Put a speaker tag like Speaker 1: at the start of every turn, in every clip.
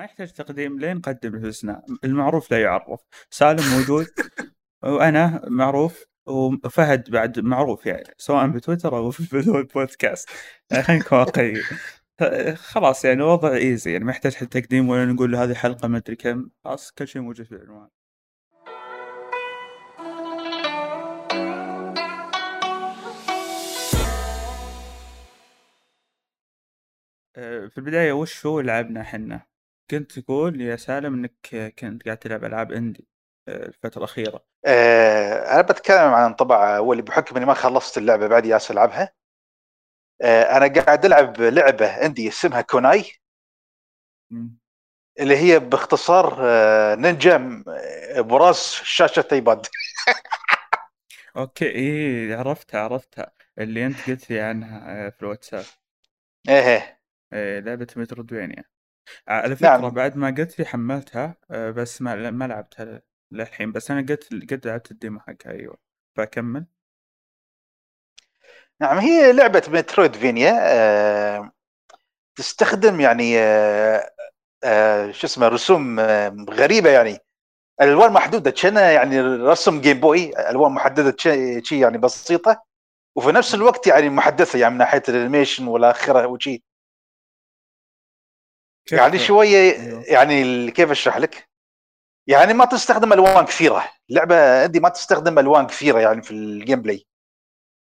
Speaker 1: ما يحتاج تقديم لين نقدم الحسنى المعروف لا يعرف. سالم موجود. وأنا معروف. وفهد بعد معروف يعني. سواء بتويتر أو في البودكاست. خلينا نكون واقعيين. خلاص يعني وضع ايزي يعني. ما يحتاج حتى تقديم ولا نقول هذه حلقة ما أدري كم. خلاص كل شيء موجود في العنوان. آه، في البداية وش هو لعبنا حنا؟ كنت تقول يا سالم إنك كنت قاعد تلعب ألعاب indie آه، الفترة الأخيرة.
Speaker 2: آه أنا بتكلم عن طبعا واللي بحكم إني ما خلصت اللعبة بعد يالس ألعبها. آه أنا قاعد ألعب لعبة indie اسمها Kunai اللي هي باختصار آه نينجا براس شاشة iPad.
Speaker 1: okay إيه عرفتها عرفتها اللي أنت قلت لي عنها آه، في الواتساب.
Speaker 2: إيه
Speaker 1: إيه لعبة metroidvania على فكرة نعم. بعد ما قلت لي حملتها آه، بس ما ما لعبتها للحين بس أنا قلت قد لعبت ال demo حقها أيوه. فأكمل.
Speaker 2: نعم هي لعبة metroidvania آه تستخدم يعني آه شو اسمه رسوم غريبة يعني. الألوان محدودة كأنها يعني رسم Game Boy ألوان محددة شيء يعني بسيطة وفي نفس الوقت يعني محدثة يعني من ناحية ال animation والآخرة وشي. يعني شوية أيوه. يعني كيف أشرح لك؟ يعني ما تستخدم ألوان كثيرة، اللعبه عندي ما تستخدم ألوان كثيرة يعني في ال gameplay.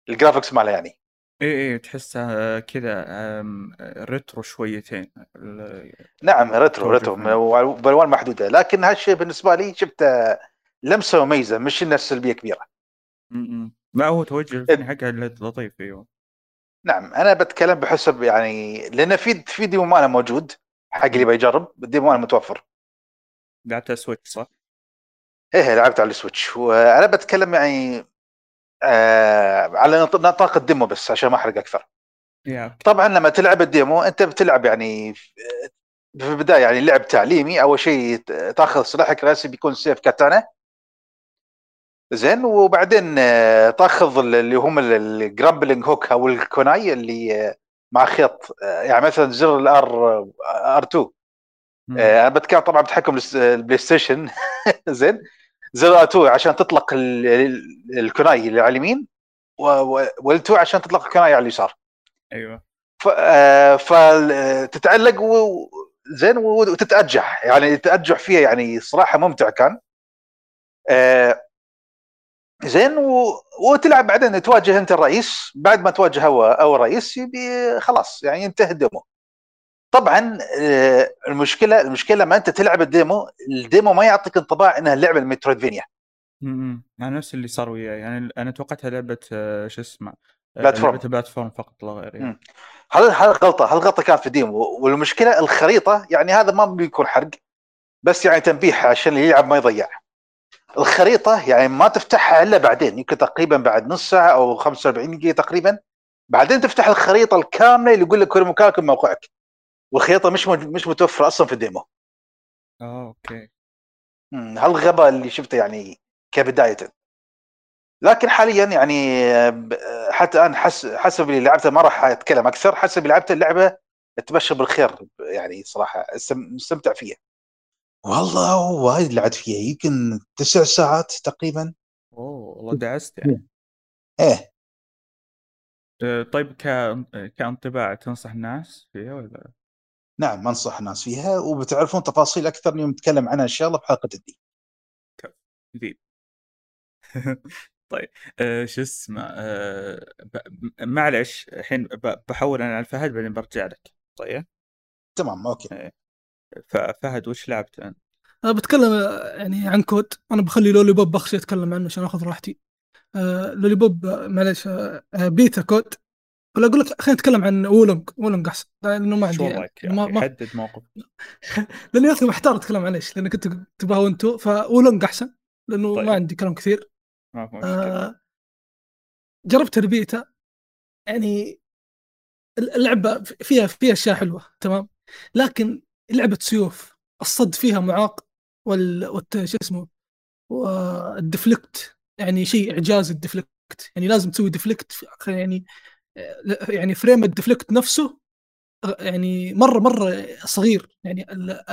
Speaker 2: ال graphics مالها يعني.
Speaker 1: اي اي تحسها كذا retro شويتين
Speaker 2: نعم retro retro بالوان محدودة لكن هالشيء بالنسبة لي شفته لمسة مميزة مش إنها سلبية كبيرة.
Speaker 1: ما هو توجه حقها لطيف أيوه.
Speaker 2: نعم أنا بتكلم بحسب يعني لأن في في demo ماله موجود حق اللي بيجرب ال demo أنا متوفر
Speaker 1: لعبت على ال Switch صح؟
Speaker 2: إيه لعبت على ال Switch وأنا بتكلم يعني آه على نطاق ال demo بس عشان ما أحرق أكثر
Speaker 1: yeah.
Speaker 2: طبعا لما تلعب ال demo أنت بتلعب يعني في البداية يعني لعب تعليمي أول شيء تأخذ سلاحك الرئيسي بيكون سيف كاتانا زين وبعدين آه، تأخذ اللي هم ال grappling hook أو الكوناي اللي مع خيط. آه، يعني مثلا زر ال R R 2 أنا بتكلم طبعا بتحكم ال PlayStation. زين. زر R 2 عشان تطلق الكوناي اللي على اليمين و L2 عشان تطلق الكوناي على اليسار.
Speaker 1: أيوه.
Speaker 2: فتتعلق و... زين وتتأرجح. يعني التأرجح فيها يعني صراحة ممتع كان. آه زين و... وتلعب بعدين تواجه انت الرئيس. بعد ما تواجه هو أو الرئيس يبي خلاص يعني ينتهي ال demo. طبعا آه، المشكلة المشكلة لما أنت تلعب ال demo ال demo ما يعطيك انطباع إنها لعبة ال metroidvania
Speaker 1: امم يعني نفس اللي صار وياي. يعني أنا توقعتها لعبة آه، شو اسمه
Speaker 2: آه، platform.
Speaker 1: لعبة platform فقط لا غير يعني.
Speaker 2: هذا غلطه هذا غلطة كانت في ال demo والمشكلة الخريطة يعني هذا ما بيكون حرق بس يعني تنبيه عشان اللي يلعب ما يضيع. الخريطة يعني ما تفتحها إلا بعدين يمكن تقريبا بعد نص ساعة أو 45 دقيقة تقريبا. بعدين تفتح الخريطة الكاملة اللي يقول لك وين مكانك موقعك. والخريطة مش مش متوفرة أصلا في ال
Speaker 1: demo. آه okay
Speaker 2: هالغباء اللي شفته يعني كبداية. لكن حاليا يعني حتى الآن حس حسب اللي لعبته ما راح أتكلم أكثر. حسب اللي لعبته اللعبة تبشر بالخير يعني صراحة مستمتع فيها. والله وايد لعبت فيها يمكن تسع ساعات تقريبا
Speaker 1: أوه والله دعست يعني
Speaker 2: إيه
Speaker 1: آه، طيب ك... كأنطباع تنصح الناس فيها ولا؟
Speaker 2: نعم أنصح الناس فيها وبتعرفون تفاصيل أكثر يوم نتكلم عنها إن شاء الله بحلقة الدين.
Speaker 1: جديد. طيب أه شو اسمه أه ب... معلش الحين بحول أنا على فهد بعدين برجع لك طيب؟
Speaker 2: تمام أوكي. أه.
Speaker 1: ففهد وش لعبت أنت؟
Speaker 3: أنا بتكلم يعني عن كود. أنا بخلي لولي بوب بخشي اتكلم عنه عشان أخذ راحتي. آه لولي بوب معلش آه بيتا كود. ولا أقول لك خلينا نتكلم عن وولونج. وولونج أحسن. لأنه ما عندي
Speaker 1: يعني ما ما حدد موقف.
Speaker 3: لأني أصلا محتار أتكلم عن إيش لأن كنت تبغوا أنتم Wo Long أحسن لأنه طيب. ما عندي كلام كثير.
Speaker 1: ما آه
Speaker 3: جربت البيتا يعني اللعبة فيها فيها أشياء حلوة تمام. لكن لعبة سيوف. الصد فيها معاق وال. شو اسمه وال deflect يعني شيء إعجاز ال deflect. يعني لازم تسوي deflect يعني يعني frame ال deflect نفسه يعني مرة مرة صغير. يعني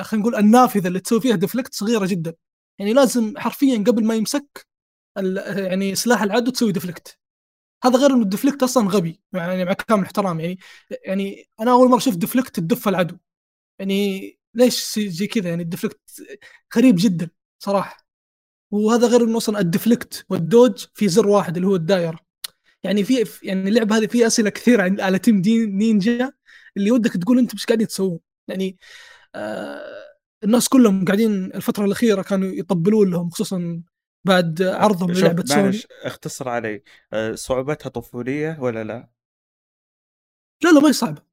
Speaker 3: خلينا نقول النافذة اللي تسوي فيها deflect صغيرة جدا. يعني لازم حرفيا قبل ما يمسك يعني سلاح العدو تسوي deflect هذا غير إنه ال deflect أصلا غبي يعني مع كامل الاحترام يعني يعني أنا أول مرة شفت deflect تدف العدو. يعني ليش زي كذا؟ يعني ال deflect غريب جدا صراحة. وهذا غير إنه أصلا ال deflect وال dodge في زر واحد اللي هو الدائره يعني في يعني اللعبة هذه فيها أسئلة كثير عن على Team Ninja اللي ودك تقول أنتم إيش قاعدين تسوون. يعني آه الناس كلهم قاعدين الفترة الأخيرة كانوا يطبلون لهم خصوصا بعد عرضهم للعبة سوني.
Speaker 1: اختصر علي. أه، صعوبتها طفولية ولا لا؟
Speaker 3: لا لا ما هي صعبة.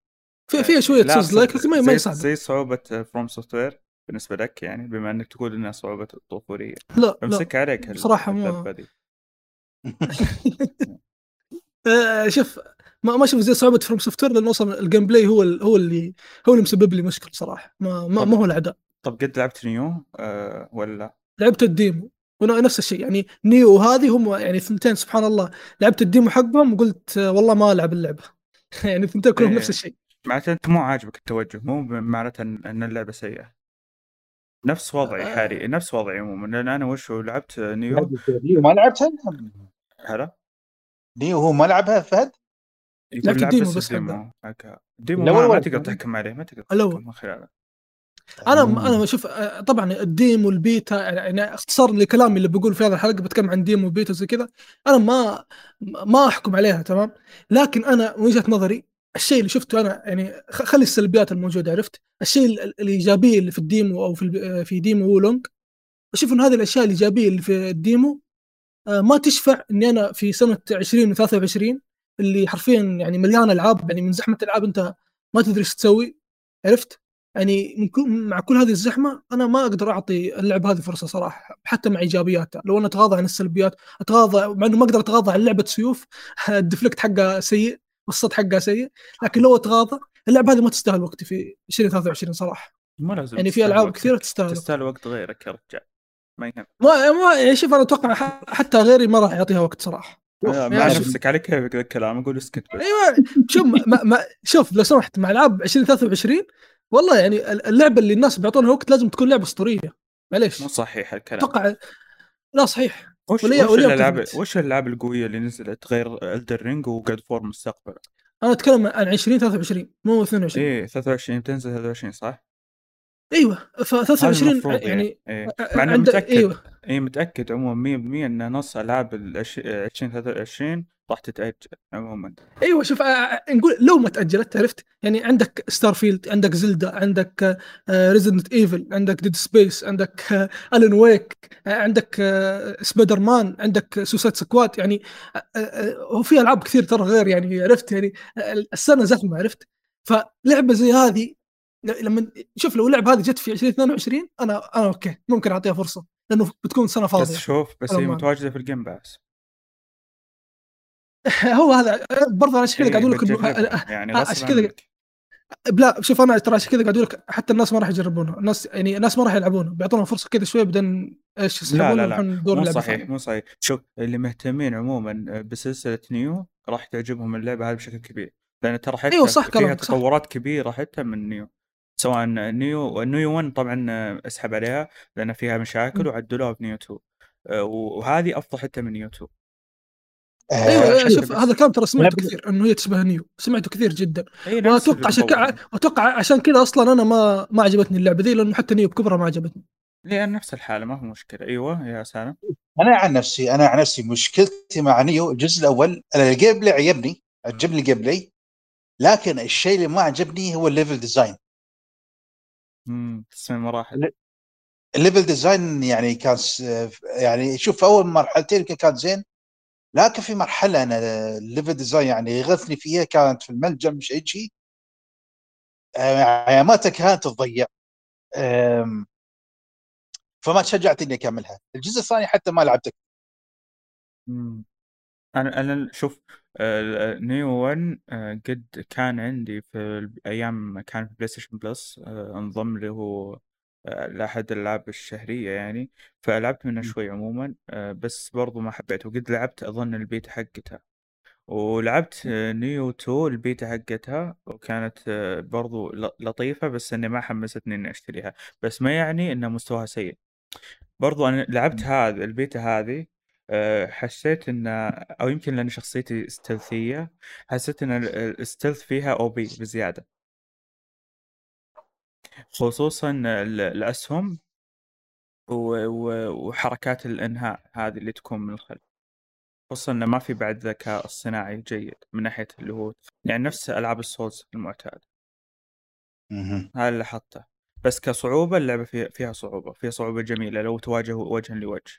Speaker 3: في فيها شوية
Speaker 1: آه، لا،
Speaker 3: souls-like لكن ما هي- صعبه
Speaker 1: زي صعوبة FromSoftware بالنسبة لك يعني بما إنك تقول إنها صعوبة طفوليه
Speaker 3: لا
Speaker 1: أمسك عليك
Speaker 3: بصراحة ما-. آه، شوف ما ما أشوف زي صعوبة FromSoftware لأنه أصلا ال gameplay هو ال- هو اللي هو اللي مسبب لي مشكلة صراحة ما ما, ما هو الأداء.
Speaker 1: طب قد لعبت Nioh أه ولا؟
Speaker 3: لعبت ال demo. وأنا نفس الشيء يعني Nioh وهذه هم يعني ثنتين سبحان الله. لعبت ال demo حقهم وقلت آه، والله ما ألعب اللعبة. يعني ثنتين كلهم
Speaker 1: إيه.
Speaker 3: نفس الشيء.
Speaker 1: معناته أنت مو عاجبك التوجه مو معناته ان اللعبة سيئة. نفس وضعي
Speaker 3: آه.
Speaker 1: حالي نفس وضعي عموما. لأن أنا وشو لعبت Nioh؟
Speaker 4: Nioh ما لعبتها؟
Speaker 1: هلا؟
Speaker 4: Nioh هو ما لعبها فهد؟
Speaker 1: يقول لعب
Speaker 3: ال demo
Speaker 1: بس
Speaker 3: بس
Speaker 1: ال demo. حقها ال demo
Speaker 4: الأول
Speaker 1: ما, ما تقدر؟ تحكم عليه ما تقدر. تحكم من خلاله.
Speaker 3: أنا أنا أشوف آه، طبعا ال demo وال beta يعني اختصار لكلامي اللي بقول في هذا الحلقة بتكلم عن demo و beta وزي كذا. أنا ما ما أحكم عليها تمام؟ لكن أنا من وجهة نظري الشيء اللي شفته أنا يعني خلي السلبيات الموجودة عرفت الشيء ال- الايجابيه اللي في ال demo أو في في demo Wo Long أشوف ان هذه الأشياء الإيجابية اللي في ال demo آه، ما تشفع إني أنا في سنة 2023 اللي حرفيا يعني مليان ألعاب يعني من زحمة الالعاب أنت ما تدري إيش تسوي عرفت؟ يعني مع كل هذه الزحمة أنا ما أقدر أعطي اللعبه هذه فرصة صراحة حتى مع إيجابياتها لو أنا أتغاضى عن السلبيات أتغاضى مع إنه ما أقدر أتغاضى عن لعبة سيوف ال deflect حقها سيء والصوت حقها سيء لكن لو اتغاضى اللعبه هذه ما تستاهل وقتي في 2023 صراحة.
Speaker 1: مو لازم
Speaker 3: يعني في
Speaker 1: ألعاب.
Speaker 3: كثيرة تستاهل.
Speaker 1: تستاهل وقت غيرك يا رجال. ما يهم.
Speaker 3: ما ما يعني شوف أنا أتوقع حتى غيري ما راح يعطيها وقت
Speaker 1: صراحة. مع
Speaker 3: يعني-
Speaker 1: نفسك على كيفك ذا الكلام أقول اسكت بس.
Speaker 3: أيوه شوف ما ما شوف لو سمحت مع ألعاب 2023 والله يعني اللعبة اللي الناس بيعطونها وقت لازم تكون لعبة أسطورية. معليش.
Speaker 1: مو صحيح الكلام.
Speaker 3: أتوقع لا صحيح.
Speaker 1: وش
Speaker 3: وليه-
Speaker 1: وش الالعاب؟ وش الالعاب القوية اللي نزلت غير Elden Ring و God of War مستقبلا
Speaker 3: أنا أتكلم عن 2023 مو 22
Speaker 1: إيه 23 بتنزل 23 صح؟
Speaker 3: أيوه ف
Speaker 1: هذا
Speaker 3: 23
Speaker 1: المفروض
Speaker 3: يعني
Speaker 1: إيه. مع
Speaker 3: إنه
Speaker 1: متأكد.
Speaker 3: أيوه.
Speaker 1: اي متأكد عموما 100% إن نص ألعاب ال 2023 راح تتأجل عموما.
Speaker 3: أيوه شوف نقول لو ما تأجلت عرفت؟ يعني عندك Starfield عندك Zelda عندك Resident Evil عندك Dead Space عندك Alan Wake عندك سبايدر مان عندك Suicide Squad يعني آه، آه، هو في ألعاب كثير ترى غير يعني عرفت؟ يعني آه، السنة زحمة عرفت؟ فلعبة زي هذه لما شوف لو اللعبه هذه جت في 2022 أنا أنا okay ممكن أعطيها فرصة لأنه بتكون سنة
Speaker 1: بس
Speaker 3: فاضية.
Speaker 1: شوف بس هي متواجدة في ال Game Pass
Speaker 3: هو هذا برضه أنا عشان كذا
Speaker 1: إيه،
Speaker 3: قاعد أقول لك
Speaker 1: يعني
Speaker 3: آه، عشان كذا لا شوف أنا ترى عشان كذا قاعد أقول لك حتى الناس ما راح يجربونها الناس يعني الناس ما راح يلعبونها بيعطونها فرصة كذا شوية بعدين إيش
Speaker 1: لا
Speaker 3: يسحبون
Speaker 1: لا. لا مو صحيح. مو صحيح. شوف اللي مهتمين عموما بسلسلة نيو راح تعجبهم اللعبة هذه بشكل كبير. لأن ترى حتى
Speaker 3: أيوة صح
Speaker 1: فيها
Speaker 3: صح.
Speaker 1: تطورات كبيرة حتى من نيو. سواء نيو نيو 1 طبعا أسحب عليها لأن فيها مشاكل. وعدلوها في نيو 2 آه، وهذه أفضل حتى من نيو 2
Speaker 3: أيوه
Speaker 4: آه،
Speaker 3: أيوة، شوف
Speaker 1: بس.
Speaker 3: هذا الكلام ترى سمعته كثير إنه هي تشبه نيو. سمعته كثير جدا. واتوقع عشان كذا. أتوقع عشان كذا أصلا أنا ما ما عجبتني اللعبة ذي لأنه حتى نيو بكبرها ما عجبتني.
Speaker 1: لأن نفس الحالة ما في مشكلة. أيوه يا سالم
Speaker 4: أنا عن نفسي أنا عن نفسي مشكلتي مع نيو الجزء الأول أنا ال gameplay عجبني عجبني ال gameplay لكن الشيء اللي ما عجبني هو ال level design
Speaker 1: امم تصميم مراحل.
Speaker 4: ال level design يعني كان يعني شوف أول مرحلتين يمكن كان زين لكن في مرحلة أنا ال level design يعني يغثني فيها كانت في الملجم مش اي شيء اياماتها كانت تضيع. فما تشجعت اني أكملها. الجزء الثاني حتى ما لعبته.
Speaker 1: مم. أنا أنا شوف نيو 1 آه، قد كان عندي في الأيام ما كان في بلاي ستيشن بلس أنضم له آه، لأحد الالعاب الشهرية يعني. فلعبت منه. شوي عموما آه، بس برضو ما حبيته. وقد لعبت أظن البيتا حقتها. ولعبت نيو 2 البيتا حقتها وكانت برضو ل- لطيفة بس إني ما حمستني إني أشتريها. بس ما يعني ان مستواها سيء. برضو أنا لعبت هذا البيتا هذه حسيت إن أو يمكن لأن شخصيتي stealth ية حسيت إن ال- ال stealth فيها OP بزيادة. خصوصا ال- الأسهم وحركات الإنهاء هذه اللي تكون من الخلف. خصوصا انه ما في بعد ذكاء اصطناعي جيد من ناحية اللي هو يعني نفس ألعاب ال Souls المعتاد.
Speaker 4: امم.
Speaker 1: هذا اللي لاحظته. بس كصعوبة اللعبة فيها فيها صعوبة فيها صعوبة جميلة لو تواجه وجها لوجه.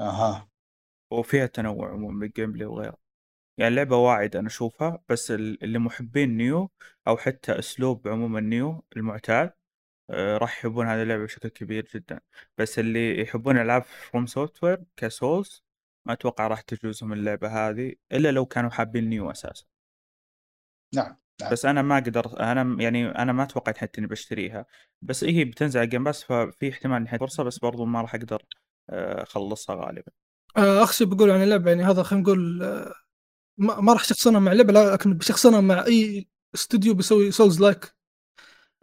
Speaker 4: أها.
Speaker 1: وفيها تنوع عموما بال gameplay وغيره. يعني اللعبة واعدة أنا أشوفها بس ال- اللي محبين نيو أو حتى أسلوب عموما نيو المعتاد آه، راح يحبون هذه اللعبة بشكل كبير جدا. بس اللي يحبون ألعاب FromSoftware ك Souls ما أتوقع راح تجوز لهم اللعبة هذه إلا لو كانوا حابين نيو أساسا.
Speaker 4: نعم نعم.
Speaker 1: بس أنا ما أقدر أنا يعني أنا ما توقعت حتى إني بشتريها. بس هي بتنزل على Game Pass ففي احتمال إني فرصة بس برضو ما راح أقدر آه، أخلصها غالبا.
Speaker 3: آه، اخشى بقول عن اللعبه يعني هذا خلينا نقول آه، ما راح شخصنها مع اللعبه لكن بشخصنها مع أي استوديو بيسوي souls-like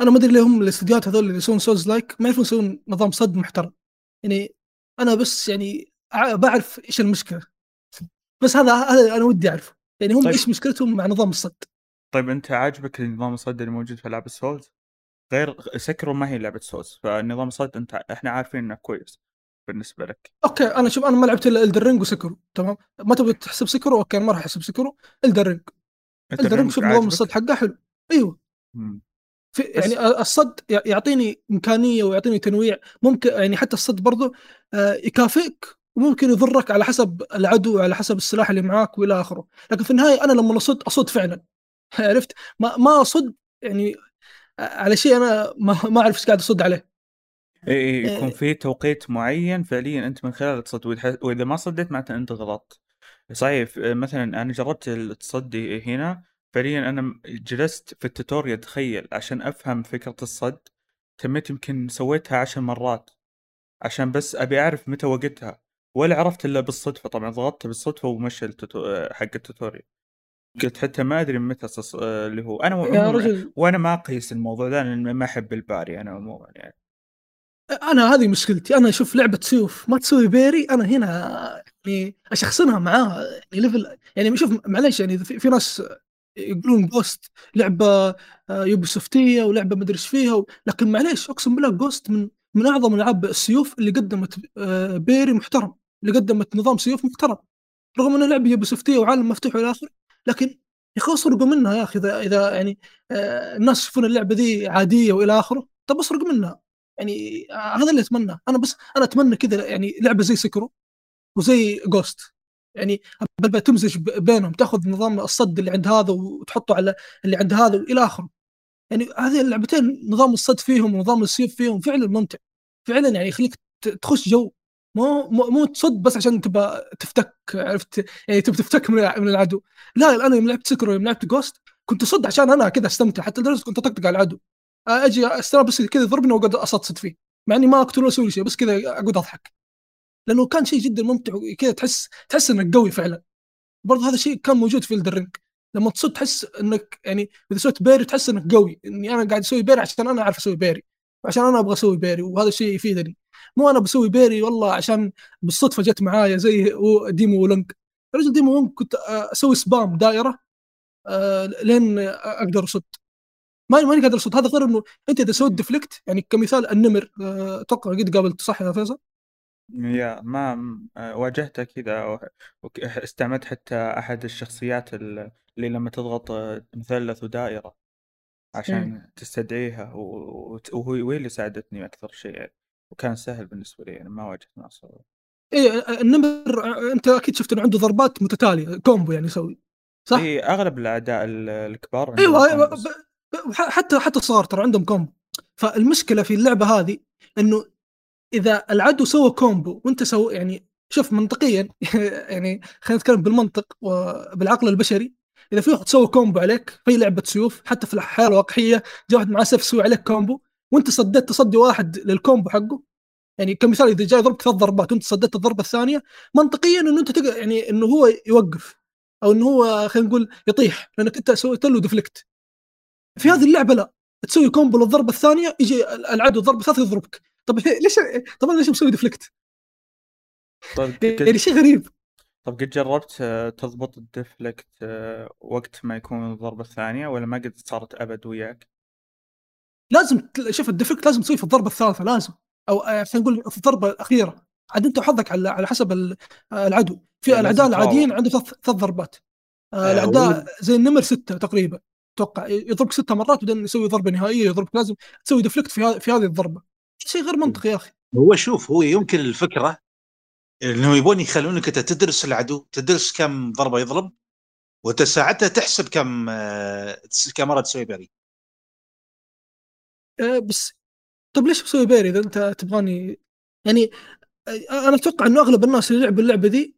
Speaker 3: أنا ما أدري ليه هم الاستديوهات هذول اللي يسوون souls-like ما يعرفون يسوون نظام صد محترم. يعني أنا بس يعني بعرف إيش المشكلة. بس هذا هذا أنا ودي أعرفه. يعني هم
Speaker 1: طيب.
Speaker 3: إيش مشكلتهم مع نظام الصد؟
Speaker 1: طيب أنت عاجبك النظام الصد اللي موجود في ألعاب ال Souls؟ غير Sekiro ما هي لعبة Souls فالنظام الصد أنت إحنا عارفين إنه كويس. بالنسبة لك؟
Speaker 3: أوكي أنا شوف أنا ما لعبت إلا Elden Ring و Sekiro تمام؟ ما تبغى تحسب Sekiro؟ أوكي أنا ما راح أحسب Sekiro. Elden Ring Elden Ring شوف نظام؟ الصد حقه حلو. أيوه.
Speaker 1: مم.
Speaker 3: في يعني الصد يعطيني إمكانية ويعطيني تنويع. ممكن يعني حتى الصد برضه آه، يكافئك وممكن يضرك على حسب العدو وعلى حسب السلاح اللي معاك وإلى آخره. لكن في النهاية أنا لما اصد أصد فعلا. عرفت؟ ما ما أصد يعني على شيء أنا ما ما أعرف إيش قاعد أصد عليه.
Speaker 1: اي إي، يكون
Speaker 3: إيه.
Speaker 1: في توقيت معين فعليا أنت من خلاله تصد وإذا ما صديت معناته أنت غلطت صحيح مثلا أنا جربت التصدي هنا فعليا أنا جلست في ال tutorial تخيل عشان أفهم فكرة الصد تميت يمكن سويتها عشر مرات عشان بس أبي أعرف متى وقتها ولا عرفت إلا بالصدفة طبعا ضغطت بالصدفة ومشى ال tuto... حق ال tutorial قلت حتى ما أدري متى. اللي هو أنا
Speaker 3: يا
Speaker 1: عموماً-
Speaker 3: رجل
Speaker 1: وأنا ما أقيس الموضوع ده لأن ما أحب ال parry أنا عموما يعني
Speaker 3: أنا هذه مشكلتي. أنا أشوف لعبة سيوف ما تسوي parry أنا هنا يعني أشخصنها معاها يعني level يعني شوف معليش يعني في, في ناس يقولون Ghost لعبة Ubisoft يه ولعبة مدري إيش فيها. لكن معليش أقسم بالله Ghost من من أعظم ألعاب السيوف اللي قدمت آه، parry محترم. اللي قدمت نظام سيوف محترم. رغم انها لعبة Ubisoft يه وعالم مفتوح والى آخره لكن يا أخي اسرقوا منها يا أخي إذا إذا يعني آه، الناس يشوفون اللعبة دي عادية وإلى آخره طب اسرق منها. يعني آه، هذا اللي اتمناه أنا بس أنا أتمنى كذا يعني لعبة زي Sekiro وزي Ghost يعني تمزج بينهم تأخذ نظام الصد اللي عند هذا وتحطه على اللي عند هذا وإلى آخره. يعني هذه اللعبتين نظام الصد فيهم ونظام السيف فيهم فعلا ممتع. فعلا يعني يخليك تخش جوا. مو مو, تصد بس عشان تبى تفتك عرفت؟ يعني تبى تفتك من العدو. لا أنا يوم لعبت Sekiro يوم لعبت Ghost كنت اصد عشان أنا كذا استمتع. حتى لدرجة كنت أطقطق على العدو. أجي استنى بس كذا يضربني وأقعد اصد فيه مع إني ما اقتل ولا أسوي شيء بس كذا أقعد أضحك. لأنه كان شيء جدا ممتع وكذا تحس تحس إنك قوي فعلا. برضه هذا الشيء كان موجود في Elden Ring لما تصد تحس إنك يعني إذا سويت parry تحس إنك قوي إني أنا قاعد أسوي parry عشان أنا أعرف أسوي parry وعشان أنا أبغى أسوي parry وهذا الشيء يفيدني. مو أنا بسوي parry والله عشان بالصدفة جت معايا زي demo Wo Long رجل demo Wo Long كنت آه، أسوي spam دائرة آه، لين أقدر أصد. ما ماني قادر اصد هذا غير إنه أنت إذا سويت deflect يعني كمثال النمر آه، أتوقع قد قابلت صح يا فيصل؟
Speaker 1: يا ما آه، واجهته كذا استعملت حتى أحد الشخصيات ال- اللي لما تضغط آه، مثلث ودائرة عشان تستدعيها وهو وهي اللي ساعدتني أكثر شيء يعني وكان سهل بالنسبة لي يعني ما واجهت مع صعوبة
Speaker 3: إيه النمر أنت أكيد شفت إنه عنده ضربات متتالية combo يعني يسوي صح؟
Speaker 1: اي أغلب الاعداء ال- الكبار
Speaker 3: أيوه حتى حتى الصغار ترى عندهم combo. فالمشكلة في اللعبة هذه إنه إذا العدو سوى combo وأنت سوى يعني شوف منطقيا يعني خلينا نتكلم بالمنطق وبالعقل البشري. إذا في واحد سوى combo عليك في لعبة سيوف حتى في الحياة الواقعية جاء واحد معاه سيف يسوي عليك combo وأنت صديت تصدي واحد لل combo حقه. يعني كمثال إذا جاي ضربك ثلاث ضربات وأنت صديت الضربة الثانية منطقيا إنه أنت تقدر يعني إنه هو يوقف أو إنه هو خلينا نقول يطيح لأنك أنت سويت له deflect في هذه اللعبة لا. تسوي combo للضربة الثانية يجي العدو الضربة الثالثة يضربك. طب ليش طب أنا ليش مسوي deflect؟
Speaker 1: طيب
Speaker 3: يعني شيء غريب.
Speaker 1: طب قد جربت آه، تضبط ال deflect آه، وقت ما يكون الضربة الثانية ولا ما قد صارت أبد وياك؟
Speaker 3: لازم شوف ال deflect لازم تسويه في الضربة الثالثة لازم. أو آه، خلينا نقول في الضربة الأخيرة. عاد أنت وحظك على على حسب ال- العدو. في
Speaker 1: يعني الأعداء
Speaker 3: العاديين. عندهم ثلاث ثلاث ضربات. آه، الأعداء زي النمر ستة تقريبا. أتوقع يضربك ستة مرات بعدين يسوي ضربة نهائية يضربك لازم تسوي deflect في ها- في هذه الضربة. شيء غير منطقي يا أخي.
Speaker 4: هو شوف هو يمكن الفكرة انه يبون يخلونك أنت تدرس العدو تدرس كم ضربة يضرب وأنت ساعتها تحسب كم آه، كم مرة تسوي parry
Speaker 3: آه، بس طب ليش مسوي parry إذا أنت تبغاني؟ يعني آه، أنا أتوقع إنه أغلب الناس اللي لعبوا اللعبة دي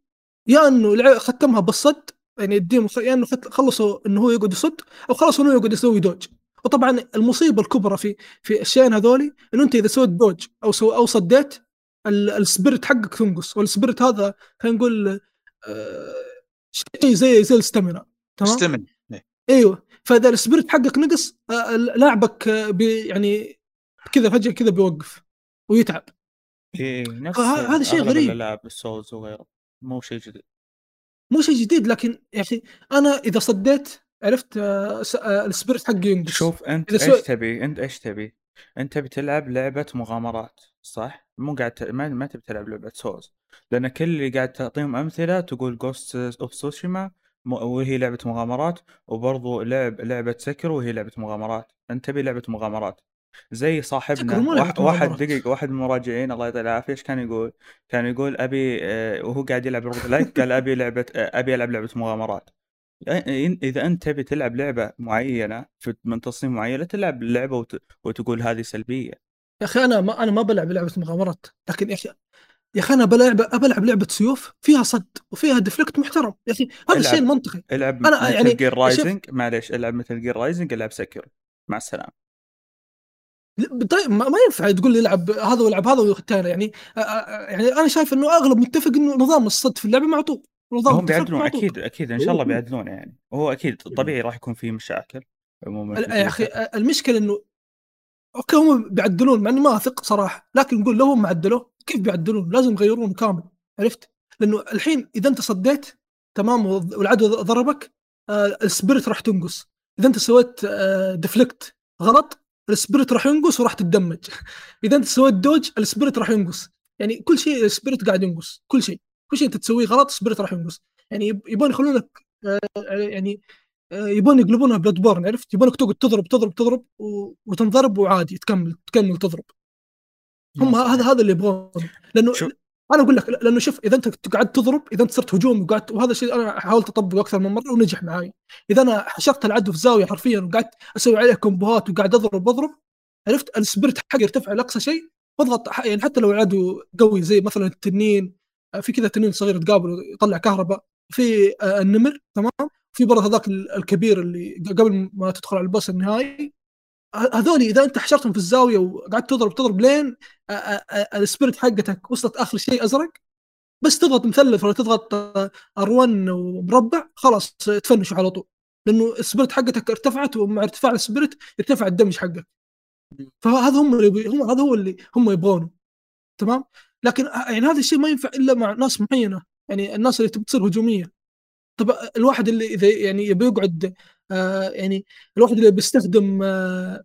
Speaker 3: يا إنه ختمها بالصد يعني يديهم يا انه خت- خلصوا إنه هو يقعد يصد أو خلصوا إنه يقعد يسوي dodge. وطبعا المصيبة الكبرى في في الشيئين هذولي إنه أنت إذا سويت dodge أو سو أو صديت ال- ال spirit حقك تنقص وال spirit هذا خلينا نقول آه، شيء زي زي ال stamina تمام؟
Speaker 4: stamina
Speaker 3: أيوه. فإذا ال spirit حقك نقص آه، لاعبك آه، بي يعني كذا فجأة كذا بيوقف ويتعب.
Speaker 1: اي نفس
Speaker 3: هذا شيء غريب.
Speaker 1: الألعاب ال souls وغيره مو شيء جديد.
Speaker 3: مو شيء جديد لكن يا أخي أنا إذا صديت عرفت آه، آه، ال spirit حقي ينقص.
Speaker 1: شوف أنت
Speaker 3: إذا
Speaker 1: إيش
Speaker 3: سوي-
Speaker 1: تبي؟ أنت إيش تبي؟ أنت تبي تلعب لعبة مغامرات صح؟ مو قاعد ت... ما, ما تبي تلعب لعبة souls لأن كل اللي قاعد تعطيهم أمثلة تقول Ghost of Tsushima وهي لعبة مغامرات وبرضو لعب لعبة Sekiro وهي لعبة مغامرات. أنت تبي لعبة مغامرات. زي صاحبنا واحد, واحد. دقيقة واحد من المراجعين الله يعطيه العافية إيش كان يقول؟ كان يقول أبي آه، وهو قاعد يلعب roguelike قال أبي لعبة آه، أبي ألعب لعبة مغامرات إذا أنت تبي تلعب لعبة معينة في من تصميم معين لا تلعب اللعبه وت... وتقول هذه سلبية
Speaker 3: يا أخي أنا ما أنا ما بلعب لعبة مغامرات لكن يا أخي يا أخي أنا بلعب بلعب لعبة سيوف فيها صد وفيها deflect محترم يا أخي هذا الشيء
Speaker 1: العب.
Speaker 3: المنطقي
Speaker 1: العب
Speaker 3: أنا
Speaker 1: Metal
Speaker 3: يعني
Speaker 1: Gear
Speaker 3: شوف-
Speaker 1: Rising معليش العب Metal Gear Rising العب Sekiro مع السلامة
Speaker 3: طيب ما ينفع تقول لي العب هذا والعب هذا والثاني يعني آه، آه، يعني أنا شايف إنه أغلب متفق إنه نظام الصد في اللعبه معطوب نظام
Speaker 1: هم بيعدلون. أكيد أكيد إن شاء الله بيعدلون يعني. هو أكيد طبيعي راح يكون في مشاكل عموما
Speaker 3: يا
Speaker 1: أخي.
Speaker 3: المشكلة إنه okay هم بيعدلون مع اني ما اثق صراحة. لكن نقول لو هم عدلوه. كيف بيعدلون؟ لازم يغيرونه كامل. عرفت؟ لأنه الحين إذا أنت صديت تمام والعدو ضربك آه ال spirit راح تنقص. إذا أنت سويت آه deflect غلط ال spirit راح ينقص وراح تتدمج. إذا أنت سويت dodge ال spirit راح ينقص. يعني كل شيء ال spirit قاعد ينقص. كل شيء. كل شيء أنت تسويه غلط ال spirit راح ينقص. يعني يب- يبون يخلونك آه يعني آه، يبون يقلبونها Bloodborne عرفت؟ يبونك تقعد تضرب تضرب تضرب. وتنضرب وعادي تكمل تكمل تضرب هم
Speaker 1: صحيح.
Speaker 3: هذا هذا اللي يبغونه. لأنه
Speaker 1: شو-
Speaker 3: أنا أقول لك لأنه شوف إذا أنت قعدت تضرب إذا أنت صرت هجوم وقعدت وهذا الشيء أنا حاولت أطبقه أكثر من مرة ونجح معي إذا أنا حشرت العدو في زاوية حرفيا وقعدت أسوي عليه كومبوهات وقاعد أضرب أضرب عرفت؟ ال spirit حقي يرتفع لأقصى شيء واضغط يعني حتى لو العدو قوي زي مثلا التنين في كذا تنين صغير تقابله يطلع كهرباء في آه، النمر تمام؟ في برضه هذاك ال- الكبير اللي قبل ما تدخل على ال boss النهائي هذول إذا أنت حشرتهم في الزاوية وقعدت تضرب تضرب لين آه، آه، آه، ال spirit حقتك وصلت آخر شيء أزرق بس تضغط مثلث ولا تضغط R1 ومربع خلاص تفنشوا على طول. لأنه ال spirit حقتك ارتفعت ومع ارتفاع ال spirit يرتفع ال damage حقك. فهذا هم اللي هم هذا هو اللي هم يبغونه. تمام؟ لكن يعني هذا الشيء ما ينفع إلا مع ناس معينة. يعني الناس اللي تصير هجومية. طب الواحد اللي إذا يعني يبي يقعد آه يعني الواحد اللي بيستخدم آه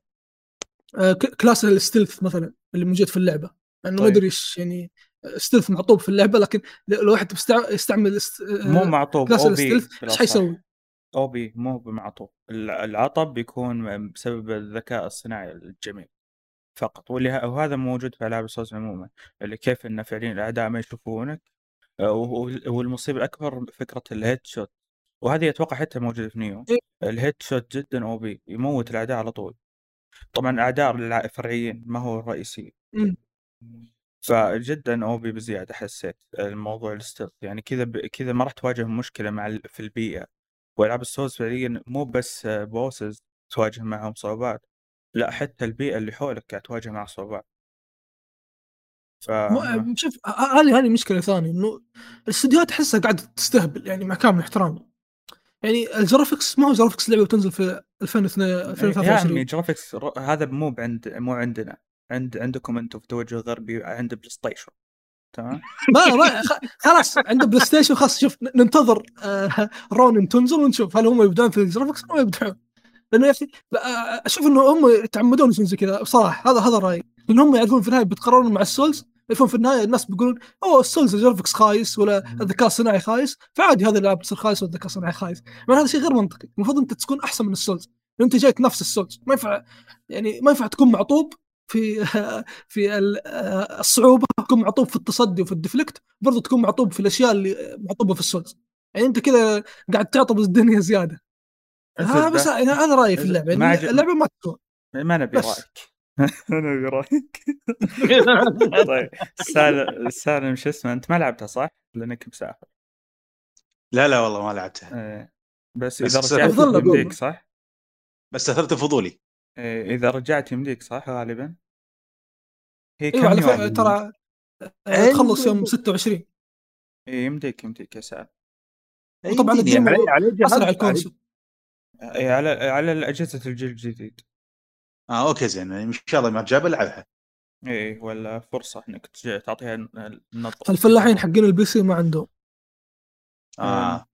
Speaker 3: آه class ال stealth مثلا اللي موجود في اللعبة لأنه ما
Speaker 1: طيب.
Speaker 3: ادري إيش يعني stealth معطوب في اللعبة لكن لو الواحد يستعمل است-
Speaker 1: مو معطوب class ال
Speaker 3: stealth إيش حيسوي؟
Speaker 1: أو بي مو بمعطوب الع- العطب بيكون بسبب الذكاء الصناعي الجميل فقط وهذا موجود في ألعاب ال souls عموما اللي كيف إن فعليا الاعداء ما يشوفونك والمصيبة الأكبر فكرة ال head shot وهذه أتوقع حتى موجودة في نيو
Speaker 3: إيه.
Speaker 1: ال head shot جدا OP يموت الأعداء على طول. طبعا اعداء الع- فرعيين ما هو الرئيسي
Speaker 3: مم.
Speaker 1: فجدا OP بزيادة حسيت الموضوع ال stealth يعني كذا ب... كذا ما راح تواجه مشكلة مع ال... في البيئة. وألعاب ال souls فعليا مو بس bosses تواجه معهم صعوبات لا حتى البيئة اللي حولك قاعد تواجه معها صعوبات. ف
Speaker 3: شوف هذه هذه مشكلة ثانية إنه الأستديوهات احسها قاعدة تستهبل يعني مع كامل احترامي. يعني ال graphics ما هو graphics لعبة وتنزل في 2022
Speaker 1: يا عمي
Speaker 3: 2023
Speaker 1: graphics ر- هذا مو عند مو عندنا. عند عندكم أنتم في توجه غربي عند بلاي ستيشن تمام
Speaker 3: ما خلاص عند بلاي ستيشن خلاص شوف ننتظر آه، رونين تنزل ونشوف هل هم يبدعون في ال graphics أو ما يبدعون. لأنه يا أخي آه، أشوف إنه هم يتعمدون يسوون زي كذا. بصراحه هذا هذا رأيي. لأن هم يعرفون في النهاية بيتقررون مع ال souls. يعرفون في النهاية الناس بيقولون أوه ال souls ال graphics خايس ولا الذكاء الصناعي خايس. فعادي هذه الالعاب تصير خايس والذكاء الصناعي خايس. مع هذا شيء غير منطقي. المفروض أنت تكون أحسن من ال souls. أنت جايك نفس ال souls ما ينفع يعني ما ينفع تكون معطوب في في آه، الصعوبة تكون معطوب في التصدي وفي ال deflect برضو تكون معطوب في الأشياء اللي معطوبة في ال souls. يعني أنت كذا قاعد تعطب الدنيا زيادة. ها بس يعني هذا رأيي في اللعبة.
Speaker 1: ما
Speaker 3: يعني اللعبة ما تسوى
Speaker 1: ما نبي
Speaker 3: بس.
Speaker 1: رأيك. ما نبي رايك طيب سالم سالم شو اسمه أنت ما لعبتها صح؟ لأنك مسافر
Speaker 2: لا لا والله ما لعبتها
Speaker 1: إيه. بس
Speaker 2: بس
Speaker 1: إذا رجعت. يمديك صح؟
Speaker 2: بس أثرت فضولي
Speaker 1: إيه، إذا رجعت يمديك صح غالبا؟ هي كم
Speaker 3: أيوه على
Speaker 1: يوم؟
Speaker 3: فكرة ترى آه،. تخلص يوم 26
Speaker 1: إيه، يمديك يمديك يا سالم
Speaker 3: وطبعا
Speaker 2: يمديني،
Speaker 3: ال
Speaker 2: game علي- ال
Speaker 3: console
Speaker 1: إيه، على على اجهزه الجيل الجديد
Speaker 2: آه أوكي زين. إن شاء الله ما جاب ألعبها.
Speaker 1: إيه ولا فرصة إنك تعطيها النظره
Speaker 3: الفلاحين حقين ال PC ما عندهم.
Speaker 2: آه.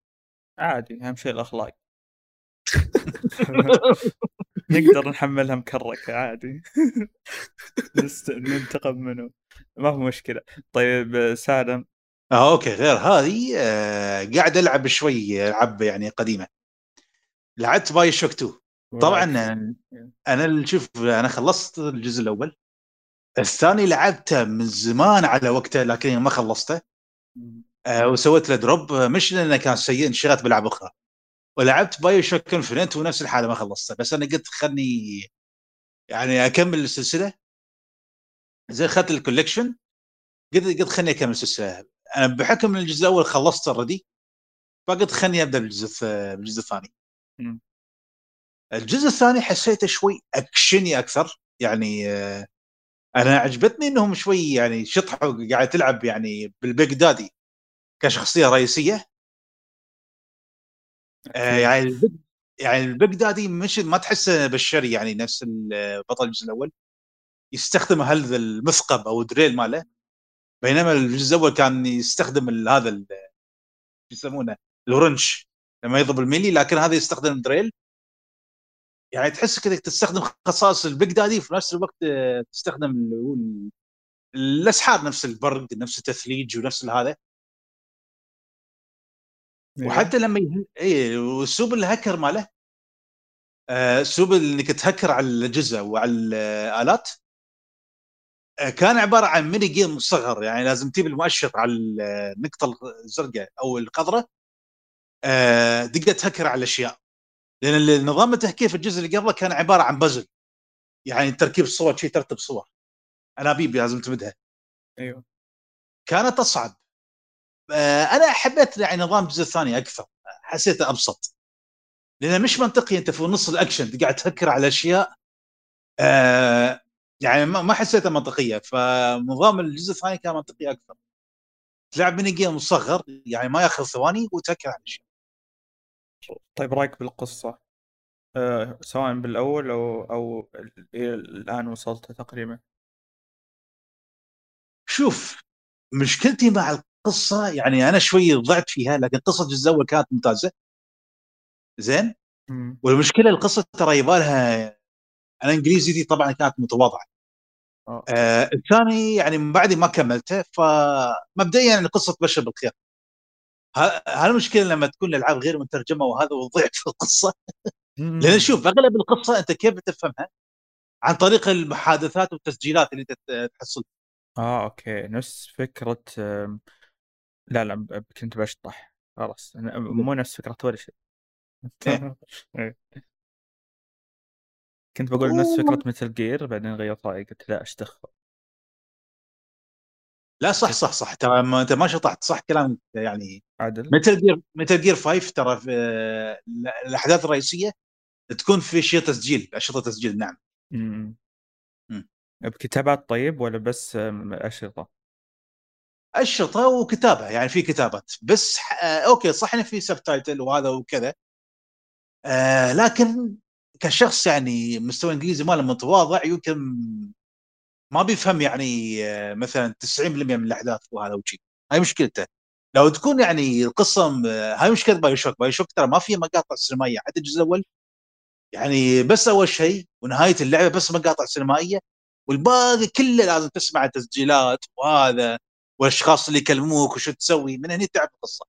Speaker 1: عادي أهم شيء الأخلاق. نقدر نحملها مكركه عادي. نست... ننتقم منه. ما هو مشكلة. طيب سالم.
Speaker 2: آه أوكي غير هذه آه قاعد ألعب شوي العاب يعني قديمة. لعبت بايو شوك 2 طبعا أنا شوف أنا خلصت الجزء الأول. الثاني لعبته من زمان على وقته لكن ما خلصته. آه وسويت له drop مش لأنه كان سيء انشغلت بلعب أخرى. ولعبت بايو شوك انفينيت ونفس الحالة ما خلصته. بس أنا قلت خلني يعني أكمل السلسلة. زي اخذت ال collection قلت قلت خلني أكمل السلسلة. أنا بحكم إن الجزء الأول خلصته already فقلت خلني أبدأ بالجزء بالجزء الثاني. الجزء الثاني حسيته شوي أكشني أكثر يعني أنا عجبتني إنهم شوي يعني شطحوا قاعد تلعب يعني بال Big Daddy كشخصية رئيسية. آه، يعني ال Big يعني ال Big Daddy مش ما تحسه بالشري يعني نفس بطل الجزء الأول. يستخدم هذا المثقب أو ال drill ماله بينما الجزء الأول كان يستخدم هذا شو يسمونه ال wrench لما يضرب ال melee لكن هذا يستخدم drill. يعني تحس كذا تستخدم خصائص ال Big Daddy وفي نفس الوقت آه، تستخدم الأسحار نفس البرد نفس التثليج ونفس هذا. وحتى لما يه... اي واسلوب الهكر ماله آه، اسلوب إنك تهكر على الاجهزه وعلى الآلات آه، كان عبارة عن mini game مصغر يعني لازم تجيب المؤشر على النقطة الزرقاء أو الخضراء آه، تقدر تهكر على الأشياء. لأن نظام التهكير في الجزء اللي قبله كان عبارة عن بازل. يعني تركيب صور شيء ترتب صور. انابيب لازم تمدها
Speaker 1: أيوه.
Speaker 2: كانت اصعب آه، أنا حبيت يعني نظام الجزء الثاني أكثر. حسيته أبسط. لأنه مش منطقي أنت في نص الأكشن قاعد تهكر على أشياء. آه يعني ما ما حسيتها منطقية. فنظام الجزء الثاني كان منطقي أكثر. تلعب mini game مصغر يعني ما ياخذ ثواني وتهكر على أشياء.
Speaker 1: طيب رأيك بالقصة؟ أه سواء بالأول أو أو الآن وصلت تقريبا.
Speaker 2: شوف مشكلتي مع القصة يعني أنا شوي ضعت فيها لكن قصة الجزء الأول كانت ممتازة. زين؟
Speaker 1: مم.
Speaker 2: والمشكلة القصة ترى يبالها أنا إنجليزي دي طبعا كانت متواضعة.
Speaker 1: آه.
Speaker 2: آه الثاني يعني من بعد ما كملته فمبدئيا القصة تبشر بالخير. ه- هالمشكله لما تكون الألعاب غير مترجمة وهذا وضعت في
Speaker 1: القصة.
Speaker 2: لأن شوف أغلب القصة أنت كيف بتفهمها؟ عن طريق المحادثات والتسجيلات اللي انت تحصل.
Speaker 1: آه أوكي. نفس فكرة لا لا كنت بشطح. خلاص. مو نفس فكرة ولا شيء. إيه. كنت بقول نفس فكرة متل جير بعدين غيرت رايي قلت لا اشطح
Speaker 2: لا صح صح صح ترى ما أنت ما شطحت صح كلامك يعني
Speaker 1: عدل
Speaker 2: متل جير متل جير 5 ترى في الأحداث الرئيسية تكون في شيء تسجيل اشرطه تسجيل نعم
Speaker 1: مم.
Speaker 2: مم.
Speaker 1: بكتابات طيب ولا بس أشرطة؟
Speaker 2: أشرطة وكتابة يعني في كتابات بس آه أوكي صح انه في subtitle وهذا وكذا آه لكن كشخص يعني مستوى إنجليزي ماله متواضع يمكن ما بيفهم يعني مثلا 90% من الأحداث وهذا وشي. هاي مشكلته. لو تكون يعني القصة هاي مشكلة بايو شوك بايو شوك ترى ما فيها مقاطع سينمائية. حتى الجزء الأول يعني بس أول شيء ونهاية اللعبة بس مقاطع سينمائية والباقي كله لازم تسمع تسجيلات وهذا والأشخاص اللي يكلموك وشو تسوي. من هنا تعرف القصة.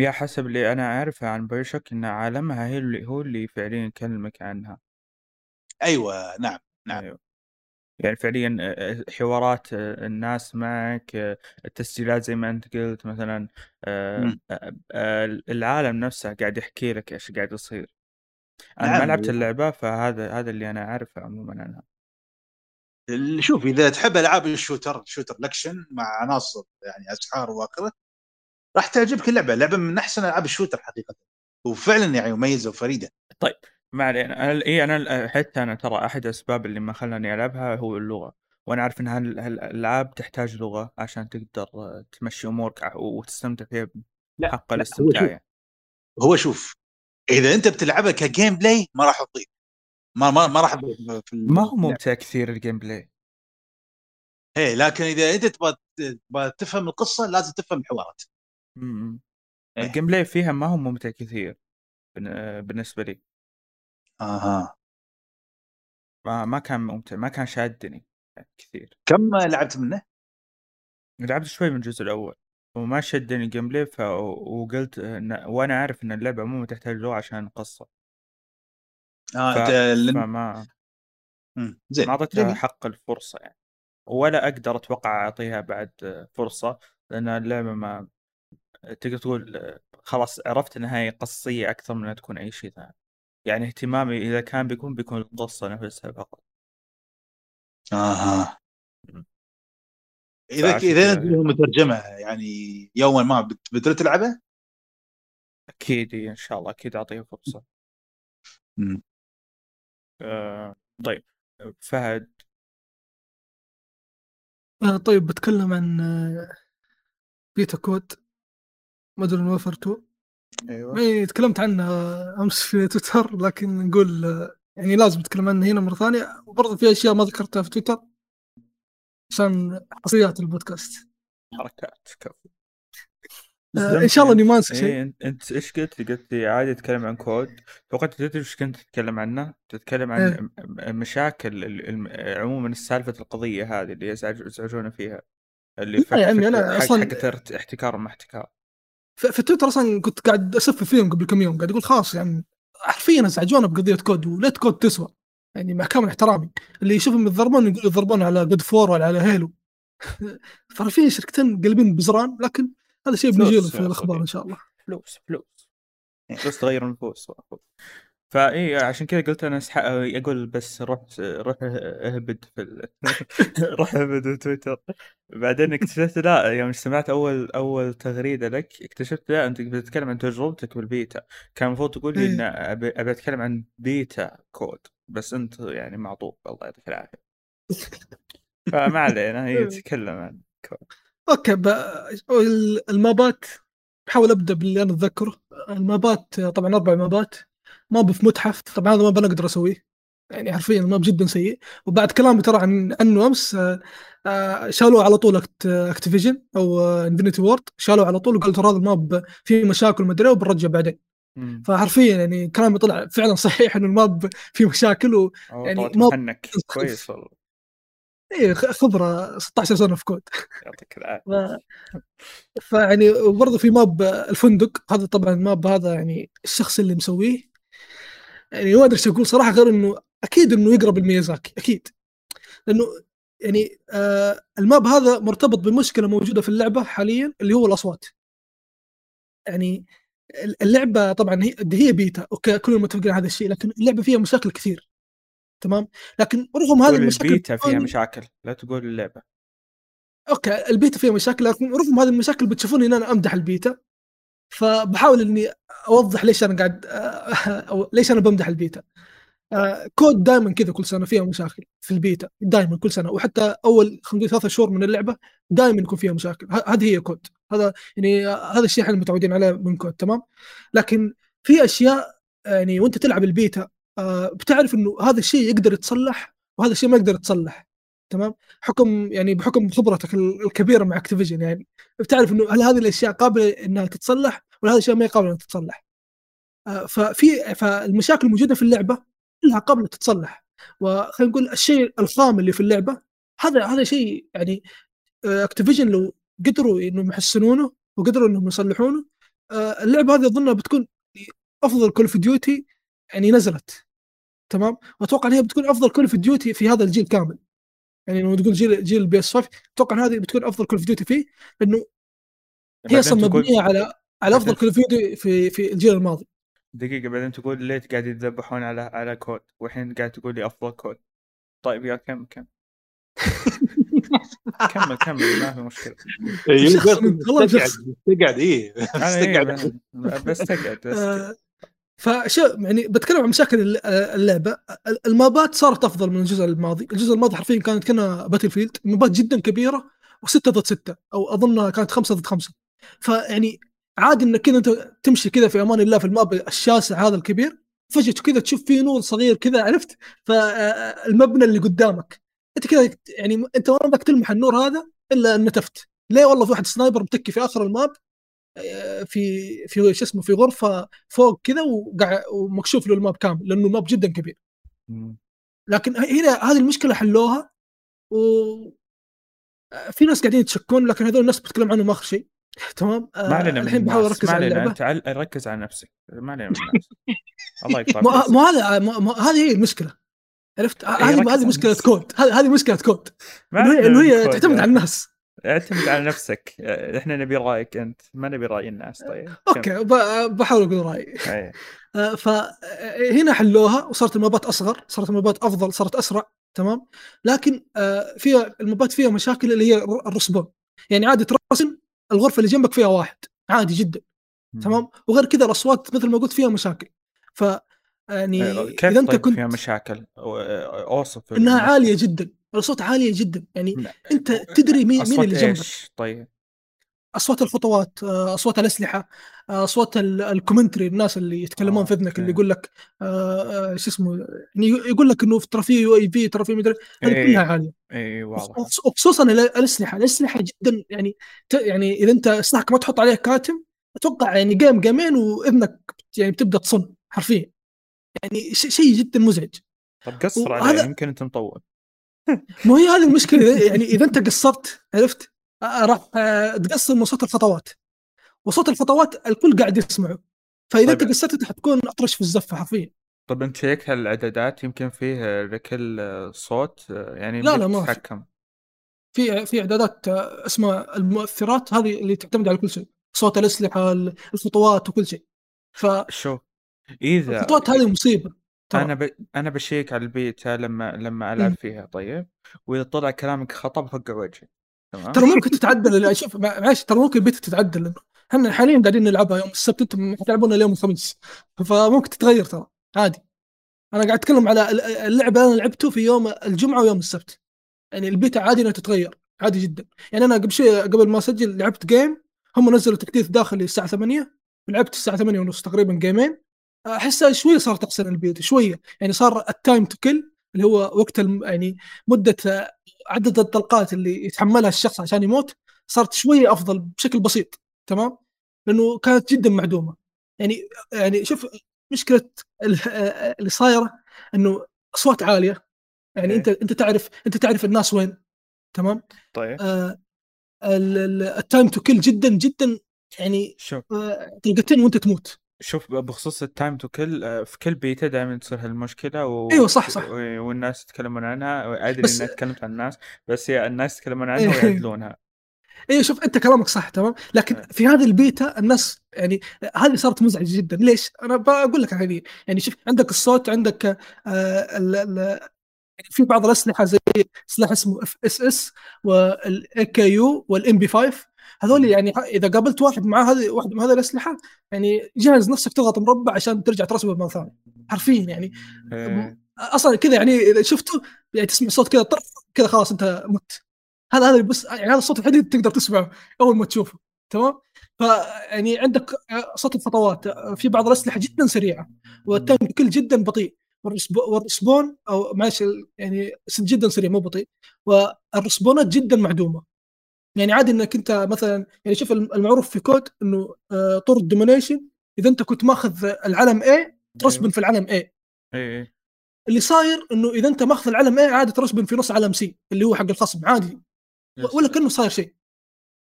Speaker 1: يا حسب اللي أنا أعرفه عن بايوشوك إن عالمها هي اللي هو اللي فعليا يكلمك عنها.
Speaker 2: أيوه نعم نعم.
Speaker 1: أيوه. يعني فعليا آه، حوارات آه، الناس معك آه، التسجيلات زي ما أنت قلت مثلا آه،. آه، آه، العالم نفسه قاعد يحكي لك إيش قاعد يصير
Speaker 2: نعم.
Speaker 1: ما لعبت اللعبة فهذا هذا اللي أنا أعرفه عموما عنها
Speaker 2: شوف إذا تحب ألعاب ال shooter shooter ال action مع عناصر يعني اسحار واخره راح تعجبك اللعبة لعبه من أحسن ألعاب ال shooter حقيقه وفعلا يعني مميزة وفريدة
Speaker 1: ما علينا أنا اي أنا حتى أنا ترى أحد الأسباب اللي ما خلاني ألعبها هو اللغة وأنا عارف إن هال- هالالعاب تحتاج لغة عشان تقدر تمشي أمورك وتستمتع فيها
Speaker 2: لا،
Speaker 1: الاستمتاع
Speaker 2: هو
Speaker 1: يعني
Speaker 2: هو شوف إذا أنت بتلعبها ك gameplay ما راح تضيع ما ما ما راح في
Speaker 1: ما هو. ممتع كثير الجيم بلاي
Speaker 2: إيه لكن إذا أنت تبغى تبغى تفهم القصة لازم تفهم الحوارات
Speaker 1: م- م.
Speaker 2: إيه.
Speaker 1: ال gameplay فيها ما هو ممتع كثير بالنسبة لي
Speaker 2: أها
Speaker 1: ما ما كان ممتع ما كان شادني كثير
Speaker 2: كم لعبت منه؟
Speaker 1: لعبت شوي من الجزء الأول وما شدني ال gameplay ف... وقلت إن... وأنا عارف إن اللعبة عموما تحتاج لغه عشان قصة
Speaker 2: آه
Speaker 1: ف...
Speaker 2: أنت لن-
Speaker 1: فما
Speaker 2: مم، زين
Speaker 1: ما
Speaker 2: أعطيتها.
Speaker 1: حق الفرصة يعني ولا أقدر أتوقع أعطيها بعد فرصة لأن اللعبة ما تقدر تقول خلاص عرفت انها هي قصية أكثر من إنها تكون أي شيء ثاني يعني اهتمامي إذا كان بيكون بيكون القصة نفسها فقط. أها
Speaker 2: إذا
Speaker 1: إذا
Speaker 2: نزلوا مترجمه يعني. يوما ما بت- بترد تلعبها؟
Speaker 1: أكيد إن شاء الله أكيد اعطيها
Speaker 2: فرصة.
Speaker 1: آه طيب. فهد.
Speaker 3: آه طيب بتكلم عن آه، بيتا كود Modern Warfare 2
Speaker 1: أيوه.
Speaker 3: يعني تكلمت عنها أمس في تويتر لكن نقول آه، يعني لازم نتكلم عنها هنا مرة ثانية. وبرضه في أشياء ما ذكرتها في تويتر عشان حصريات البودكاست.
Speaker 1: حركات كفو.
Speaker 3: آه إن شاء الله إني ما أنسى شيء.
Speaker 1: إيه أنت إيش قلت؟ لي؟ قلت لي عادي اتكلم عن كود. توقعت تدري إيش كنت تتكلم عنه؟ تتكلم عن
Speaker 3: إيه.
Speaker 1: مشاكل عموما السالفة القضية هذه اللي يزعج يزعجون فيها. اللي
Speaker 3: لا يا عمي، أنا
Speaker 1: حق
Speaker 3: أصلاً-
Speaker 1: حق احتكار ما احتكار.
Speaker 3: في في تويتر أصلا كنت قاعد أسف فيهم قبل كم يوم قاعد أقول خلاص يعني حرفيا ازعجونا بقضية كود وليت كود تسوى. يعني مع كامل احترامي. اللي يشوفهم يتضربون يقول- يضربون على جود فور ولا على هيلو فعارفين شركتين قلبين بزران لكن هذا شيء بنجيله في
Speaker 1: الأخبار.
Speaker 3: إن شاء الله.
Speaker 1: فلوس فلوس. بس تغير النفوس فاي عشان كذا قلت أنا أسح... أقول بس روح روح أهبد في ال... روح أهبد في تويتر. بعدين اكتشفت لا يوم سمعت أول أول تغريدة لك اكتشفت لا أنت بتتكلم عن تجربتك بالبيتا. كان المفروض تقول لي
Speaker 3: إيه.
Speaker 1: إن ابي أبي أتكلم عن بيتا كود بس أنت يعني معطوب الله يعطيك العافية. فما علينا هي تتكلم عن كود.
Speaker 3: أوكي ب... ال- ال map ات بحاول أبدأ باللي أنا أتذكره. ال map ات طبعا أربع map ات map في متحف طبعا هذا ما بنقدر أسويه. يعني حرفيا ال map جدا سيء. وبعد كلامي ترى عن عنه أمس آه، آه، شالوه على طول. Activision أو Infinity Ward. شالوه على طول وقالوا ترى هذا ال map فيه مشاكل مدري إيه وبنرجع بعدين. فحرفيا يعني كلامي طلع فعلا صحيح إنه ال map فيه مشاكل و...
Speaker 1: أو
Speaker 3: يعني
Speaker 1: كويس والله.
Speaker 3: خ- خبرة 16 سنة في كود.
Speaker 1: يعطيك
Speaker 3: العافية. فيعني وبرضه في map الفندق. هذا طبعا ال map هذا يعني الشخص اللي مسويه. يعني ما أدري إيش أقول صراحة غير إنه أكيد إنه يقرب لميازاكي أكيد. لأنه يعني آه ال map هذا مرتبط بمشكلة موجودة في اللعبة حاليا اللي هو الأصوات. يعني اللعبة طبعا هي هي beta okay كلنا متفقين على هذا الشيء لكن اللعبة فيها مشاكل كثير. تمام؟ لكن رغم هذه المشاكل
Speaker 1: البيتا فيها مشاكل لا تقول اللعبة.
Speaker 3: okay ال beta فيها مشاكل لكن رغم هذه المشاكل بتشوفوني إن أنا أمدح البيتا. فبحاول إني أوضح ليش أنا قاعد أو ليش أنا بمدح البيتا. كود دائما كذا كل سنة فيها مشاكل في البيتا دائما كل سنة. وحتى أول خمسة ثلاثة شهور من اللعبة دائما يكون فيها مشاكل. هذه هي كود. هذا يعني هذا الشيء إحنا متعودين عليه من كود تمام؟ لكن في أشياء يعني وأنت تلعب البيتا آه، بتعرف إنه هذا الشيء يقدر يتصلح وهذا الشيء ما يقدر يتصلح. تمام؟ حكم يعني بحكم خبرتك ال- الكبيرة مع Activision يعني بتعرف إنه هل هذه الأشياء قابلة إنها تتصلح ولا هذه الأشياء ما هي قابلة إنها تتصلح؟ آه، ففي فالمشاكل الموجودة في اللعبة كلها قابلة تتصلح. وخلينا نقول الشيء الخام اللي في اللعبة هذا هذا شيء يعني Activision لو قدروا إنهم يحسنونه وقدروا إنهم يصلحونه آه، اللعبة هذه أظنها بتكون أفضل Call of Duty يعني نزلت. تمام؟ وأتوقع ان هي بتكون أفضل Call of Duty في هذا الجيل كامل. يعني لما تقول جيل جيل البي إس 5 أتوقع إن هذه بتكون أفضل كول اوف ديوتي فيه لأنه هي
Speaker 1: بعدين أصلا
Speaker 3: مبنية على على
Speaker 1: أفضل
Speaker 3: كول اوف ديوتي في في الجيل الماضي.
Speaker 1: دقيقة بعدين تقول ليه قاعد يتذبحون على على كود؟ والحين قاعد تقول لي أفضل كود. طيب يا كم كم؟ كمل كمل ما في
Speaker 3: طلب
Speaker 2: تقعد
Speaker 3: شخص.
Speaker 2: تقعد
Speaker 1: إيه.
Speaker 2: تقعد
Speaker 1: بس- بس تقعد بس
Speaker 3: آه، فشو يعني بتكلم عن مشاكل الل- آه، اللعبة. ال- ال map ات صارت أفضل من الجزء الماضي، الجزء الماضي حرفيا كانت كنا Battlefield، map ات جدا كبيرة و6 ضد 6 أو أظنها كانت 5 ضد 5 فيعني عادي إنك كذا أنت تمشي كذا في أمان الله في ال map الشاسع هذا الكبير فجأة كذا تشوف فيه نور صغير كذا عرفت؟ فالمبنى اللي قدامك. أنت كذا يعني أنت ما بدك تلمح النور هذا إلا إن انتفت ليه؟ والله في واحد sniper متكي في آخر ال map آه، في في شو اسمه في غرفة فوق كذا ومكشوف له ال map كامل لأنه ال map جدا كبير. لكن هنا هذه المشكلة حلوها و في ناس قاعدين يتشكون لكن هذول الناس بتكلم عنهم آخر شيء. تمام؟ آه،
Speaker 1: ما علينا من
Speaker 3: الحين بحاول أركز
Speaker 1: ما
Speaker 3: على
Speaker 1: علينا
Speaker 3: اللعبة.
Speaker 1: أنت عل- ركز على نفسك. ما علينا من الناس. الله يقطع
Speaker 3: مو هذا هذه هي المشكلة. عرفت؟
Speaker 1: ركز
Speaker 3: هذه هذه
Speaker 1: مشكلة.
Speaker 3: كود. هذه مشكلة كود. إنه هي تعتمد على الناس.
Speaker 1: اعتمد على نفسك. إحنا نبي رأيك أنت ما نبي رأي الناس. طيب
Speaker 3: أوكي بحاول أقول
Speaker 1: رأيي. أي.
Speaker 3: فهنا حلوها وصارت المابات أصغر صارت المابات أفضل صارت أسرع تمام؟ لكن آه، فيها المابات فيها مشاكل اللي هي الر- الرسبون يعني عادي ترسم الغرفة اللي جنبك فيها واحد. عادي جدا تمام؟ وغير كذا الأصوات مثل ما قلت فيها مشاكل. ف يعني
Speaker 1: كيف
Speaker 3: إذا أنت
Speaker 1: طيب
Speaker 3: كنت
Speaker 1: فيها مشاكل
Speaker 3: أوصف
Speaker 1: إنها.
Speaker 3: عالية جدا. الاصوات عالية جدا يعني
Speaker 1: لا.
Speaker 3: أنت تدري مين مين اللي جنبك؟
Speaker 1: طيب
Speaker 3: أصوات الخطوات آه، أصوات الأسلحة آه، أصوات ال- ال commentary الناس اللي يتكلمون
Speaker 1: آه،
Speaker 3: في اذنك اللي. يقول لك شو اسمه يعني يقول لك إنه ترى في UAV ترى في مدري هذه
Speaker 1: إيه.
Speaker 3: كلها عالية
Speaker 1: اي واضح
Speaker 3: وخص- وخصوصا ال- الأسلحة الأسلحة جدا يعني يعني إذا أنت سلاحك ما تحط عليه كاتم أتوقع يعني game game ين وإذنك يعني بتبدأ تصن حرفيا يعني شيء جدا مزعج
Speaker 1: طب قصر عليه يمكن أنت مطول
Speaker 3: مو هي هذه المشكلة يعني إذا أنت قصرت عرفت؟ آه، راح آه، تقصر من صوت الخطوات. وصوت الخطوات الكل قاعد يسمعه. فإذا
Speaker 1: طيب.
Speaker 3: انت قصرت أنت حتكون أطرش في الزفة حرفيا.
Speaker 1: طب أنت شيكت على الاعدادات يمكن فيه لكل صوت يعني
Speaker 3: لا، لا، ما في.
Speaker 1: تتحكم
Speaker 3: في في إعدادات آه، اسمها المؤثرات هذه اللي تعتمد على كل شيء. صوت الأسلحة الخطوات وكل شيء. فالخطوات
Speaker 1: شوف إذا
Speaker 3: هذه مصيبة. ترى.
Speaker 1: أنا ب... أنا بشيك على البيتا لما لما ألعب
Speaker 3: مم.
Speaker 1: فيها طيب. وإذا طلع كلامك خطا بفقع وجهي تمام؟
Speaker 3: ترى ممكن تتعدل شوف مع- معلش ترى ممكن البيتا تتعدل. إحنا حاليا قاعدين نلعبها يوم السبت أنتم حتلعبونها اليوم الخميس. فممكن تتغير ترى. عادي. أنا قاعد أتكلم على ال- اللعبة اللي أنا لعبته في يوم الجمعة ويوم السبت. يعني البيتا عادي إنها تتغير. عادي جدا. يعني أنا قبل شوي قبل ما أسجل لعبت game هم نزلوا تحديث داخلي الساعة 8 ولعبت الساعة 8 ونص تقريبا game ين أحسها شوية صارت احسن البيتا شوية. يعني صار ال time to kill اللي هو وقت الم... يعني مدة آه، عدد الطلقات اللي يتحملها الشخص عشان يموت صارت شوية أفضل بشكل بسيط تمام؟ لأنه كانت جدا معدومة. يعني يعني شوف مشكلة ال- آه، اللي صايرة إنه أصوات عالية. يعني
Speaker 1: إيه.
Speaker 3: أنت أنت تعرف أنت تعرف الناس وين تمام؟
Speaker 1: طيب.
Speaker 3: آه ال- ال- ال time to kill جدا جدا يعني آه، طلقتين وأنت تموت.
Speaker 1: شوف بخصوص ال time to kill في كل بيتا دائما تصير هالمشكلة و...
Speaker 3: أيوة، صح، صح.
Speaker 1: والناس يتكلمون عنها ادري
Speaker 3: بس-
Speaker 1: اني تكلمت عن الناس بس هي الناس يتكلمون عنها
Speaker 3: إيه.
Speaker 1: ويعدلونها
Speaker 3: اي شوف أنت كلامك صح تمام لكن
Speaker 1: إيه.
Speaker 3: في هذه البيتا الناس يعني هذه صارت مزعجة جدا ليش؟ أنا بقول لك هذه يعني شوف عندك الصوت عندك آه ال ال في بعض الأسلحة زي سلاح اسمه FSS وال AKU وال MP 5 هذول يعني إذا قابلت واحد مع هذه واحد من هذه الأسلحة يعني جهز نفسك تضغط مربع عشان ترجع ترسبن مرة ثانية. حرفيا يعني.
Speaker 1: إيه.
Speaker 3: أصلا كذا يعني إذا شفته يعني تسمع صوت كذا طرف كذا خلاص أنت مت. هذا هذا بس يعني هذا الصوت الوحيد اللي تقدر تسمعه أول ما تشوفه. تمام؟ فيعني عندك صوت خطوات في بعض الأسلحة جدا سريعة وال time to kill جدا بطيء. وال resp- وال respawn أو معلش يعني جدا سريع مو بطيء. وال respawn ات جدا معدومة. يعني عادي إنك أنت مثلا يعني شوف المعروف في كود إنه آه، طور ال Domination إذا أنت كنت ماخذ العلم A ترسبن في العلم A.
Speaker 1: اي اي
Speaker 3: اللي صاير إنه إذا أنت ماخذ العلم A عادي ترسبن في نص علم C اللي هو حق الخصم عادي. ولا كأنه صاير شيء.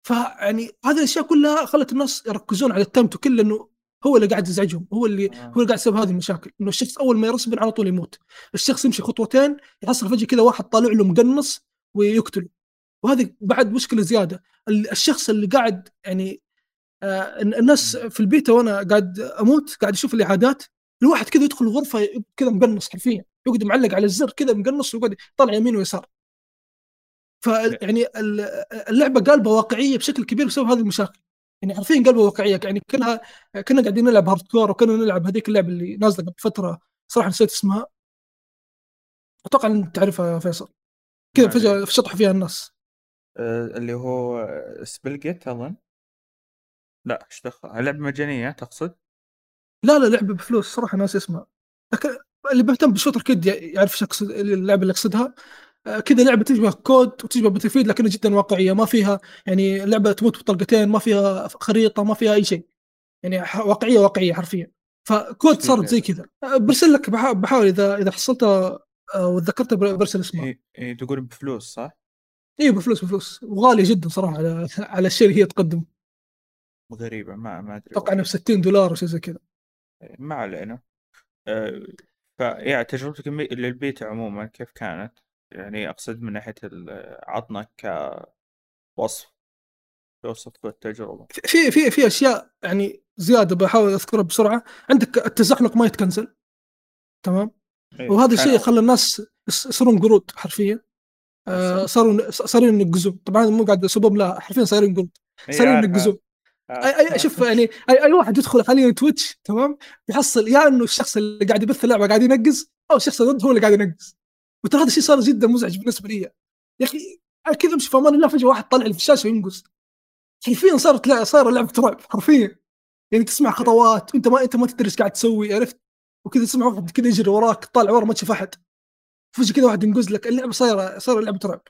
Speaker 3: فيعني هذه الأشياء كلها خلت الناس يركزون على ال time to kill إنه هو اللي قاعد يزعجهم هو اللي
Speaker 1: آه.
Speaker 3: هو اللي قاعد يسبب هذه المشاكل. إنه الشخص أول ما يرسبن على طول يموت. الشخص يمشي خطوتين يحصل فجأة كذا واحد طالع له مقنص ويقتله. وهذه بعد مشكلة زيادة. ال- الشخص اللي قاعد يعني آه الناس في البيتا وأنا قاعد أموت قاعد أشوف الإعادات الواحد كذا يدخل الغرفة كذا مقنص حرفيا يقعد معلق على الزر كذا مقنص ويقعد طالع يمين ويسار. فيعني اللعبة قالبة واقعية بشكل كبير بسبب هذه المشاكل. يعني حرفيا قلبه واقعية. يعني كنا كنا قاعدين نلعب hardcore وكنا نلعب هذيك اللعبة اللي نازلة قبل فترة صراحة نسيت اسمها. أتوقع إن تعرفها يا فيصل. كذا فجأة شطحوا فيها الناس.
Speaker 1: اللي هو Splitgate اظن لا إيش دخل لعبة مجانية تقصد؟
Speaker 3: لا لا لعبة بفلوس صراحة ناسي اسمها. لكن اللي بيهتم بال shooter أكيد يعرف إيش أقصد اللعبة اللي أقصدها. آه، كذا لعبة تشبه كود وتشبه Battlefield لكنها جدا واقعية ما فيها يعني لعبة تموت بطلقتين ما فيها خريطة ما فيها أي شيء. يعني واقعية واقعية حرفيا. فكود صارت زي كذا. آه، برسل لك بحا- بحاول إذا إذا حصلتها آه، وتذكرتها بر- برسل اسمها.
Speaker 1: اي تقول بفلوس صح؟
Speaker 3: اي بفلوس بفلوس. وغالية جدا صراحة على على الشيء اللي هي تقدم
Speaker 1: غريبة ما ما أدري.
Speaker 3: أتوقع انها ب 60 دولار أو شيء زي كذا.
Speaker 1: ما علينا. آه، فيعني تجربتك للبيتا عموما كيف كانت؟ يعني أقصد من ناحية عطنا كوصف. توصف التجربة.
Speaker 3: في في في أشياء يعني زيادة بحاول أذكرها بسرعة. عندك التزحلق ما يتكنسل. تمام؟
Speaker 1: إيه،
Speaker 3: وهذا الشيء خلى الناس يص- يصيرون قرود حرفيا. آه صاروا صاروا ينقزون طبعا مو قاعد اسبهم لا حرفيا
Speaker 1: إيه،
Speaker 3: صاروا
Speaker 1: عارف-
Speaker 3: ينقزون
Speaker 1: عارف-
Speaker 3: أي أي شوف يعني أي, أي واحد يدخل حاليا تويتش تمام؟ يحصل يا إنه الشخص اللي قاعد يبث اللعبة قاعد ينقز أو الشخص اللي ضده هو اللي قاعد ينقز. وترى هذا الشيء صار جدا مزعج بالنسبة لي. يا أخي كذا أمشي في أمان الله فجأة واحد طالع لي في الشاشه وينقز. حرفيا صارت لا صار لعبة رعب حرفيا. يعني تسمع خطوات وأنت ما أنت ما تدري إيش قاعد تسوي عرفت؟ وكذا تسمع واحد كذا يجري وراك طالع ورا ما تشوف أحد. فجاه كذا واحد ينقز لك اللعبة صايره صايرة لعبة رعب.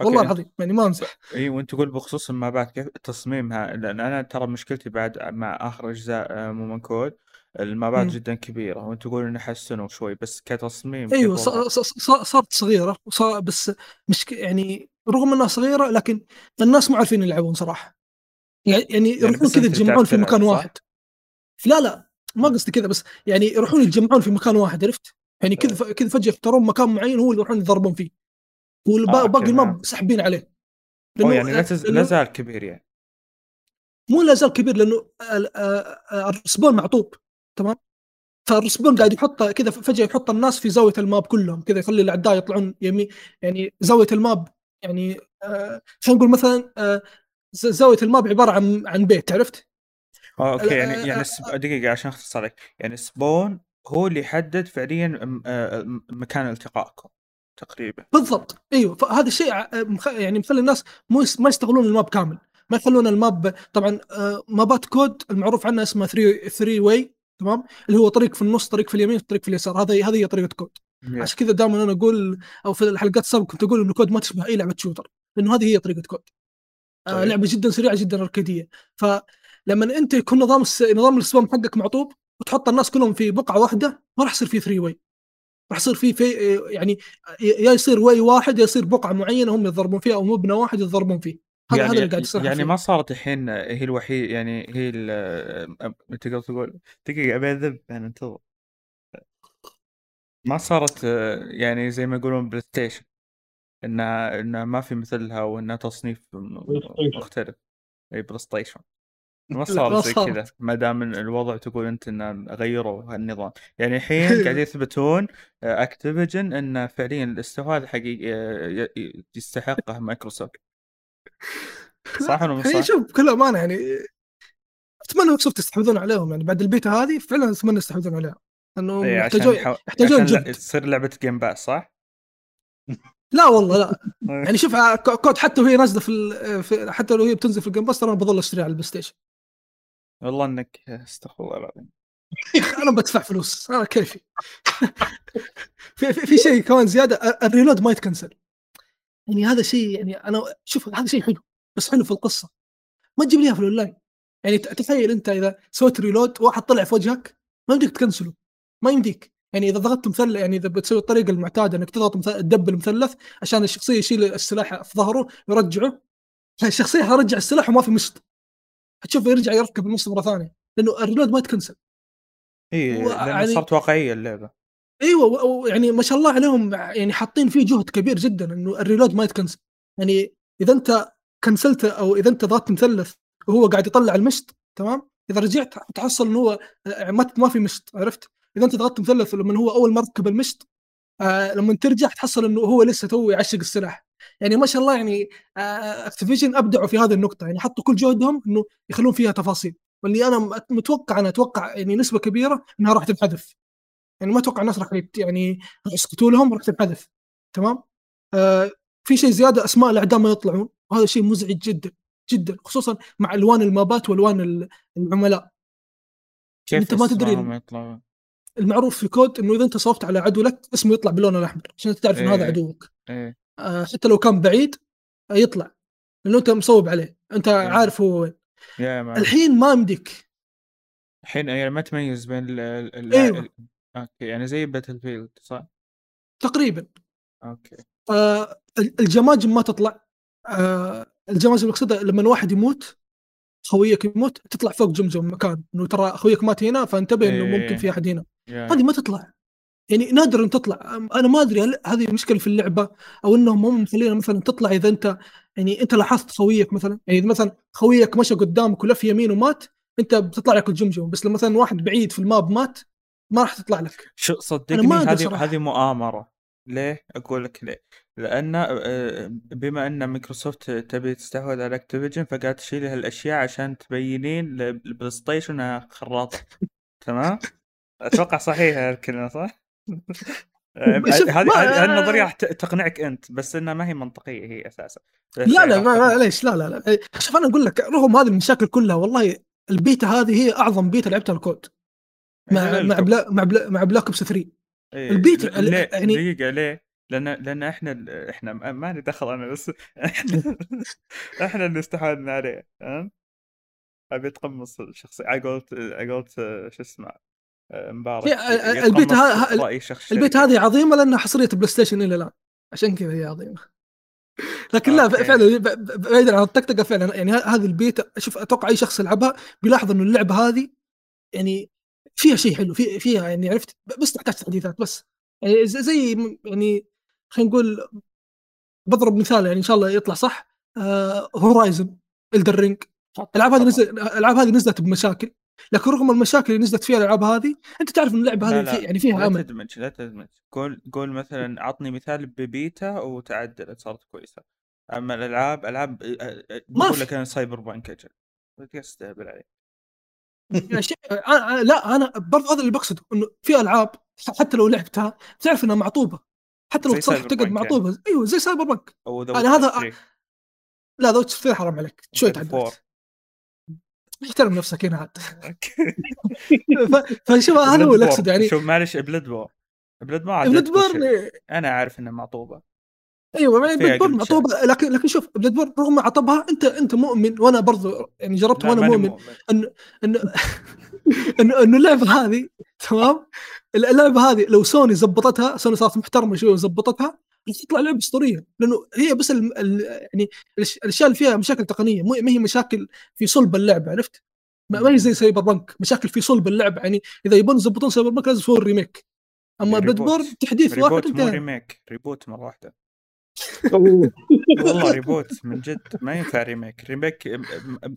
Speaker 3: والله. العظيم يعني ما امزح
Speaker 1: إي وأنت تقول بخصوص المابات كيف تصميمها لأن أنا ترى مشكلتي بعد مع آخر أجزاء مومن كود ال map ات
Speaker 3: مم.
Speaker 1: جدا كبيرة. وأنت تقول إنه حسنوا شوي بس كتصميم
Speaker 3: أيوه صارت صغيرة وصار بس مش يعني رغم إنها صغيرة لكن الناس مو عارفين يلعبون صراحة. يعني يعني يروحون
Speaker 1: بس
Speaker 3: كذا يتجمعون في مكان؟ واحد. لا لا ما قصدي كذا بس يعني يروحون يتجمعون في مكان واحد عرفت؟ يعني كذا ف- كذا فجأة يختارون مكان معين هو اللي يروحون يضربون فيه
Speaker 1: آه،
Speaker 3: والباقي
Speaker 1: okay،
Speaker 3: ال map
Speaker 1: فهمت.
Speaker 3: ساحبين عليه
Speaker 1: أو
Speaker 3: لأنه-
Speaker 1: يعني لا, زال كبير يعني
Speaker 3: مو لا زال كبير لأنه ال- آه، آه، ال respawn معطوب تمام فال respawn قاعد يحط كذا فجأة يحط الناس في زاوية ال map كلهم كذا يخلي الأعداء يطلعون يمين يعني زاوية ال map يعني آه خلينا نقول مثلا آه زاوية ال map عبارة عن عن بيت عرفت؟
Speaker 1: آه،
Speaker 3: okay
Speaker 1: يعني
Speaker 3: آه،
Speaker 1: يعني
Speaker 3: آه،.
Speaker 1: دقيقة عشان أختصر عليك يعني spawn هو اللي يحدد فعليا آه، م- مكان التقائكم تقريبا.
Speaker 3: بالضبط. إيوه فهذا الشيء مخ- يعني مخلي الناس مو ما يستغلون ال map كامل. ما يخلون ال map طبعا آه، map ات كود المعروف عنها اسمها 3 3 way تمام؟ اللي هو طريق في النص طريق في اليمين طريق في اليسار. هذه هذه هي طريقة كود. عشان كذا دائما أنا أقول أو في الحلقات السابقة كنت أقول انه كود ما تشبه أي لعبة shooter لأنه هذه هي طريقة كود. آه
Speaker 1: طيب.
Speaker 3: لعبة جدا سريعة جدا أركيدية. فلما أنت يكون نظام الس... نظام ال spawn حقك معطوب وتحط الناس كلهم في بقعة واحدة ما راح يصير في 3 way راح يصير في في يعني يا يصير way واحد يا يصير بقعة معينة هم يضربون فيها أو مبنى واحد يتضربون فيه. هذا
Speaker 1: يعني
Speaker 3: هذا اللي قاعد يصير
Speaker 1: يعني
Speaker 3: حرفياً.
Speaker 1: ما صارت الحين هي الوحيد يعني هي تقدر تقول دقيقة أبي أذب أنا أنتظر. ما صارت آه، يعني زي ما يقولون بلاي ستيشن انها انها ما في مثلها وانها تصنيف. مختلف. إي بلاي ستيشن ما
Speaker 3: ما
Speaker 1: زي. كذا ما دام الوضع تقول أنت إن غيروا هالنظام يعني الحين قاعد يثبتون Activision إن فعليا الاستحواذ حقيقي آه، يستحقه مايكروسوفت صح ولا مو
Speaker 3: يعني
Speaker 1: صح؟
Speaker 3: شوف بكل أمانة يعني أتمنى مايكروسوفت يستحوذون عليهم يعني بعد البيتا هذه فعلا أتمنى يستحوذون عليها لأنه
Speaker 1: إيه،
Speaker 3: يحتاجون. يحتاجون
Speaker 1: تصير لعبة Game Pass صح؟
Speaker 3: لا والله لا يعني شوف آه، كو- COD حتى وهي نازلة في, في حتى لو هي بتنزل في ال Game Pass ترى أنا بظل أشتريها على البلاي ستيشن
Speaker 1: والله إنك استغفر الله العظيم.
Speaker 3: أنا بدفع فلوس أنا كيفي. في, في, في شيء كمان زيادة ال- ال reload ما يتكنسل. يعني هذا شيء يعني أنا شوف هذا شيء حلو بس حلو في القصة. ما تجيب لي إياها في الأونلاين. يعني تخيل أنت إذا سويت reload واحد طلع في وجهك ما يمديك تكنسله ما يمديك. يعني إذا ضغطت مثلث يعني إذا بتسوي الطريقة المعتادة إنك تضغط مث- تدبل مثلث عشان الشخصية يشيل السلاح في ظهره يرجعه. الشخصية حرجع السلاح وما في مشط. هتشوفه يرجع يركب المشط مرة ثانية لأنه ال reload ما يتكنسل
Speaker 1: اي لأن
Speaker 3: يعني-
Speaker 1: صارت واقعية اللعبة.
Speaker 3: أيوه و- و- يعني ما شاء الله عليهم يعني حاطين فيه جهد كبير جدا إنه ال reload ما يتكنسل. يعني إذا أنت كنسلت أو إذا أنت ضغطت مثلث وهو قاعد يطلع المشط تمام؟ إذا رجعت تحصل إنه هو آه، ما ما في مشط عرفت؟ إذا أنت ضغطت مثلث لما هو أول ما ركب المشط آه لما ترجع تحصل إنه هو لسه تو يعشق السلاح. يعني ما شاء الله يعني Activision أبدعوا في هذه النقطة. يعني حطوا كل جهدهم إنه يخلون فيها تفاصيل. واللي أنا مت- متوقع أنا أتوقع يعني نسبة كبيرة إنها راح تنحذف. يعني ما أتوقع الناس راح يعني راح يسكتوا لهم راح تنحذف. تمام؟ آه في شيء زيادة أسماء الأعداء ما يطلعون. وهذا شيء مزعج جدا جدا خصوصا مع ألوان المابات وألوان ال- العملاء.
Speaker 1: كيف
Speaker 3: أنت ما تدري
Speaker 1: اسمائهم يطلعون؟
Speaker 3: المعروف في COD إنه إذا أنت صوبت على عدو لك اسمه يطلع باللون الأحمر عشان تعرف إن هذا
Speaker 1: إيه.
Speaker 3: عدوك.
Speaker 1: إيه.
Speaker 3: آه حتى لو كان بعيد آه، يطلع لأنه أنت مصوب عليه أنت عارف هو وين. الحين ما يمديك
Speaker 1: الحين يعني ما تميز بين ال ال
Speaker 3: أيوة.
Speaker 1: okay يعني زي Battlefield صح؟
Speaker 3: تقريبا
Speaker 1: okay
Speaker 3: آه الجماجم ما تطلع آه الجماجم المقصودة لما الواحد يموت خويك يموت تطلع فوق جمجمة مكان إنه ترى خويك مات هنا فانتبه إنه
Speaker 1: إيه.
Speaker 3: ممكن في أحد هنا هذه ما تطلع يعني نادر إن تطلع أنا ما أدري هل هذه مشكلة في اللعبة أو إنهم هم مخلينا مثلا تطلع إذا أنت يعني أنت لاحظت خويك مثلا يعني إذا مثلا خويك مشى قدامك ولف يمين ومات أنت بتطلع لك الجمجمة بس لما مثلا واحد بعيد في ال map مات ما راح تطلع لك شوف
Speaker 1: صدقني هذه. هذه مؤامرة ليه؟ أقول لك ليه؟ لأن بما أن مايكروسوفت تبي تستحوذ على Activision فقاعد تشيل هالاشياء عشان تبين للبلاي ستيشن انها خراطة تمام؟ أتوقع صحيحة الكلمة صح؟ آه، هذه النظرية راح تقنعك أنت بس إنها ما هي منطقية هي أساسا
Speaker 3: لا لا ما
Speaker 1: تقنعك.
Speaker 3: ليش لا لا لا شوف أنا أقول لك رغم هذه المشاكل كلها والله البيتا هذه هي أعظم بيتا لعبتها ال COD مع
Speaker 1: إيه،
Speaker 3: مع
Speaker 1: لكم.
Speaker 3: بلا مع بلا مع Black Ops 3
Speaker 1: إيه،
Speaker 3: ال bet-
Speaker 1: ل-
Speaker 3: ال-
Speaker 1: ليه
Speaker 3: يعني-
Speaker 1: دقيقة ليه؟ لأن لأن إحنا إحنا ما لي دخل أنا بس إحنا إحنا اللي استحوذنا عليه؟ أبي يتقمص الشخصية على قولت على قولت آه، شو اسمه مبارك
Speaker 3: هي- ال- البيت
Speaker 1: شخص
Speaker 3: البيت. هذه عظيمة لأنها حصرية بلاي ستيشن إلى الآن. عشان كذا هي عظيمة. لكن لا. فعلا بعيدا عن الطقطقه فعلا يعني هذه البيت شوف أتوقع أي شخص يلعبها بيلاحظ إنه اللعبة هذه يعني فيها شيء حلو في فيها يعني عرفت بس تحتاج تحديثات بس يعني زي- يعني خلينا نقول بضرب مثال يعني إن شاء الله يطلع صح آه هورايزن الدر رينج الألعاب هذه نزل الألعاب هذه نزلت بمشاكل. لكن رغم المشاكل اللي نزلت فيها الألعاب هذه أنت تعرف إن اللعبة
Speaker 1: لا
Speaker 3: هذه
Speaker 1: لا.
Speaker 3: في يعني فيها
Speaker 1: لا
Speaker 3: امل
Speaker 1: تدمج لا تدمج. قول قول مثلا عطني مثال ببيتا وتعدلت صارت كويسة. أما الألعاب
Speaker 3: ألعاب
Speaker 1: بقول
Speaker 3: في.
Speaker 1: لك أنا سايبر بانك أجل. تستهبل عليك.
Speaker 3: يعني لا أنا برضه هذا اللي بقصده إنه في ألعاب حتى لو لعبتها تعرف إنها معطوبة. حتى لو تصلح تقعد
Speaker 1: بانك
Speaker 3: معطوبة. أيوه زي سايبر بانك. أنا هذا-
Speaker 1: Witcher 3.
Speaker 3: لا ذا حرام عليك. شوي. تعدلت. احترم نفسك هنا عاد. فشوف هذا هو اللي
Speaker 1: Bloodborne.
Speaker 3: اقصد يعني
Speaker 1: شوف معلش بلاد بور بلاد بور
Speaker 3: بلاد بورن
Speaker 1: أنا عارف إنها
Speaker 3: معطوبة.
Speaker 1: أيوه
Speaker 3: بلاد بورن
Speaker 1: glitches.
Speaker 3: معطوبة لكن لكن شوف بلاد بورن رغم عطبها أنت أنت مؤمن وأنا برضو يعني جربت
Speaker 1: وأنا
Speaker 3: مؤمن انه انه انه انه اللعبة هذه تمام؟ اللعبة هذه لو سوني زبطتها سوني صارت محترمة شوي وزبطتها راح تطلع لعبة اسطوريه لأنه هي بس ال ال يعني الأشياء اللي فيها مشاكل تقنية. ما هي مشاكل في صلب اللعبه عرفت؟ ما ما هي زي Cyberpunk. مشاكل في صلب اللعبه يعني إذا يبون يزبطون Cyberpunk لازم يسوون remake. أما Blood
Speaker 1: reboot.
Speaker 3: borne تحديث واحد
Speaker 1: reboot مو
Speaker 3: انتهى.
Speaker 1: remake. reboot مرة واحدة. والله reboot من جد ما ينفع remake. remake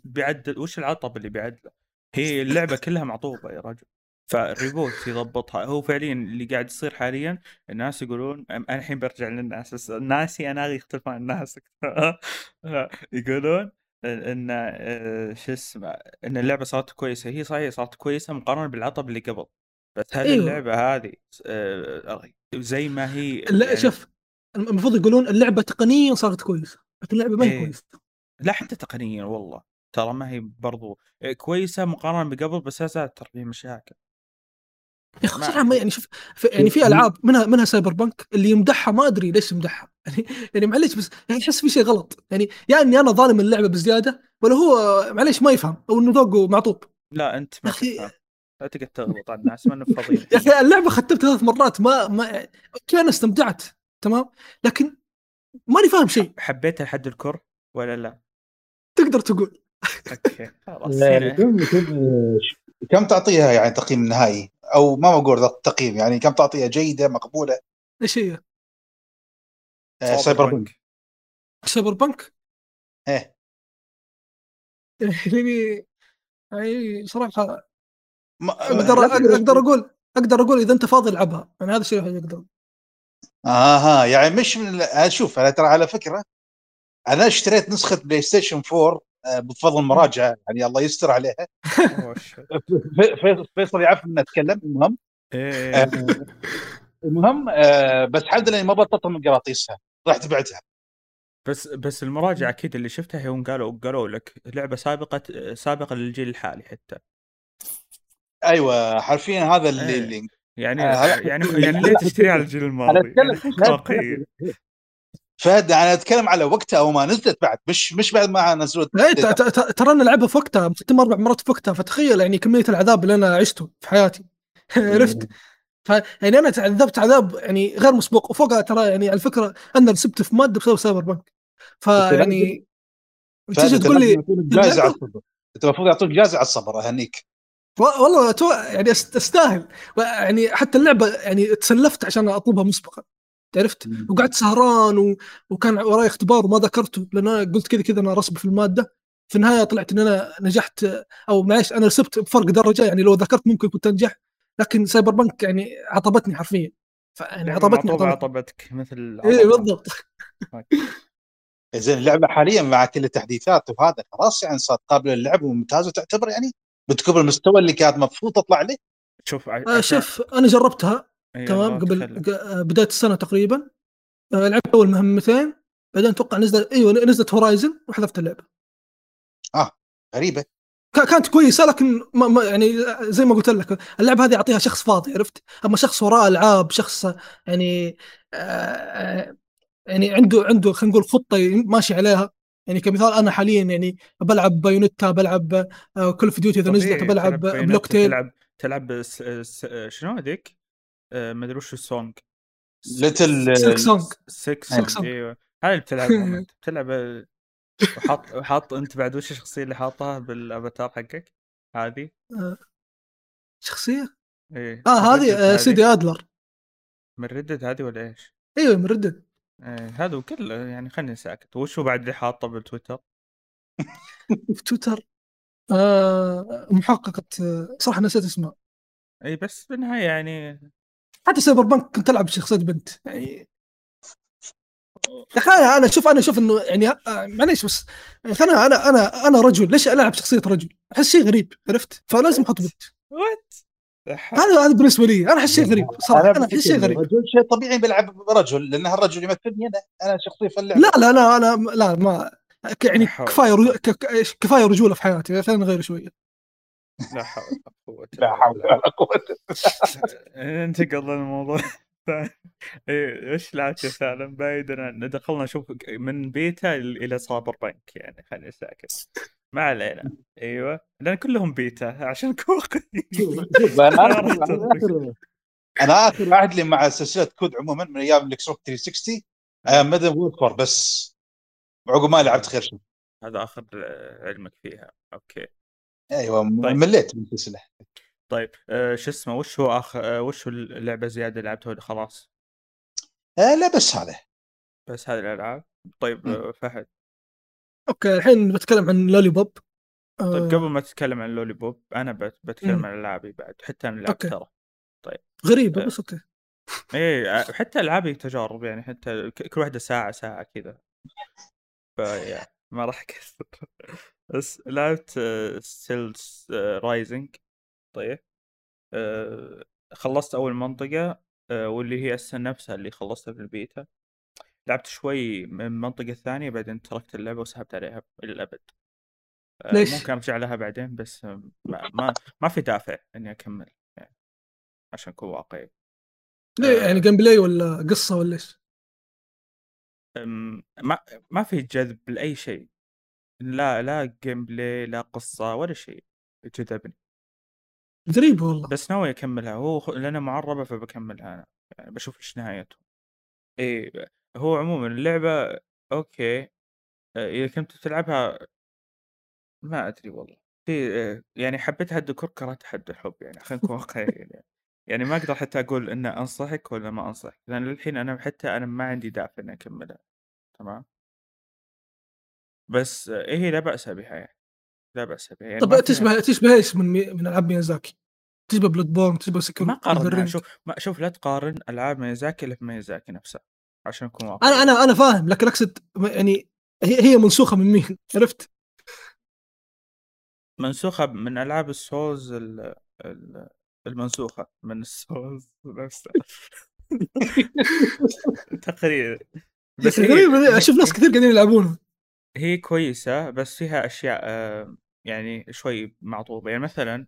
Speaker 1: بيعدل. وش العطب اللي بيعدله؟ هي اللعبة كلها معطوبة يا رجل. فالريبوت يضبطها. هو فعليا اللي قاعد يصير حاليا الناس يقولون أنا الحين برجع للناس بس ناسي أنا يختلف عن الناس. يقولون إن آه، شو اسمه إن اللعبة صارت كويسة. هي صحيح صارت كويسة مقارنة بالعطب اللي قبل بس هل
Speaker 3: أيوه.
Speaker 1: اللعبة هذه آه، زي ما هي
Speaker 3: لا
Speaker 1: يعني
Speaker 3: شوف المفروض يقولون اللعبة تقنيا صارت كويسة لكن اللعبة ما هي
Speaker 1: إيه.
Speaker 3: كويسة.
Speaker 1: لا حتى تقنيا والله. ترى ما هي برضو إيه، كويسة مقارنة بقبل بس لا ترى فيها مشاكل.
Speaker 3: يا أخي
Speaker 1: ما-
Speaker 3: صراحة ما يعني شوف في يعني في ألعاب منها منها Cyberpunk اللي يمدحها ما أدري ليش يمدحها. يعني يعني معليش بس يعني احس في شيء غلط. يعني يا إني أنا ظالم اللعبة بزيادة ولا هو معليش ما يفهم أو إنه ذوقه معطوب.
Speaker 1: لا أنت ما
Speaker 3: أخي-
Speaker 1: تفهم. لا تقعد تغلط على الناس ما فاضيين
Speaker 3: يا أخي اللعبة ختمتها ثلاث مرات ما ما okay أنا استمتعت تمام؟ لكن ماني فاهم شيء.
Speaker 1: حبيتها لحد الكر ولا لا؟
Speaker 3: تقدر تقول.
Speaker 1: أوكي خلاص
Speaker 2: لا، كم تعطيها يعني تقييم نهائي أو ما بقول تقييم يعني كم تعطيها؟ جيدة مقبولة؟
Speaker 3: إيش هي؟
Speaker 2: آه، سايبر بانك
Speaker 3: سايبر بانك
Speaker 2: إيه.
Speaker 3: يعني يعني صراحة
Speaker 2: ما- أقدر
Speaker 3: أقدر أقول أقدر أقول إذا أنت فاضي العبها يعني هذا الشيء الوحيد اللي أقدر.
Speaker 2: آها يعني مش من شوف أنا ترى على فكرة أنا اشتريت نسخة بلايستيشن 4 آه، بفضل مراجعه يعني الله يستر عليها. فيصل يعرف اني أتكلم المهم.
Speaker 1: إيه،
Speaker 2: آه، المهم آه، بس الحمد لله ما بطلت من قراطيسها. رحت بعتها.
Speaker 1: بس بس المراجعة أكيد اللي شفتها هم قالوا قالوا لك لعبة سابقة سابقة للجيل الحالي حتى.
Speaker 2: أيوه حرفيا هذا اللي,
Speaker 1: إيه.
Speaker 2: اللي
Speaker 1: يعني
Speaker 2: آه،
Speaker 1: يعني يعني ليه تشتريها على الجيل الماضي؟
Speaker 2: أنا أتكلم
Speaker 1: يعني
Speaker 2: لا
Speaker 1: واقعية.
Speaker 2: أتكلم- فهد أنا أتكلم على وقتها وما نزلت بعد مش مش بعد ما نزلت
Speaker 3: إيه، ت- ت- ت- ترى أنا لعبها في وقتها ختم أربع مرات في وقتها فتخيل يعني كمية العذاب اللي أنا عشته في حياتي. عرفت؟ ف يعني أنا تعذبت عذاب يعني غير مسبوق وفوقها ترى يعني على الفكرة أنا رسبت في مادة بسبب سايبر بنك فيعني
Speaker 2: أنت
Speaker 3: تقول لي
Speaker 2: جائزه على الصبر. أنت المفروض يعطوك جائزه على الصبر
Speaker 3: أهنيك. والله تو يعني أستاهل. يعني حتى اللعبة يعني تسلفت عشان أطلبها مسبقا. عرفت؟ وقعدت سهران و... وكان وراي اختبار وما ذكرته لأن أنا قلت كذا كذا أنا رسب في المادة. في النهاية طلعت إن أنا نجحت أو معليش أنا رسبت بفرق درجة يعني لو ذكرت ممكن كنت أنجح. لكن سايبر بانك يعني عطبتني حرفيا. يعني عطبتني
Speaker 1: عطوبة
Speaker 3: عطبتني.
Speaker 1: عطبتك مثل
Speaker 3: اي. بالضبط.
Speaker 2: زين اللعبة حاليا مع كل التحديثات وهذا خلاص يعني صارت قابله للعب وممتازه تعتبر يعني؟ بتكب المستوى اللي كانت المفروض تطلع له
Speaker 1: شوف
Speaker 3: آه
Speaker 1: عشان-
Speaker 3: شوف أنا جربتها.
Speaker 1: إي
Speaker 3: تمام قبل آه، بداية السنة تقريبا. آه، لعبت أول مهمتين بعدين أتوقع نزلت إيوه نزلت هورايزن وحذفت اللعبة.
Speaker 2: غريبه
Speaker 3: كا- كانت كويسة لكن ما ما يعني زي ما قلت لك اللعبة هذه اعطيها شخص فاضي عرفت؟ أما شخص وراه ألعاب شخص يعني آه يعني عنده عنده خلينا نقول خطة ماشي عليها. يعني كمثال أنا حاليا يعني بلعب بايونيتا بلعب كل اوف ديوتي إذا نزلت بلعب بلوك تيل
Speaker 1: تلعب تلعب س... س... شنو هذيك؟ آه، ما ادري وش السونج
Speaker 2: ليتل
Speaker 3: سلك سونج
Speaker 1: سكس
Speaker 3: سلك
Speaker 1: سونج. أيوه. هذا اللي بتلعب آه، وحاط حاط أنت بعد وش الشخصية اللي حاطها بالافاتار حقك؟ هذه.
Speaker 3: شخصية؟
Speaker 1: إيه
Speaker 3: آه
Speaker 1: من
Speaker 3: هذه آه سيدي أدلر.
Speaker 1: من ردد هذه ولا إيش؟
Speaker 3: أيوه من ردد
Speaker 1: إيه هذا وكل يعني خلني ساكت وش هو بعد اللي حاطه بالتويتر؟
Speaker 3: في تويتر آه محققة آه، صراحة نسيت اسمها.
Speaker 1: اي بس بالنهاية يعني
Speaker 3: حتى سايبر بانك كنت ألعب بشخصية بنت. يعني يا أخي أنا أنا أشوف أنا أشوف إنه يعني آه، معليش بس يا أخي أنا أنا أنا أنا رجل ليش ألعب شخصية رجل؟ أحس شيء غريب عرفت؟ فلازم أحط بنت.
Speaker 1: وات
Speaker 3: هذا هذا بالنسبة لي أنا أحس شيء غريب صراحة أنا أحس شيء غريب.
Speaker 2: رجل شيء طبيعي بيلعب رجل لأن الرجل يمثلني أنا. أنا شخصية في اللعبه
Speaker 3: لا لا لا أنا لا ما يعني. كفاية رجو- ك- ك- كفاية رجولة في حياتي خلينا نغير شوية.
Speaker 1: لا حول ولا قوة
Speaker 2: لا حول ولا قوة
Speaker 1: انتقل للموضوع إيه إيش لعبت يا سالم بعيدا عن دخلنا نشوف من بيتا إلى سايبر بنك يعني خليني ساكت. ما علينا. أيوه. لأن كلهم بيتا عشان كوخ.
Speaker 2: شوف أنا أنا اخر أنا اخر عهد لي مع سلسلة كود عموما من أيام الاكس بوكس 360 أيام ميدن وورفر بس. عقب ما لعبت خير شيء.
Speaker 1: هذا آخر آه، علمك فيها. أوكي.
Speaker 2: أيوه
Speaker 1: طيب.
Speaker 2: مليت من السلسله
Speaker 1: طيب آه شو اسمه وش هو آخر آه وش هو اللعبة زيادة اللي لعبتها خلاص؟
Speaker 2: آه لا بس هذا.
Speaker 1: بس هذه الألعاب؟ طيب آه فهد.
Speaker 3: أوكي الحين بتكلم عن لولي بوب آه،
Speaker 1: طيب قبل ما تتكلم عن لولي بوب أنا بت- بتكلم
Speaker 3: مم.
Speaker 1: عن ألعابي بعد حتى أنا لعبت. ترى.
Speaker 3: غريبة
Speaker 1: آه.
Speaker 3: بس أوكي.
Speaker 1: إيه ع- حتى ألعابي تجارب يعني حتى ك- كل واحدة ساعة ساعة كذا. فيا ما راح أكثر. بس لعبت ستيل رايزنج طيب. آه، خلصت أول منطقة آه، واللي هي السنة نفسها اللي خلصتها في البيتا. لعبت شوي من المنطقة الثانية بعدين تركت اللعبة وسحبت عليها الأبد. آه،
Speaker 3: ليش؟
Speaker 1: ممكن أرجع لها بعدين بس آه، ما ما, ما في دافع إني أكمل يعني عشان أكون واقعي.
Speaker 3: ليه؟
Speaker 1: آه.
Speaker 3: يعني gameplay ولا قصة ولا
Speaker 1: إيش؟ ما ما في جذب لأي شيء. لا لا gameplay لا قصة ولا شيء. جذبني
Speaker 3: غريب والله.
Speaker 1: بس ناوي أكملها. هو خ- لأنها معربة فبكملها أنا. يعني بشوف إيش نهايته. إيه هو عموما اللعبة أوكي. آه، إذا كنت تلعبها ما أدري والله. في آه، يعني حبيت الديكور كرهت حد الحب يعني. خلينا نكون واقعيين يعني. يعني ما أقدر حتى أقول إن أنصحك ولا ما أنصحك. لأن للحين أنا حتى أنا ما عندي دافع إني أكملها. تمام؟ بس إيه لا بأس بها يعني. لا بأس بها يعني
Speaker 3: طب تشبه تشبه إيش من مي... من ألعاب ميازاكي؟ تشبه بلود بورن تشبه سيكيرو
Speaker 1: ما قارنها شوف ما شوف لا تقارن ألعاب ميازاكي الا ميازاكي نفسها عشان نكون واقعيين
Speaker 3: أنا أنا أنا فاهم لكن أقصد يعني هي هي منسوخة من مين؟ عرفت؟
Speaker 1: منسوخة من ألعاب السولز ال- ال- المنسوخة من السولز نفسها. تقريبا. بس
Speaker 3: غريب أشوف ناس كثير قاعدين يلعبونها
Speaker 1: هي كويسة بس فيها أشياء آه، يعني شوي معطوبة. يعني مثلا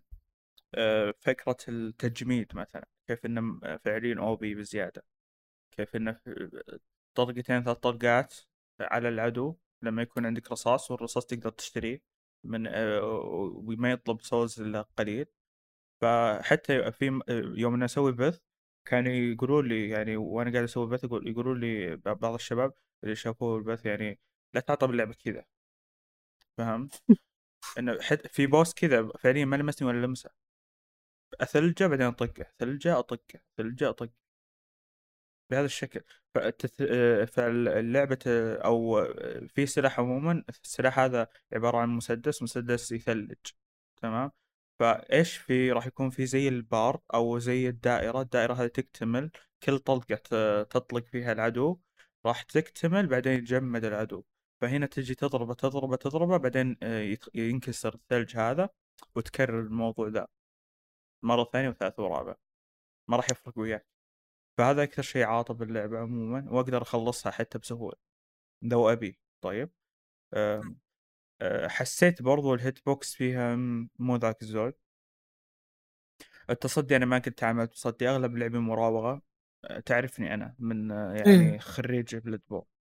Speaker 1: آه، فكرة التجميد مثلا كيف انهم فاعلين OP بزيادة. كيف إنه في- طلقتين ثلاث طلقات على العدو لما يكون عندك رصاص والرصاص تقدر تشتريه من آه، وما يطلب سولز إلا قليل. فحتى في يوم أنا أسوي بث كانوا يقولوا لي يعني وأنا قاعد أسوي بث يقول يقولوا لي بعض الشباب اللي شافوا البث يعني لا تعطى باللعبه كذا فهمت؟ إنه حت في بوس كذا فعليا ما لمسني ولا لمسة. أثلجة بعدين أطقه. ثلجه أطقه. ثلجه أطقه. بهذا الشكل. فالتث... آه، فاللعبة آه، أو آه، في سلاح عموما السلاح هذا عبارة عن مسدس مسدس يثلج. تمام؟ فإيش في؟ راح يكون في زي البار أو زي الدائرة. الدائرة هذه تكتمل. كل طلقة تطلق فيها العدو. راح تكتمل بعدين يتجمد العدو. فهنا تجي تضربه تضربه تضربه بعدين آه، ينكسر الثلج هذا وتكرر الموضوع ذا مرة ثانية وثالثة ورابعة ما راح يفرق وياك. فهذا أكثر شيء عاطل باللعبة عموما وأقدر أخلصها حتى بسهولة لو أبي. طيب؟ أم، أه، حسيت برضو ال hitbox فيها مو ذاك الزود. التصدي أنا ما كنت أعمل تصدي أغلب لعبي مراوغة. أه، تعرفني أنا من يعني
Speaker 3: إيه.
Speaker 1: خريج Bloodborne إيه.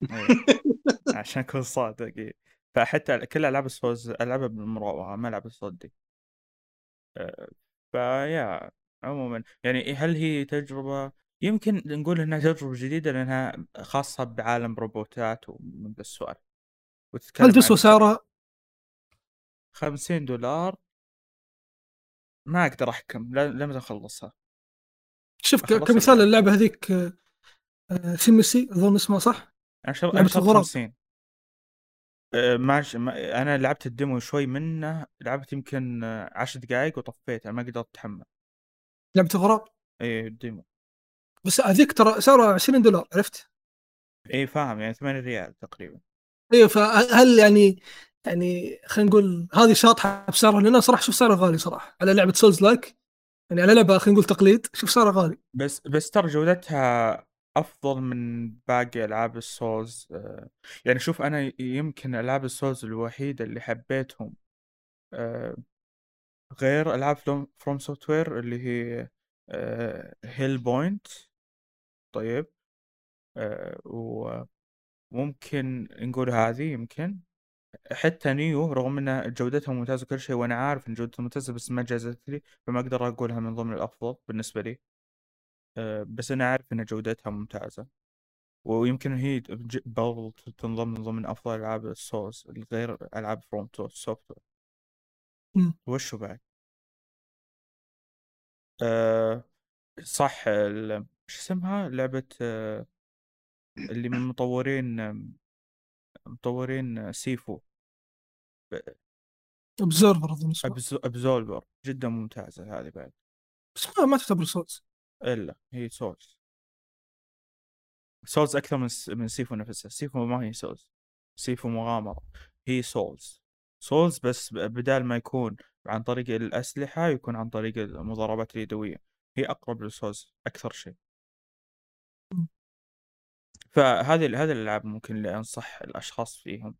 Speaker 1: عشان أكون صادق إيه. فحتى كل ألعاب السوز ألعبها بالمراوغة ما ألعب التصدي أه، فيا عموما يعني هل هي تجربة يمكن نقول إنها تجربة جديدة لأنها خاصة بعالم روبوتات ومن ذا السؤال
Speaker 3: هل تسوى سعرها؟
Speaker 1: 50 دولار ما أقدر أحكم لم أخلصها
Speaker 3: شوف كمثال.
Speaker 1: اللعبة
Speaker 3: هذيك آه، آه، Thymesia أظن اسمها صح؟
Speaker 1: أنا شر...
Speaker 3: لعبة
Speaker 1: أنا شريت
Speaker 3: الغراب.
Speaker 1: 50 أه، ماش... ما... أنا لعبت ال demo شوي منه لعبت يمكن أه، 10 دقائق وطفيتها ما قدرت أتحمل.
Speaker 3: لعبة الغراب؟
Speaker 1: اي ال demo.
Speaker 3: بس هذيك ترى سعرها 20 دولار عرفت؟
Speaker 1: اي فاهم يعني 8 ريال تقريبا.
Speaker 3: أيوه فهل يعني يعني خلينا نقول هذه شاطحة بسعرها؟ لأن صراحة شوف سعرها غالي صراحة. على لعبة soulslike يعني على لعبة خلينا نقول تقليد شوف سعرها غالي.
Speaker 1: بس بس ترى جودتها أفضل من باقي ألعاب ال Souls آه، يعني شوف أنا يمكن ألعاب ال Souls الوحيدة اللي حبيتهم آه، غير ألعاب FromSoftware اللي هي Hellpoint طيب آه، وممكن نقول هذه يمكن حتى Nioh رغم ان جودتها ممتازة وكل شيء وأنا عارف إن جودتها ممتازة بس ما جازت لي فما أقدر أقولها من ضمن الأفضل بالنسبة لي. آه، بس أنا عارف إن جودتها ممتازة. ويمكن هي برضو تنضم من ضمن أفضل ألعاب ال Souls غير ألعاب
Speaker 3: FromSoftware.
Speaker 1: وشو بعد؟ أه صح ال- شو اسمها؟ لعبة أه اللي من مطورين مطورين
Speaker 3: Sifu. Observer
Speaker 1: أظن Absolver جدا ممتازة هذه بعد.
Speaker 3: بس ما, ما تعتبر Souls
Speaker 1: إلا هي Souls Souls أكثر من من Sifu نفسها Sifu ما هي Souls Sifu مغامرة. هي Souls Souls بس بدال ما يكون عن طريق الأسلحة يكون عن طريق المضاربات اليدوية. هي أقرب لل Souls أكثر شيء. فهذه هذه الألعاب ممكن اللي انصح الأشخاص فيهم.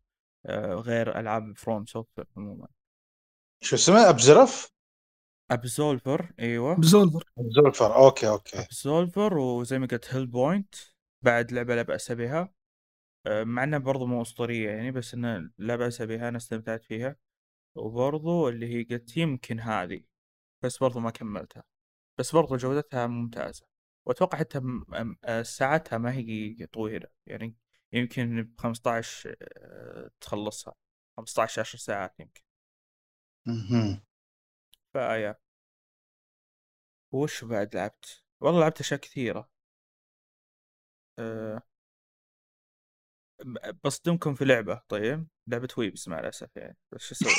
Speaker 1: آه، غير ألعاب FromSoft عموما.
Speaker 2: شو اسمه Absolv
Speaker 1: Absolver أيوه.
Speaker 3: Absolver
Speaker 2: Absolver أوكي أوكي.
Speaker 1: Absolver وزي ما قلت Hellpoint بعد لعبة لا بأس بها. آه، مع إنها برضو مو أسطورية يعني بس انها لا بأس بها أنا استمتعت فيها. وبرضو اللي هي قلت يمكن هذه بس برضو ما كملتها. بس برضو جودتها ممتازة. وأتوقع حتى آه، ساعتها ما هي طويلة. يعني يمكن ب 15 آه، تخلصها. 15 10 ساعات يمكن. فيا. وش بعد لعبت؟ والله لعبت أشياء كثيرة. أه. بصدمكم في لعبة طيب؟ لعبة ويبس مع الأسف يعني. بس شو أسوي؟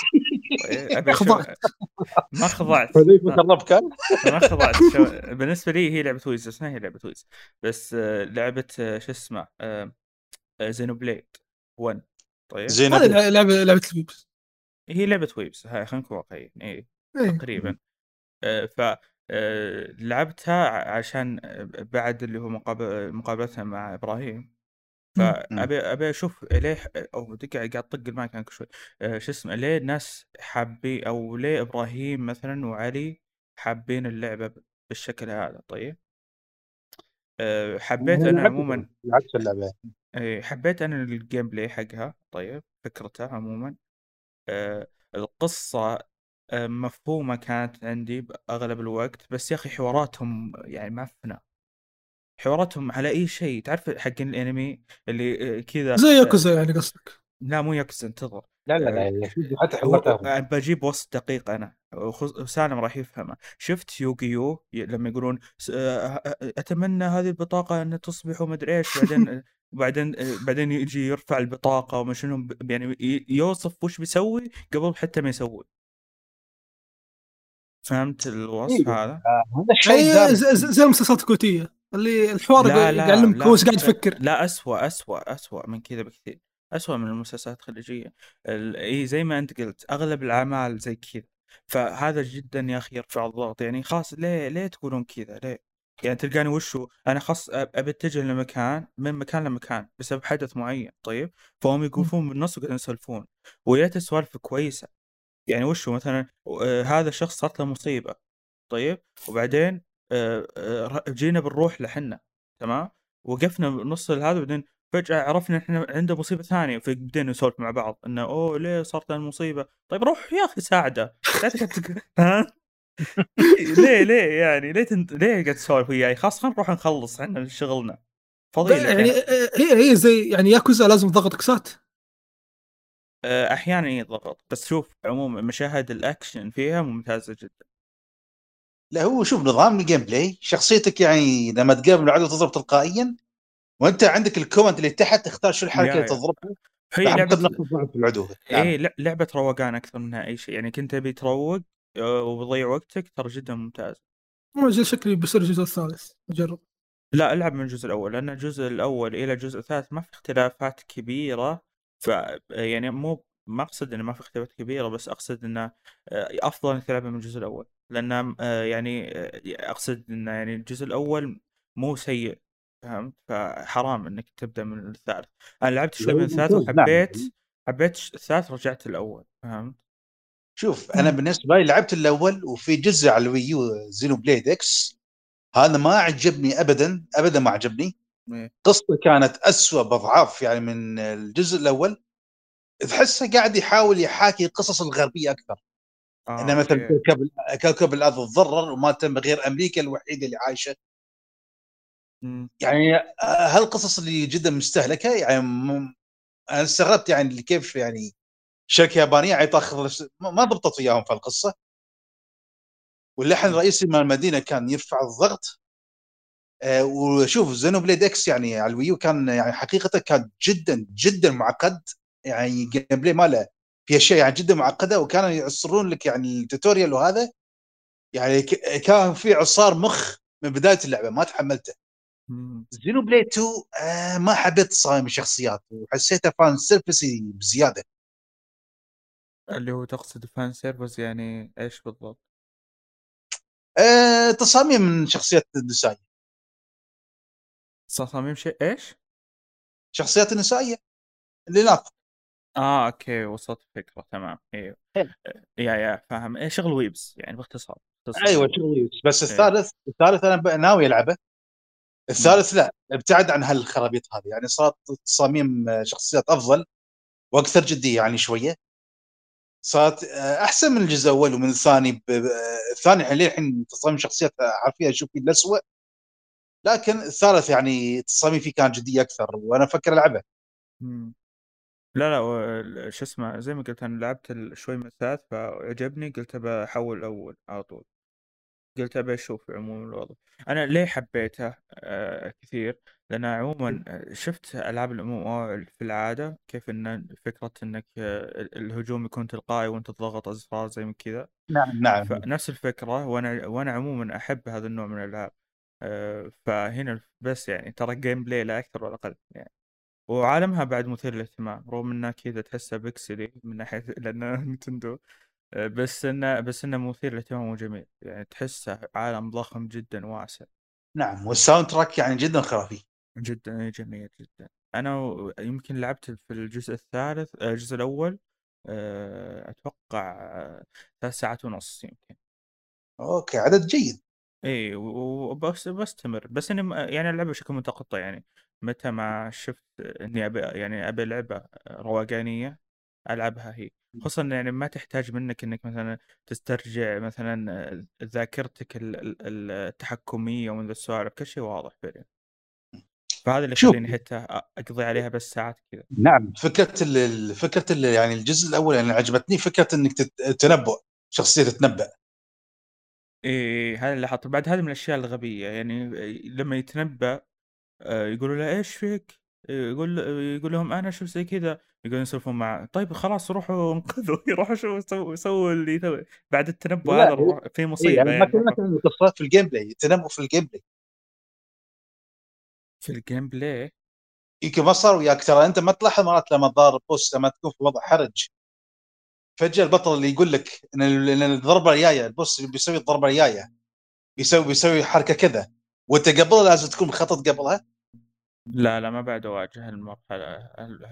Speaker 1: طيب
Speaker 3: خضعت.
Speaker 1: ما خضعت. ما-
Speaker 2: مخرب كان
Speaker 1: ما خضعت. شو... بالنسبة لي هي لعبة ويز بس ما هي لعبة ويز بس آه، لعبة آه، شو اسمه؟ زينو بليد 1 طيب؟
Speaker 3: هذه لع- لعبة لعبة البيبس
Speaker 1: هي لعبة ويبس هاي خلينا نكون واقعيين. اي
Speaker 3: إيه.
Speaker 1: تقريبا. آه، ف آه، لعبتها عشان بعد اللي هو مقابل مقابلتها مع إبراهيم. فابي ابي أشوف ليه أو دقيقة قاعد أطق المايك عنك شوي. آه، شو اسمه ليه الناس حابين أو ليه إبراهيم مثلا وعلي حابين اللعبة بالشكل هذا؟ طيب. حبيت أنا عموما
Speaker 2: لعبت اللعبة.
Speaker 1: إيه، حبيت أنا ال gameplay حقها طيب فكرتها عموما. آه، آه، مفهومة كانت عندي بأغلب الوقت بس يا أخي حواراتهم يعني معفنة حواراتهم على أي شيء. تعرف حق الأنمي اللي آه، كذا
Speaker 3: زي ياكوزا يعني قصدك؟
Speaker 1: لا مو ياكوزا انتظر.
Speaker 2: لا لا لا سيدي حتى
Speaker 1: آه، بجيب وصف دقيق أنا وخص- وسالم راح يفهمه. شفت Yu-Gi-Oh؟ لما يقولون آه، آه، أتمنى هذه البطاقة أن تصبح ومدري إيش بعدين بعدين آه، بعدين يجي يرفع البطاقة وما شنو ب- يعني يوصف وش بيسوي قبل حتى ما يسوي. فهمت الوصف
Speaker 2: إيه.
Speaker 1: هذا؟
Speaker 2: هذا الشيء
Speaker 3: يعني
Speaker 2: دارج.
Speaker 3: زي, المسلسلات الكويتية اللي الحوار
Speaker 1: لا
Speaker 3: يقعد-
Speaker 1: لا
Speaker 3: يعلمك
Speaker 1: لا
Speaker 3: هو قاعد يفكر.
Speaker 1: لا أسوأ أسوأ أسوأ من كذا بكثير. أسوأ من المسلسلات الخليجية. ال- إي زي ما أنت قلت أغلب الأعمال زي كذا. فهذا جدا يا أخي يرفع الضغط. يعني خلاص ليه ليه تقولون كذا؟ ليه؟ يعني تلقاني وشو؟ أنا خاص أب- أبي أتجه لمكان من مكان لمكان بسبب حدث معين طيب؟ فهم يقفون بالنص وقاعدين يسولفون. ويا ريت السوالف كويسة. يعني وشو مثلا آه، هذا الشخص صارت له مصيبة طيب وبعدين آه، آه، جينا بنروح لحنا تمام وقفنا بنص هذا بعدين فجأة عرفنا إحنا عنده مصيبة ثانية فبدينا نسولف مع بعض إنه أوه ليه صارت لنا المصيبة؟ طيب روح يا أخي ساعده ها؟ ليه ليه يعني ليه تنت... ليه قاعد تسولف وياي؟ خلاص خلينا نروح نخلص إحنا شغلنا فضيلة
Speaker 3: يعني هي هي زي يعني ياكوزا لازم تضغط كسات
Speaker 1: أحيانا يضغط. بس شوف عموما مشاهد الأكشن فيها ممتازة جدا.
Speaker 2: لا هو شوف نظام الجيم بلاي شخصيتك يعني لما تقابل العدو تضرب تلقائيا وأنت عندك الكومنت اللي تحت تختار شو
Speaker 1: الحركة
Speaker 2: اللي. تضربها
Speaker 1: هي
Speaker 2: لعبة العدو
Speaker 1: لا- لعبة روقان أكثر منها أي شيء. يعني كنت أبي تروق آه، وبضيع وقتك ترى جدا ممتاز.
Speaker 3: مو شكلي بيصير الجزء الثالث. نجرب
Speaker 1: لا العب من الجزء الأول لأن الجزء الأول إلى الجزء الثالث ما في اختلافات كبيرة. ف يعني مو ما أقصد إنه ما في اختلافات كبيرة بس أقصد إنه آه، أفضل إنك تلعبها من الجزء الأول. لأن آه، يعني آه، أقصد إنه يعني الجزء الأول مو سيء فهمت؟ فحرام إنك تبدأ من الثالث. أنا لعبت شوي من الثالث
Speaker 2: نعم.
Speaker 1: وحبيت حبيت الثالث رجعت الأول فهمت؟
Speaker 2: شوف أنا بالنسبة لي لعبت الأول وفي جزء على ال Wii U Xenoblade X هذا ما عجبني ابدا ابدا ما عجبني
Speaker 1: إيه.
Speaker 2: قصته كانت أسوأ بضعاف يعني من الجزء الأول تحسه قاعد يحاول يحاكي القصص الغربية أكثر
Speaker 1: آه،
Speaker 2: انه مثلا
Speaker 1: أوكي.
Speaker 2: كوكب كوكب الأرض تضرر وما تم غير أمريكا الوحيدة اللي عايشة
Speaker 1: مم.
Speaker 2: يعني آه، هالقصص اللي جدا مستهلكة يعني م- أنا استغربت يعني اللي كيف يعني شركه يابانية يعني تاخذ ما ضبطت وياهم في القصة واللحن الرئيسي مال المدينة كان يرفع الضغط وشوف Xenoblade X يعني على ال Wii U كان يعني حقيقة كان جدا جدا معقد. يعني gameplay ماله في أشياء يعني جدا معقدة وكانوا يعصرون لك يعني ال tutorial وهذا. يعني كان في عصار مخ من بداية اللعبة ما تحملته. Xenoblade 2 آه ما حبيت تصاميم الشخصيات وحسيتها fan service بزيادة.
Speaker 1: اللي هو تقصد fan service يعني إيش بالضبط؟
Speaker 2: آه تصاميم من شخصيات النسائيه
Speaker 1: تصاميم شيء؟ إيش؟
Speaker 2: شخصيات النسائيه الاناث
Speaker 1: آه أوكي وصلت الفكرة تمام.
Speaker 2: أيوه.
Speaker 1: يا يا فاهم. إيه شغل ويبس يعني باختصار.
Speaker 2: أيوه شغل بس
Speaker 1: إيه.
Speaker 2: الثالث الثالث أنا ناوي ألعبه. الثالث لا ابتعد عن هالخرابيط هذه. يعني صارت تصاميم آه، شخصيات أفضل وأكثر جدية يعني شوية. صارت آه، أحسن من الجزء الأول ومن الثاني ب- ب- الثاني الحين للحين تصاميم شخصيات حرفيا أشوف الاسوء لكن الثالث يعني تصاميم فيه كانت جديه أكثر وأنا أفكر
Speaker 1: ألعبه. لا لا شو اسمه زي ما قلت أنا لعبت شوي من الثالث فعجبني قلت بحول الأول على طول. قلت ابي أشوف عموما الوضع. أنا ليه حبيته؟ آه كثير لأن عموما آه، شفت ألعاب ال MMO في العادة كيف إن فكرة إنك آه ال- الهجوم يكون تلقائي وأنت تضغط ازرار زي من كذا.
Speaker 2: نعم نعم.
Speaker 1: فنفس الفكرة وأنا وأنا عموما أحب هذا النوع من الألعاب. آه فهنا بس يعني ترى gameplay لا أكثر ولا أقل يعني. وعالمها بعد مثير للاهتمام رغم انه كذا تحسه بكسلي من ناحية لأنه Nintendo. آه، بس إنه بس إنه مثير للاهتمام وجميل. يعني تحسه عالم ضخم جدا واسع.
Speaker 2: نعم وال soundtrack يعني جدا خرافي.
Speaker 1: جدا جميل جدا. أنا يمكن لعبت في الجزء الثالث آه، الجزء الأول آه، أتوقع آه، ثلاث ساعات ونص يمكن.
Speaker 2: okay عدد جيد.
Speaker 1: اي وبس بستمر بس إني م- يعني العبها بشكل متقطع يعني. متى ما شفت إني أبي يعني أبي لعبة روقانية ألعبها هي. خصوصا يعني ما تحتاج منك إنك مثلا تسترجع مثلا ذاكرتك ال- ال- التحكمية ومن ذا السوالف. كل شيء واضح فعلا فهذا اللي
Speaker 2: شوف.
Speaker 1: يخليني حتى أقضي عليها بس ساعات كذا.
Speaker 2: نعم فكرة ال- ال- فكرة ال- يعني الجزء الأول يعني عجبتني فكرة إنك تت- تنبؤ شخصية تتنبأ.
Speaker 1: اي هذا اللي حط بعد هذه من الأشياء الغبية يعني لما يتنبأ آه، يقولوا له إيش فيك؟ يقول يقول لهم أنا شوف زي كذا. يقولون يسولفون معه. طيب خلاص روحوا انقذوا. يروحوا شو سووا سووا اللي يسوي. بعد التنبؤ
Speaker 2: لا،
Speaker 1: هذا روح- في
Speaker 2: اي
Speaker 1: مصيبة
Speaker 2: أنا ما
Speaker 1: يعني.
Speaker 2: كلمت عن القصة في ال gameplay التنبؤ في ال gameplay.
Speaker 1: في ال gameplay؟
Speaker 2: يمكن ما صار وياك ترى. أنت ما تلاحظ مرات لما تضارب boss لما تكون في وضع حرج. فجأة البطل اللي يقول لك إن الضربة الجاية ال boss بيسوي الضربة الجاية. بيسوي بيسوي حركة كذا. وأنت قبل لازم تكون مخطط قبلها.
Speaker 1: لا لا ما بعد اواجه المرحلة.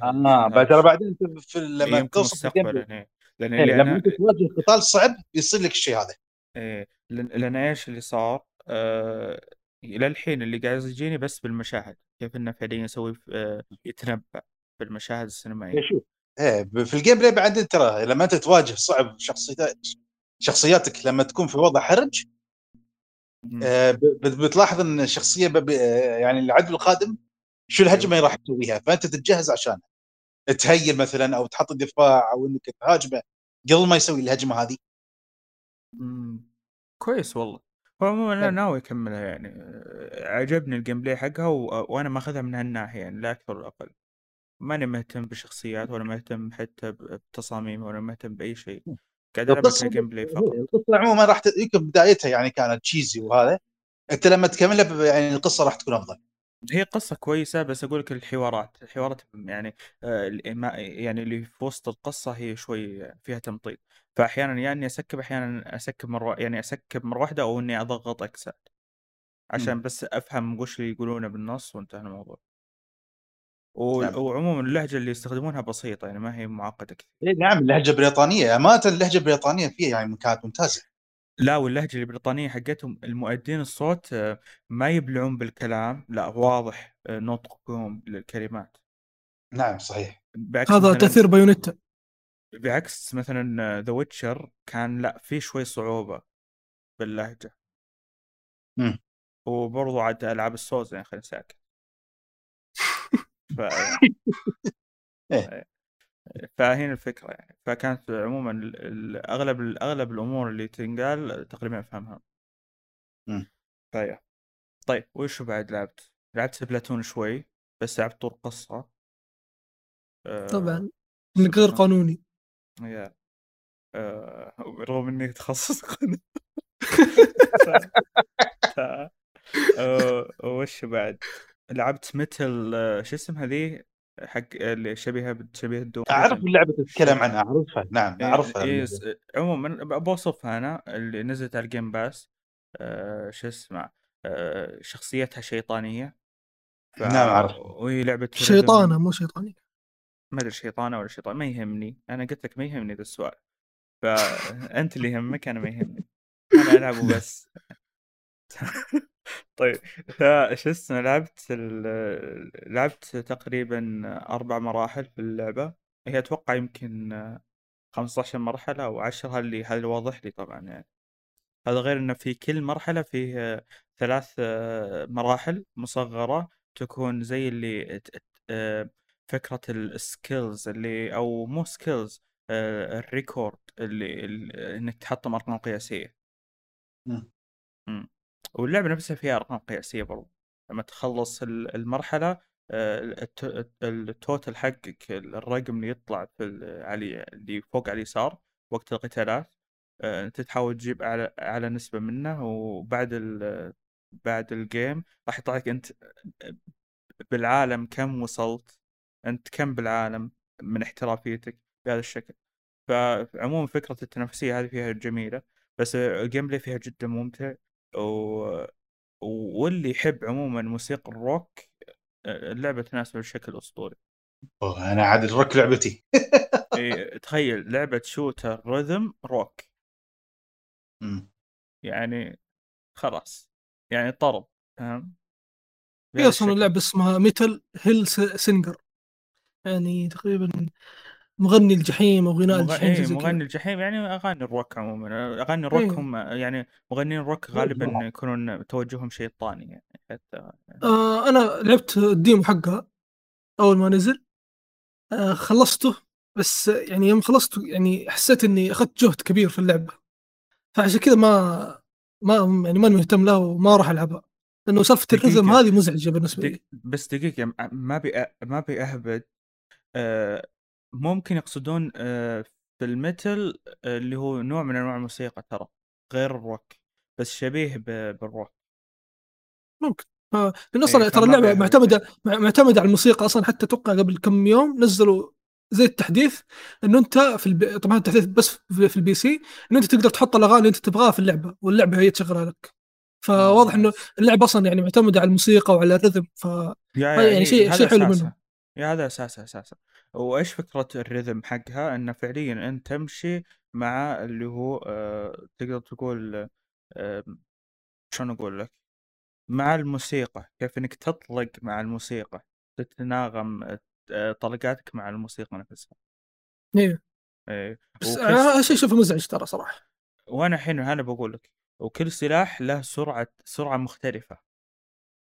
Speaker 2: آه بعد ترى بعدين أنت في لما توصل
Speaker 1: مستقبلا إيه. لأن
Speaker 2: إيه، لما أنت تواجه قتال صعب بيصير لك الشيء هذا.
Speaker 1: إيه. لأن إيش اللي صار؟ آه إلى الحين اللي قاعد يجيني بس بالمشاهد. كيف إنه فعليا يسوي آه يتنبأ بالمشاهد السينمائية.
Speaker 2: شوف إيه في ال gameplay بعدين ترى لما أنت تواجه صعب شخصيتك شخصياتك لما تكون في وضع حرج. آه، بتلاحظ إن الشخصية يعني العدو القادم شو الهجمة اللي راح تسويها فأنت تتجهز عشانها ت heal مثلا أو تحط الدفاع أو إنك تهاجمه قبل ما يسوي الهجمة هذه
Speaker 1: مم. كويس والله هو عموما أنا
Speaker 2: حلو.
Speaker 1: ناوي أكملها يعني آه، عجبني ال gameplay حقها و... وأنا ماخذها من هالناحية يعني لا أكثر ولا أقل ماني مهتم بالشخصيات ولا مهتم حتى بتصاميم ولا مهتم بأي شيء. قاعد
Speaker 2: ألعب
Speaker 1: ك gameplay فقط.
Speaker 2: القصة عموما راح يمكن بدايتها يعني كانت cheesy وهذا. أنت لما تكملها يعني القصة راح تكون أفضل.
Speaker 1: هي قصة كويسة بس أقول لك الحوارات. الحوارات يعني آه، يعني اللي في وسط القصة هي شوي فيها تمطيط. فأحيانا يا إني أ skip أحيانا أ skip مرة يعني أ skip مرة واحدة أو إني أضغط X. عشان
Speaker 2: مم.
Speaker 1: بس أفهم وش اللي يقولونه بالنص وانتهى الموضوع.
Speaker 2: نعم.
Speaker 1: وعموما اللهجة اللي يستخدمونها بسيطة يعني ما هي معقدة كثير.
Speaker 2: إيه نعم اللهجة البريطانيه امانه اللهجة البريطانية فيها يعني كانت ممتازة.
Speaker 1: لا واللهجة البريطانية حقتهم المؤدين الصوت آه، ما يبلعون بالكلام لا واضح آه، نطقهم للكلمات.
Speaker 2: نعم صحيح.
Speaker 1: بعكس
Speaker 3: هذا تأثير Bayonetta.
Speaker 1: بعكس مثلا The Witcher كان لا في شوي صعوبة باللهجة.
Speaker 2: مم.
Speaker 1: وبرضو عاد ألعاب ال Souls يعني خلينا ساكت ف...
Speaker 2: إيه.
Speaker 1: فهنا الفكرة يعني. فكانت عموما ال- ال- أغلب أغلب الأمور اللي تنقال تقريبا أفهمها.
Speaker 2: مم.
Speaker 1: فيا طيب وشو بعد لعبت؟ لعبت سبلاتون شوي بس لعبت طور قصة. آه،
Speaker 3: طبعا. انك غير قانوني.
Speaker 1: يا. آه، رغم إني تخصص قانون. ف- آه، وش بعد؟ لعبت مثل آه، شو اسمها ذي؟ حق اللي شبيهة شبيه ال
Speaker 2: Doom أعرف اللعبة تتكلم
Speaker 1: شوف.
Speaker 2: عنها أعرفها نعم
Speaker 1: إيه،
Speaker 2: أعرفها
Speaker 1: إيه، س- عموما بوصفها أنا اللي نزلت على ال Game Pass آه، شو اسمه آه، شخصيتها شيطانية. ف...
Speaker 2: نعم، أعرف.
Speaker 1: وهي
Speaker 3: لعبة
Speaker 1: شيطانة
Speaker 3: مو شيطاني
Speaker 1: ما أدري شيطانة ولا شيطان ما يهمني. أنا قلت لك ما يهمني ذا السؤال. فانت اللي يهمك أنا ما يهمني. أنا ألعبه بس. طيب فش اسمه لعبت ال... لعبت تقريبا أربع مراحل في اللعبة. هي أتوقع يمكن 15 مرحلة أو 10 هذا اللي هذا اللي واضح لي طبعا يعني. هذا غير إنه في كل مرحلة فيه ثلاث آه، مراحل مصغرة تكون زي اللي آه، فكرة ال skills اللي أو مو skills ال record اللي اللي- إنك تحطم أرقام قياسية.
Speaker 2: مم.
Speaker 1: مم. واللعبة نفسها فيها أرقام قياسية برضو لما تخلص ال- المرحلة آه، الت- ال total حقك الرقم اللي يطلع في علي اللي فوق على اليسار وقت القتالات آه، أنت تحاول تجيب أعلى أعلى نسبة منه وبعد ال بعد ال game راح يطلع لك أنت بالعالم كم وصلت أنت كم بالعالم من احترافيتك بهذا الشكل فعموما فكرة التنافسية هذه فيها جميلة بس ال game فيها جدا ممتع و... واللي يحب عموما موسيقى الروك اللعبه تناسبه بشكل اسطوري
Speaker 2: أوه، أنا عاد الروك لعبتي.
Speaker 1: إيه، تخيل لعبة shooter rhythm rock.
Speaker 2: مم.
Speaker 1: يعني خلاص يعني طرب فاهم؟
Speaker 3: في
Speaker 1: أصلا.
Speaker 3: لعبة اسمها Metal Hell Singer يعني تقريبا مغني الجحيم أو غناء
Speaker 1: مغ...
Speaker 3: الجحيم
Speaker 1: إيه مغني الجحيم يعني أغاني الروك عموما. أغاني الروك
Speaker 3: إيه.
Speaker 1: هم يعني مغنيين الروك غالبا يكونون توجههم شيطاني يعني حتى
Speaker 3: آه أنا لعبت ال demo حقها أول ما نزل. آه خلصته بس يعني يوم خلصته يعني حسيت إني أخذت جهد كبير في اللعبة. فعشان كذا ما ما يعني ماني مهتم لها وما راح ألعبها. لأنه سالفة.
Speaker 1: ال
Speaker 3: rhythm هذه مزعجة بالنسبة لي.
Speaker 1: بس دقيقة م- ما بي ما بيأهبد. آه ممكن يقصدون آه في ال metal آه اللي هو نوع من أنواع الموسيقى ترى غير الروك بس شبيه ب... بالروك.
Speaker 3: ممكن. آه لأن أصلا
Speaker 1: إيه،
Speaker 3: ترى
Speaker 1: فما اللعبة
Speaker 3: معتمدة مع- معتمدة على الموسيقى أصلا حتى أتوقع قبل كم يوم نزلوا زي التحديث انه أنت في ال P... طبعا التحديث بس في في ال PC انه أنت تقدر تحط الأغاني اللي أنت تبغاها في اللعبة واللعبة هي تشغلها لك. فواضح إنه اللعبة أصلا يعني معتمدة على الموسيقى وعلى الرذم ف
Speaker 1: يا
Speaker 3: يعني
Speaker 1: يا
Speaker 3: شيء-
Speaker 1: هذا
Speaker 3: شيء حلو. منهم.
Speaker 1: يا هذا أساسها أساسا وإيش فكرة الريذم حقها؟ إنه فعليا أنت تمشي مع اللي هو آه تقدر تقول آه شلون أقول لك؟ مع الموسيقى كيف إنك تطلق مع الموسيقى تتناغم آه، طلقاتك مع الموسيقى نفسها.
Speaker 3: إيه.
Speaker 1: إيه.
Speaker 3: بس
Speaker 1: وكل
Speaker 3: هذا شيء اشوفه مزعج ترى صراحة.
Speaker 1: وأنا الحين أنا بقول لك وكل سلاح له سرعة سرعة مختلفة.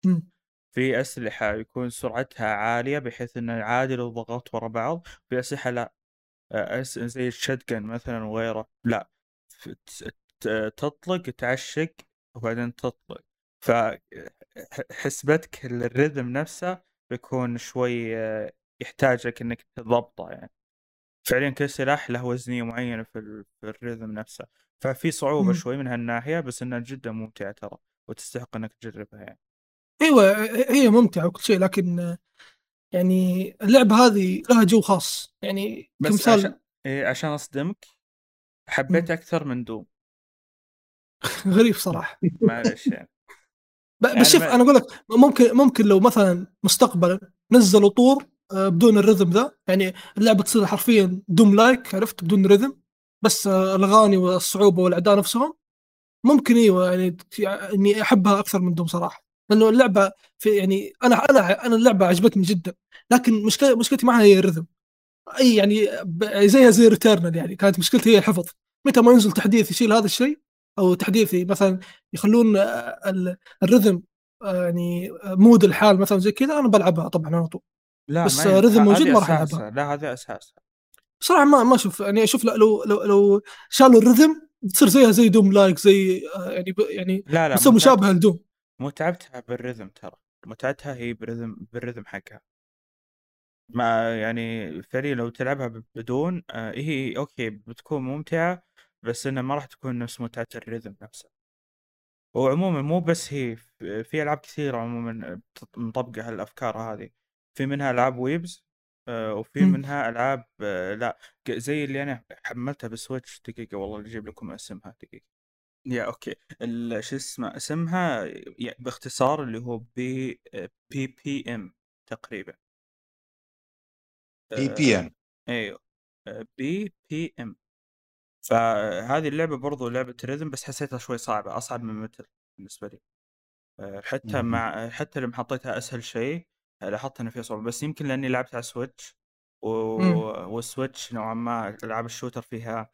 Speaker 3: مم.
Speaker 1: في أسلحة يكون سرعتها عالية بحيث إنه عادي لو ضغطت ورا بعض في أسلحة لا. آه، أس... زي الشتقن مثلا وغيره لا. تطلق تعشق وبعدين تطلق. فحسبتك الرhythm نفسه بيكون شوي آه، يحتاجك إنك تضبطه يعني. فعليا كل سلاح له وزنية معينة في, ال... في الرhythm نفسه. ففي صعوبة
Speaker 3: مم.
Speaker 1: شوي من هالناحية بس إنها جدا ممتعة ترى وتستحق إنك تجربها يعني.
Speaker 3: إيوه هي ممتعة وكل شيء لكن يعني اللعبة هذه لها جو خاص. يعني
Speaker 1: بس
Speaker 3: كمثال
Speaker 1: عشان إيه عشان أصدمك حبيت أكثر من دوم.
Speaker 3: غريب صراحة.
Speaker 1: معلش يعني.
Speaker 3: ب-
Speaker 1: يعني
Speaker 3: بس شوف
Speaker 1: ما-
Speaker 3: أنا أقول لك ممكن ممكن لو مثلا مستقبلا نزلوا طور آه، بدون ال rhythm ذا. يعني اللعبة تصير حرفيا Doom like عرفت؟ بدون rhythm. بس آه، الأغاني والصعوبة والأعداء نفسهم. ممكن إيوه يعني اني أحبها أكثر من Doom صراحة. لأنه اللعبة في يعني أنا أنا أنا اللعبة عجبتني جدا. لكن مشكلة مشكلتي معها هي ال rhythm. أي يعني زيها زي Returnal يعني. كانت مشكلتي هي الحفظ. متى ما ينزل تحديث يشيل هذا الشيء أو تحديث مثلا يخلون ال- ال rhythm آه، يعني mode الحال مثلا زي كذا أنا بلعبها طبعا على طول.
Speaker 1: لا
Speaker 3: بس
Speaker 1: ه-
Speaker 3: موجود ما راح
Speaker 1: أساسها.
Speaker 3: ألعبها.
Speaker 1: لا هذا أساسها.
Speaker 3: صراحة ما ما أشوف يعني أشوف لو لو لو شالوا ال rhythm تصير زيها زي Doom like زي آه، يعني يعني
Speaker 1: لا لا
Speaker 3: تصير
Speaker 1: متعب-
Speaker 3: مشابهة ل
Speaker 1: Doom. متعتها بال rhythm ترى متعتها هي بال rhythm بال rhythm حقها. ما يعني فعليا لو تلعبها بدون آه هي okay بتكون ممتعة بس إنها ما راح تكون نفس متعة ال rhythm نفسها. وعموما مو بس هي في ألعاب كثيرة عموما مطبقة هالأفكار هذه. في منها ألعاب waves آه وفي. منها ألعاب آه لا زي اللي أنا حملتها بال Switch دقيقة والله أجيب لكم اسمها دقيقة. يا okay. ال- شو اسمه اسمها باختصار اللي هو بي BPM تقريبا. BPM. أيوه. BPM. فهذه اللعبة برضو لعبة rhythm بس حسيتها شوي صعبة أصعب من Metal بالنسبة لي. آه، حتى. مع حتى لما حطيتها أسهل شيء آه، لاحظت إنه فيها صعوبة بس يمكن لأني لعبت على Switch و...
Speaker 3: وال
Speaker 1: Switch نوعا ما ألعاب ال shooter فيها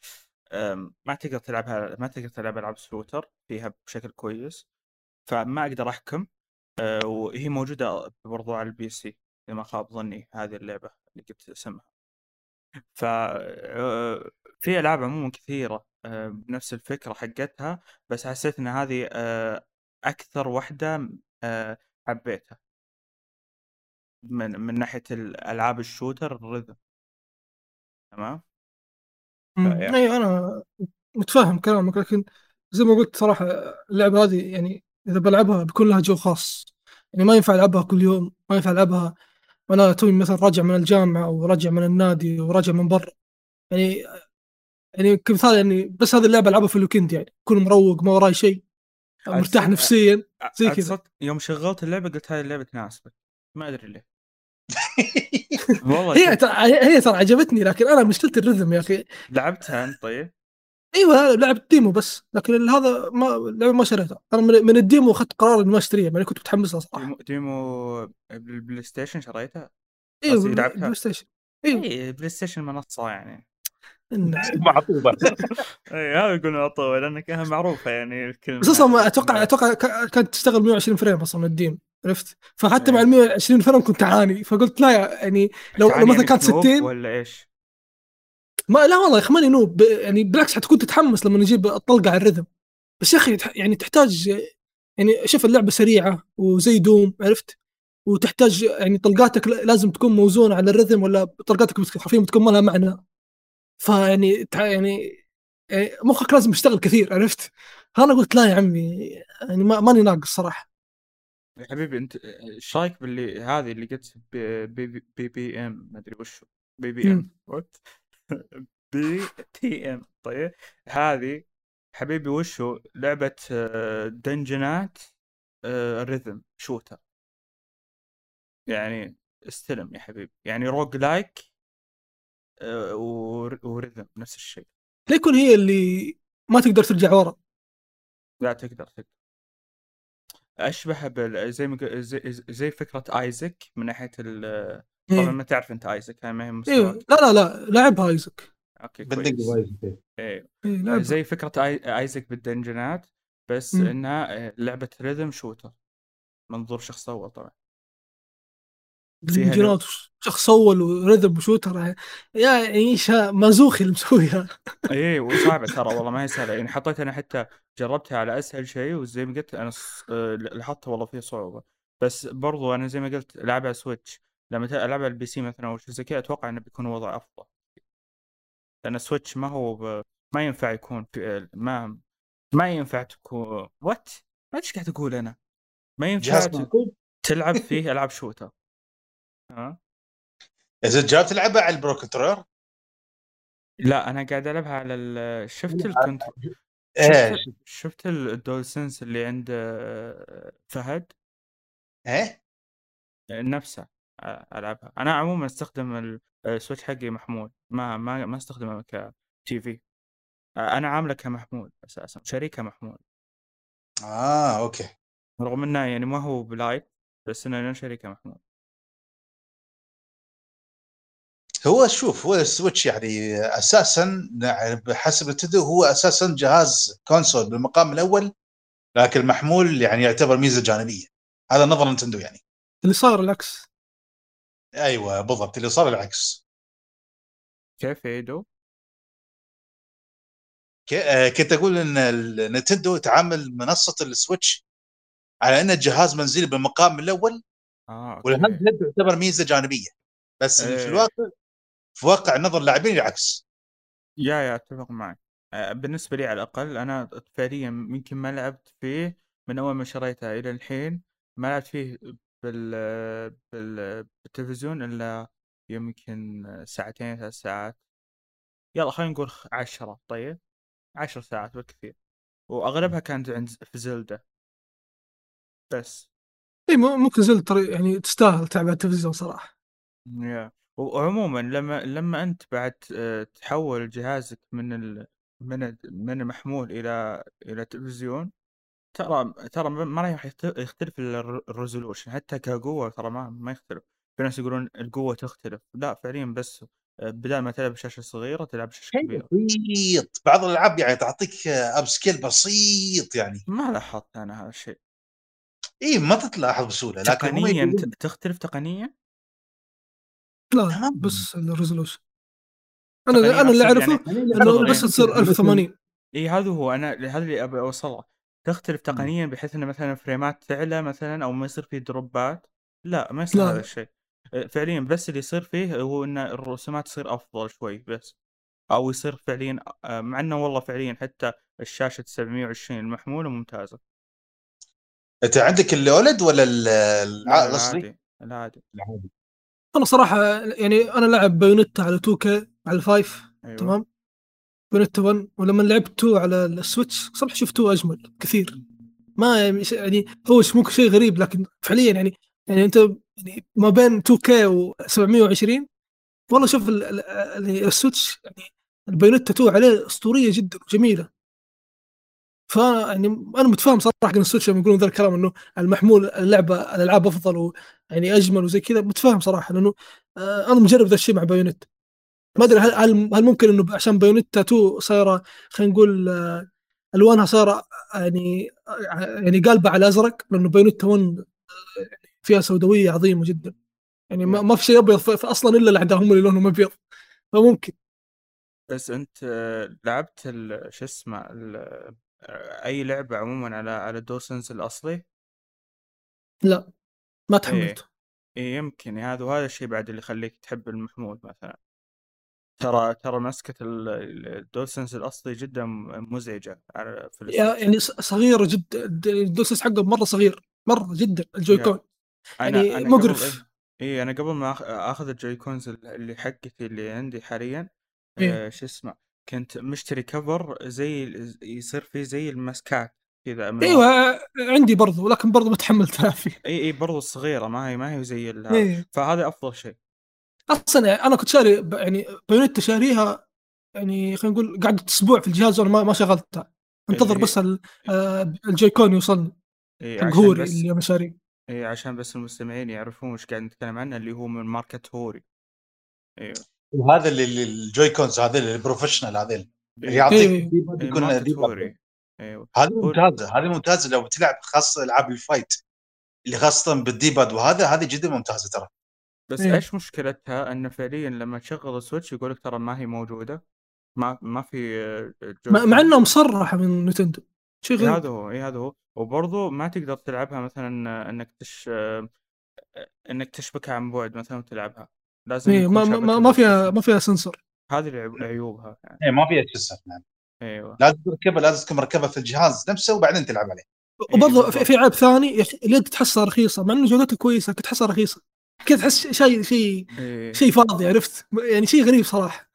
Speaker 1: ما تقدر تلعبها ما تقدر تلعب ألعاب ال shooter فيها بشكل كويس فما أقدر أحكم أه، وهي موجودة برضو على ال PC إذا ما خاب ظني هذه اللعبة اللي قلت أسمها. ف أه، في ألعاب عموما كثيرة أه، بنفس الفكرة حقتها بس حسيت إن هذه أكثر واحدة حبيتها. من من ناحية الألعاب ال shooter ال
Speaker 3: rhythm.
Speaker 1: تمام.
Speaker 3: أيوه أنا متفاهم كلامك لكن زي ما قلت صراحة اللعبة هذه يعني إذا بلعبها بيكون لها جو خاص. يعني ما ينفع ألعبها كل يوم ما ينفع ألعبها وأنا توي مثلا راجع من الجامعة أو راجع من النادي وراجع من برا. يعني يعني كمثال يعني بس هذه اللعبة ألعبها في ال weekend يعني اكون مروق ما وراي شيء مرتاح نفسيا زي كذا.
Speaker 1: يوم شغلت اللعبة قلت هذه اللعبة تناسبك ما أدري ليه. والله
Speaker 3: هي ترى هي ترى عجبتني لكن أنا مشكلتي ال rhythm يا أخي.
Speaker 1: لعبتها أنت طيب؟
Speaker 3: إيوه لعبت demo بس لكن هذا ما اللعبه ما شريتها. أنا من, من ال demo أخذت قرار إني ما أشتريها يعني كنت متحمس لها
Speaker 1: صراحة. demo, بال PlayStation شريتها؟ إيوه لعبتها؟
Speaker 3: PlayStation إيوه.
Speaker 1: اي PlayStation منصة يعني.
Speaker 2: معطوبة.
Speaker 1: اي هذا يقول معطوبة لانك معروفة يعني الكلمة
Speaker 3: بس أصلا أتوقع أتوقع ك- كانت تشتغل 120 frame أصلا ال demo عرفت؟ فحتى. مع ال 120 frame كنت أعاني. فقلت لا يعني لو- لو مثلا كانت
Speaker 1: نوب
Speaker 3: 60
Speaker 1: ولا إيش؟
Speaker 3: ما لا والله يا أخي ماني نوب. يعني بالعكس حتكون تتحمس لما نجيب الطلقة على الرذم. بس يا أخي يعني تحتاج يعني شوف اللعبة سريعة وزي دوم عرفت؟ وتحتاج يعني طلقاتك لازم تكون موزونة على الرذم ولا طلقاتك حرفيا بتكون ما لها معنى. فيعني يعني يعني مخك لازم يشتغل كثير عرفت؟ أنا قلت لا يا عمي يعني ما ماني ناقص صراحة.
Speaker 1: يا حبيبي أنت إيش رايك باللي هذه اللي قلت BP, B, PM ما أدري وش BPM. what BPM. طيب هذه حبيبي وشو لعبة dungeon ات rhythm shooter. يعني استلم يا حبيبي. يعني roguelike ور- و rhythm نفس الشيء.
Speaker 3: لا يكون هي اللي ما تقدر ترجع ورا.
Speaker 1: لا تقدر تقدر. أشبه بال زي ما قل- زي, زي فكرة Isaac من ناحية ال طبعا
Speaker 3: إيه.
Speaker 1: ما تعرف أنت Isaac هاي ما هي
Speaker 3: أيوه
Speaker 1: مستواك
Speaker 3: لا لا لا لعبها
Speaker 1: Isaac.
Speaker 2: okay
Speaker 1: كويس. إيه.
Speaker 3: إيه. لعبها.
Speaker 1: زي فكرة آي... Isaac بال dungeon ات بس
Speaker 3: مم.
Speaker 1: إنها آه، لعبة rhythm shooter منظور شخص اول طبعا. فيها
Speaker 3: dungeon ات شخص اول و rhythm و shooter يا عيشها مازوخي اللي مسويها.
Speaker 1: إيه وصعبة ترى والله ما هي سهلة. يعني حطيت أنا حتى جربتها على أسهل شيء وزي ما قلت أنا لاحظت والله فيها صعوبة. بس برضو أنا زي ما قلت ألعبها Switch لما ألعبها على ال PC مثلا أو شيء زي كذا أتوقع إنه بيكون وضع أفضل. لأن ال Switch ما هو ب... ما ينفع يكون في ما ما ينفع تكون what ما إيش قاعد أقول أنا. ما ينفع تلعب فيه ألعاب shooter. ها؟
Speaker 2: يا زلمه جاب تلعبها على البرو كنترولر
Speaker 1: لا أنا قاعد ألعبها على ال... شفت الكنترول
Speaker 2: إيه.
Speaker 1: شفت شفت الدول سنس اللي عند آه، فهد؟
Speaker 2: إيه؟
Speaker 1: نفسه آه، ألعبها. أنا عموما أستخدم ال- السويتش حقي محمول ما ما ما أستخدمه كتي في آه، أنا عامله كمحمول أساسا شريكة محمول.
Speaker 2: آه أوكي.
Speaker 1: رغم إنه يعني ما هو بلايف بس إنه شريكة محمول.
Speaker 2: هو شوف هو ال Switch يعني أساسا يعني بحسب نتندو هو أساسا جهاز console بالمقام الأول لكن المحمول يعني يعتبر ميزة جانبية. هذا نظر نتندو يعني.
Speaker 3: اللي صار العكس.
Speaker 2: أيوه بالضبط اللي صار العكس.
Speaker 1: كيف يدو؟
Speaker 2: ك- آه، كنت أقول إن نتندو تعامل منصة ال Switch على إنه جهاز منزلي بالمقام الأول
Speaker 1: آه
Speaker 2: وال
Speaker 1: hand
Speaker 2: أوكي. held تعتبر ميزة جانبية. بس
Speaker 1: إيه.
Speaker 2: في الواقع في واقع نظر اللاعبين العكس.
Speaker 1: يا يا أتفق معك. آه، بالنسبة لي على الأقل أنا فعليا يمكن ما لعبت فيه من أول ما شريته إلى الحين ما لعبت فيه بال... بال... بالتلفزيون إلا يمكن ساعتين ثلاث ساعات. يلا خلينا نقول عشرة. طيب عشر ساعات بالكثير. وأغلبها كانت عند في زلدة. بس.
Speaker 3: إي ممكن زلد طريق يعني تستاهل تعب التلفزيون صراحة.
Speaker 1: يا. وعموما لما لما أنت بعد آه، تحول جهازك من ال... من ال... من المحمول إلى إلى تلفزيون ترى ترى ما راح يخت- يختلف الريزولوشن. حتى كقوة ترى ما ما يختلف. في ناس يقولون القوة تختلف. لا فعليا بس آه، بدل ما تلعب بشاشة صغيرة تلعب بشاشة كبيرة.
Speaker 2: بسيط. بعض الألعاب يعني تعطيك upscale بسيط يعني.
Speaker 1: ما لاحظت أنا هذا الشيء.
Speaker 2: اي ما تلاحظ بسهولة لكن هم
Speaker 1: تقنيا تختلف تقنيا؟
Speaker 3: لا
Speaker 2: تمام.
Speaker 3: بس ال
Speaker 1: resolution.
Speaker 3: أنا أنا اللي أعرفه
Speaker 1: يعني إنه
Speaker 3: بس
Speaker 1: إيه.
Speaker 3: تصير 1080
Speaker 1: إي هذا هو. أنا هذا اللي أبي أوصله. تختلف تقنيا بحيث إنه مثلا فريمات تعلى مثلا أو ما يصير فيه دروبات. لا ما يصير
Speaker 3: لا،
Speaker 1: هذا. الشيء. أه، فعليا بس اللي يصير فيه هو إن الرسومات تصير أفضل شوي بس. أو يصير فعليا أه، مع إنه والله فعليا حتى الشاشة 720 المحموله ممتازه
Speaker 2: أنت عندك ال
Speaker 1: OLED
Speaker 2: ولا
Speaker 1: العادي. العادي.
Speaker 2: العادي.
Speaker 3: أنا صراحة يعني أنا لاعب بايونيتا على 2K على ال
Speaker 1: five أيوه.
Speaker 3: تمام؟ بايونيتا 1 ولما لعبت 2 على ال Switch صراحة شفت 2 أجمل كثير. ما يعني هو ش- ممكن شيء غريب لكن فعليا يعني يعني أنت يعني ما بين 2K و 720 والله شوف ال- ال Switch يعني البايونيتا 2 عليه أسطورية جدا وجميلة. ف يعني أنا متفاهم صراحة إن ال Switch لما يقولون ذا الكلام إنه المحمول اللعبة الألعاب أفضل ويعني أجمل وزي كذا. متفاهم صراحة لأنه آه أنا مجرب ذا الشيء مع بايونيتا ما أدري هل هل ممكن إنه عشان بايونيتا 2 صايرة خلينا نقول آه ألوانها صايرة يعني آه يعني قالبه على أزرق لأنه بايونيتا 1 آه، فيها سوداوية عظيمة جدا. يعني ما, في شيء أبيض أصلا إلا الاعداء هم اللي لونهم أبيض. فممكن.
Speaker 1: بس أنت لعبت شو اسمه أي لعبة عموما على على دوسنس الأصلي
Speaker 3: لا ما تحملت
Speaker 1: إيه يمكن هذا وهذا الشيء بعد اللي يخليك تحب المحمول مثلا ترى ترى مسكة ال- ال- الدولسنس الأصلي جدا مزعجة على في.
Speaker 3: يعني صغيرة جدا الدوسس حقه مرة صغير مرة جدا الجويكون
Speaker 1: أنا
Speaker 3: يعني
Speaker 1: أنا
Speaker 3: مقرف.
Speaker 1: إيه إيه أنا قبل ما آخذ الجويكونز اللي حقتي اللي عندي حاليا
Speaker 3: إيه.
Speaker 1: آه شو اسمه كنت مشتري كفر زي يصير فيه زي المسكات كذا.
Speaker 3: أيوه عندي برضو لكن برضو ما تحملتها فيه
Speaker 1: إي إي برضو الصغيرة ما هي ما هي زي.
Speaker 3: إيه.
Speaker 1: فهذا أفضل شيء
Speaker 3: أصلا يعني أنا كنت شاري يعني بايونيتا شاريها يعني خلينا نقول قعدت أسبوع في الجهاز وأنا ما, شغلتها انتظر
Speaker 1: هي-
Speaker 3: بس آه، ال Joy-Con يوصلني
Speaker 1: إيه
Speaker 3: حق هوري
Speaker 1: بس
Speaker 3: اللي أنا شاريه
Speaker 1: إيه عشان بس المستمعين يعرفون وش قاعد نتكلم عنه اللي هو من ماركة هوري أيوه
Speaker 2: وهذا اللي ال Joy-Cons هذول ال professional هذول اللي
Speaker 1: إيه.
Speaker 2: يعطيك
Speaker 3: إيه.
Speaker 1: إيه
Speaker 2: يكون.
Speaker 1: هوري أيوه
Speaker 2: هذه
Speaker 1: هو-
Speaker 2: ممتازة هذه ممتازة لو بتلعب خاصه ألعاب ال fight اللي خاصة بال D-pad وهذا هذه جدا ممتازة ترى
Speaker 1: بس
Speaker 3: إيه.
Speaker 1: إيش مشكلتها إنه فعليا لما تشغل ال Switch يقول لك ترى ما هي موجودة ما ما في آه،
Speaker 3: مع. مع انها مصرحه من نتندو شيء
Speaker 1: إيه
Speaker 3: غريب
Speaker 1: هذا هو اي هذا هو وبرضه ما تقدر تلعبها مثلا آه، إنك تش آه، إنك تشبكها عن بعد مثلا وتلعبها لازم
Speaker 3: إيه ما, ما, ما, ما فيها. ما فيها sensor
Speaker 1: هذه العيوب- عيوبها يعني.
Speaker 2: إيه ما فيها sensor نعم.
Speaker 1: أيوه.
Speaker 2: لازم تركبها لازم تكون مركبها في الجهاز نفسه وبعدين تلعب عليه.
Speaker 3: وبرضه
Speaker 1: بالضبط.
Speaker 3: في, في عيب ثاني يا أخي اليد تحسها رخيصة؟ مع إنه جودتها كويسة كنت تحسها رخيصة. كذا تحس شيء شيء
Speaker 1: إيه.
Speaker 3: شيء فاضي عرفت؟ يعني شيء غريب صراحة.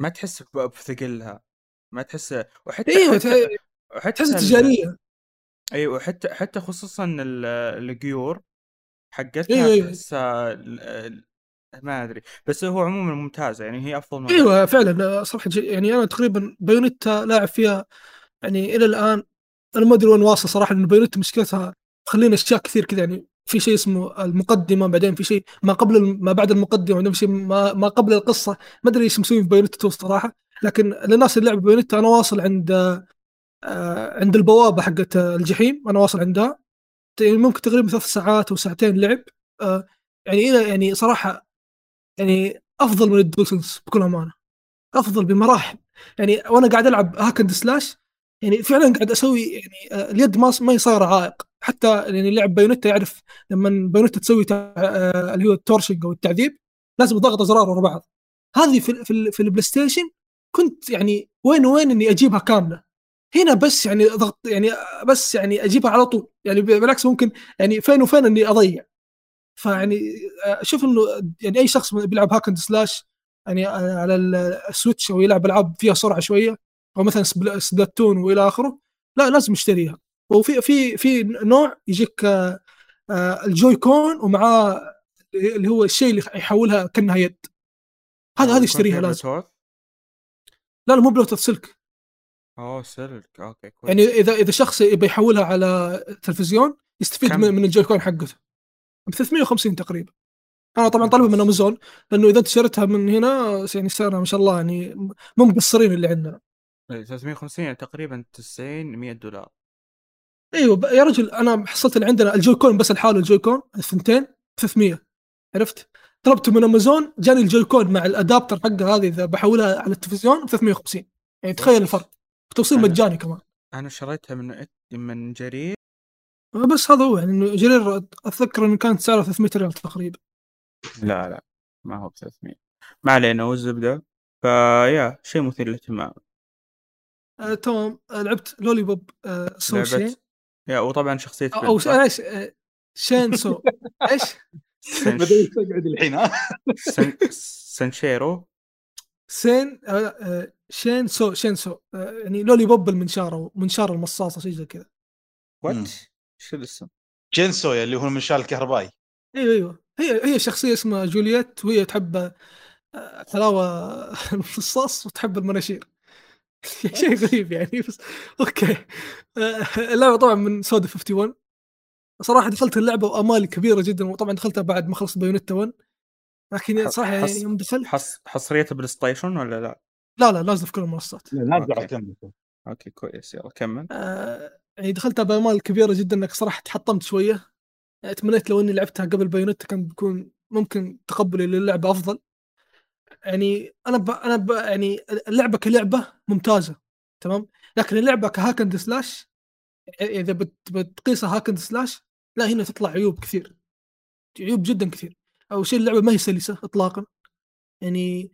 Speaker 1: ما تحس بثقلها. ما تحس وحتى
Speaker 3: أيوه
Speaker 1: حتى وحتى
Speaker 3: تحسها تجارية.
Speaker 1: أيوه حتى حتى خصوصا ال- الجيور حقتها
Speaker 3: أيوه
Speaker 1: تحسها ما أدري بس هو عموما ممتازه يعني هي أفضل ما
Speaker 3: إيوه فعلا. صراحة جي- يعني أنا تقريبا بايونيتا لاعب فيها يعني إلى الآن أنا ما أدري وين واصل صراحة لأن بايونيتا مشكلتها خلينا أشياء كثير كذا يعني في شيء اسمه المقدمة بعدين في شيء ما قبل الم- ما بعد المقدمة بعدين في شيء ما, ما قبل القصة. ما أدري إيش مسوين في بايونيتا 2 صراحة لكن للناس اللي لعبوا بايونيتا أنا واصل عند آه، عند البوابة حقت الجحيم أنا واصل عندها. يعني ممكن تقريبا ثلاث ساعات أو ساعتين لعب آه، يعني إلى يعني صراحة يعني أفضل من ال DualSense بكل أمانة. أفضل بمراحل. يعني وأنا قاعد ألعب hack and slash يعني فعلا قاعد أسوي يعني آه، اليد ما ما صايرة عائق. حتى يعني لعب بايونيتا يعرف لما بايونيتا تسوي آه، اللي هو ال torturing أو التعذيب لازم تضغط أزرار ورا بعض. هذه في في, في ال PlayStation كنت يعني وين وين إني أجيبها كاملة. هنا بس يعني ضغط يعني بس يعني أجيبها على طول. يعني بالعكس ممكن يعني فين وفين إني أضيع. فيعني آه، أشوف إنه يعني أي شخص بيلعب hack and slash يعني آه، على ال- ال Switch أو يلعب ألعاب فيها سرعة شوية أو مثلا Spl- Splatoon وإلى آخره لا لازم اشتريها وفي في في نوع يجيك آه، آه، ال Joy-Con ومعاه اللي هو الشيء اللي يحولها كأنها يد. هذا هذا
Speaker 1: يكون
Speaker 3: يشتريها لازم؟ لا لا مو بلوتوث سلك
Speaker 1: اوه سلك أوكي كويس
Speaker 3: يعني إذا إذا شخص يبي يحولها على تلفزيون يستفيد
Speaker 1: كم؟
Speaker 3: من, من ال Joy-Con حقته. ب 350 تقريبا. أنا طبعا طالبها من امازون لأنه إذا أنت شريتها من هنا يعني سعرها ما شاء الله يعني مو مقصرين اللي عندنا.
Speaker 1: إيه، 350 يعني تقريبا 90 100 دولار.
Speaker 3: أيوه ب- يا رجل أنا حصلت اللي عندنا الجوي كون بس الحال الجوي كون الثنتين 300 عرفت؟ طلبته من امازون جاني الجوي كون مع الأدابتر حقه هذه إذا بحولها على التلفزيون 350 يعني تخيل الفرق. توصيل مجاني كمان.
Speaker 1: أنا شريتها من من جرير.
Speaker 3: بس هذا هو يعني إنه جرير أتذكر إنه كانت سعرها 300 ريال تقريبا.
Speaker 1: لا لا ما هو ب 300 ما علينا والزبده فيا شيء مثير للاهتمام.
Speaker 3: آه تمام. آه لعبت لولي بوب آه سو شين.
Speaker 1: يا وطبعا
Speaker 3: شخصية أو,
Speaker 1: أو؟
Speaker 3: إيش آه شين سو. إيش؟
Speaker 1: سن-
Speaker 2: بدأت تقعد الحين ها؟
Speaker 1: سن- سانشيرو
Speaker 3: سين آه شين سو شين سو. يعني لولي بوب المنشار منشار المصاصة شيء زي كذا.
Speaker 2: what.
Speaker 1: شو الاسم؟
Speaker 2: chainsaw يا اللي هو المنشار الكهربائي.
Speaker 3: أيوه أيوه. هي هي شخصية اسمها Juliet وهي تحب آه، حلاوة المصاص وتحب المناشير. شيء غريب يعني بس okay. آه، اللعبة طبعا من Suda 51 صراحة دخلت اللعبة وأمالي كبيرة جدا وطبعا دخلتها بعد ما خلصت Bayonetta 1 لكن صراحة يعني
Speaker 1: حص-
Speaker 3: يوم دخلت
Speaker 1: حص... حصريه PlayStation ولا لا؟
Speaker 3: لا لا نازله في كل المنصات.
Speaker 2: على كم
Speaker 1: okay كويس. يلا كمل.
Speaker 3: آه، يعني دخلتها بأمال كبيرة جدا لكن صراحة تحطمت شوية. يعني تمنيت لو إني لعبتها قبل Bayonetta كان بيكون ممكن تقبلي للعبة أفضل. يعني أنا ب... أنا ب... يعني اللعبة كلعبة ممتازة تمام؟ لكن اللعبة ك hack and slash إذا بت... بتقيسها hack and slash لا هنا تطلع عيوب كثير. عيوب جدا كثير. أول شيء اللعبة ما هي سلسة اطلاقا. يعني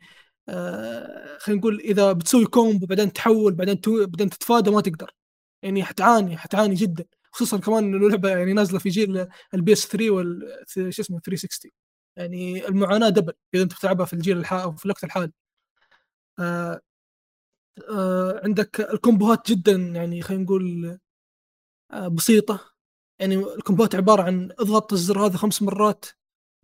Speaker 3: آه خلينا نقول إذا بتسوي combo بعدين تحول بعدين تو... بعدين تتفادى ما تقدر. يعني حتعاني حتعاني جدا. خصوصا كمان إنه اللعبة يعني نازلة في جيل ال PS 3 وال شو اسمه 360 يعني المعاناة double إذا أنت بتلعبها في الجيل الحالي أو في الوقت الحالي. آه آه عندك ال combo هات جدا يعني خلينا نقول آه بسيطة. يعني ال combo هات عبارة عن اضغط الزر هذا خمس مرات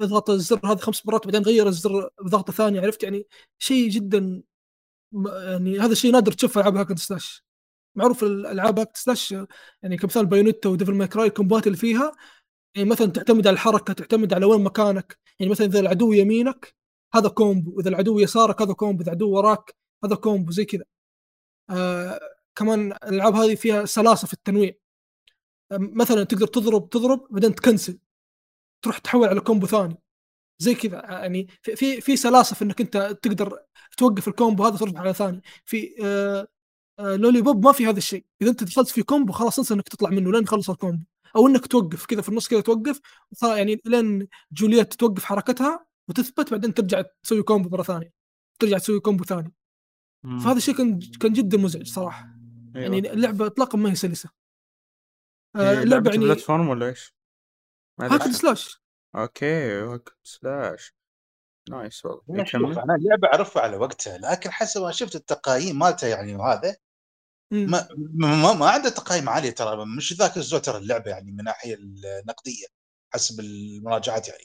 Speaker 3: اضغط الزر هذا خمس مرات بعدين غير الزر بضغطة ثانية عرفت؟ يعني شيء جدا يعني هذا الشيء نادر تشوفه ألعاب hack slash معروف الألعاب hack slash يعني كمثال Bayonetta و Devil May Cry ال combo هات اللي فيها يعني مثلا تعتمد على الحركة تعتمد على وين مكانك يعني مثلا إذا العدو يمينك هذا combo إذا العدو يسارك هذا combo إذا العدو وراك هذا combo زي كذا. آه كمان الألعاب هذه فيها سلاسة في التنويع. آه مثلا تقدر تضرب تضرب بعدين تكنسل. تروح تحول على combo ثاني. زي كذا يعني في في سلاسة في إنك أنت تقدر توقف ال combo هذا ترجع على ثاني. في آه آه Lollipop ما في هذا الشيء إذا أنت دخلت في combo خلاص أنسى إنك تطلع منه لين يخلص ال combo أو إنك توقف كذا في النص كذا توقف يعني لين Juliet توقف حركتها وتثبت بعدين ترجع تسوي combo مرة ثانية ترجع تسوي combo ثاني
Speaker 1: مم.
Speaker 3: فهذا الشيء كان كان جدا مزعج صراحة
Speaker 1: أيوة.
Speaker 3: يعني اللعبة اطلاقا ما هي سلسة آه
Speaker 1: هي
Speaker 3: اللعبة
Speaker 1: لعبة
Speaker 3: يعني
Speaker 1: platform ولا إيش؟ hack. slash okay hack
Speaker 2: slash nice
Speaker 1: والله
Speaker 2: أنا اللعبة أعرفها على وقتها لكن حسب ما شفت التقايم مالتها يعني وهذا. ما ما, ما عنده تقايم عاليه ترى مش ذاك الزود ترى اللعبة يعني من الناحيه النقدية حسب المراجعات يعني.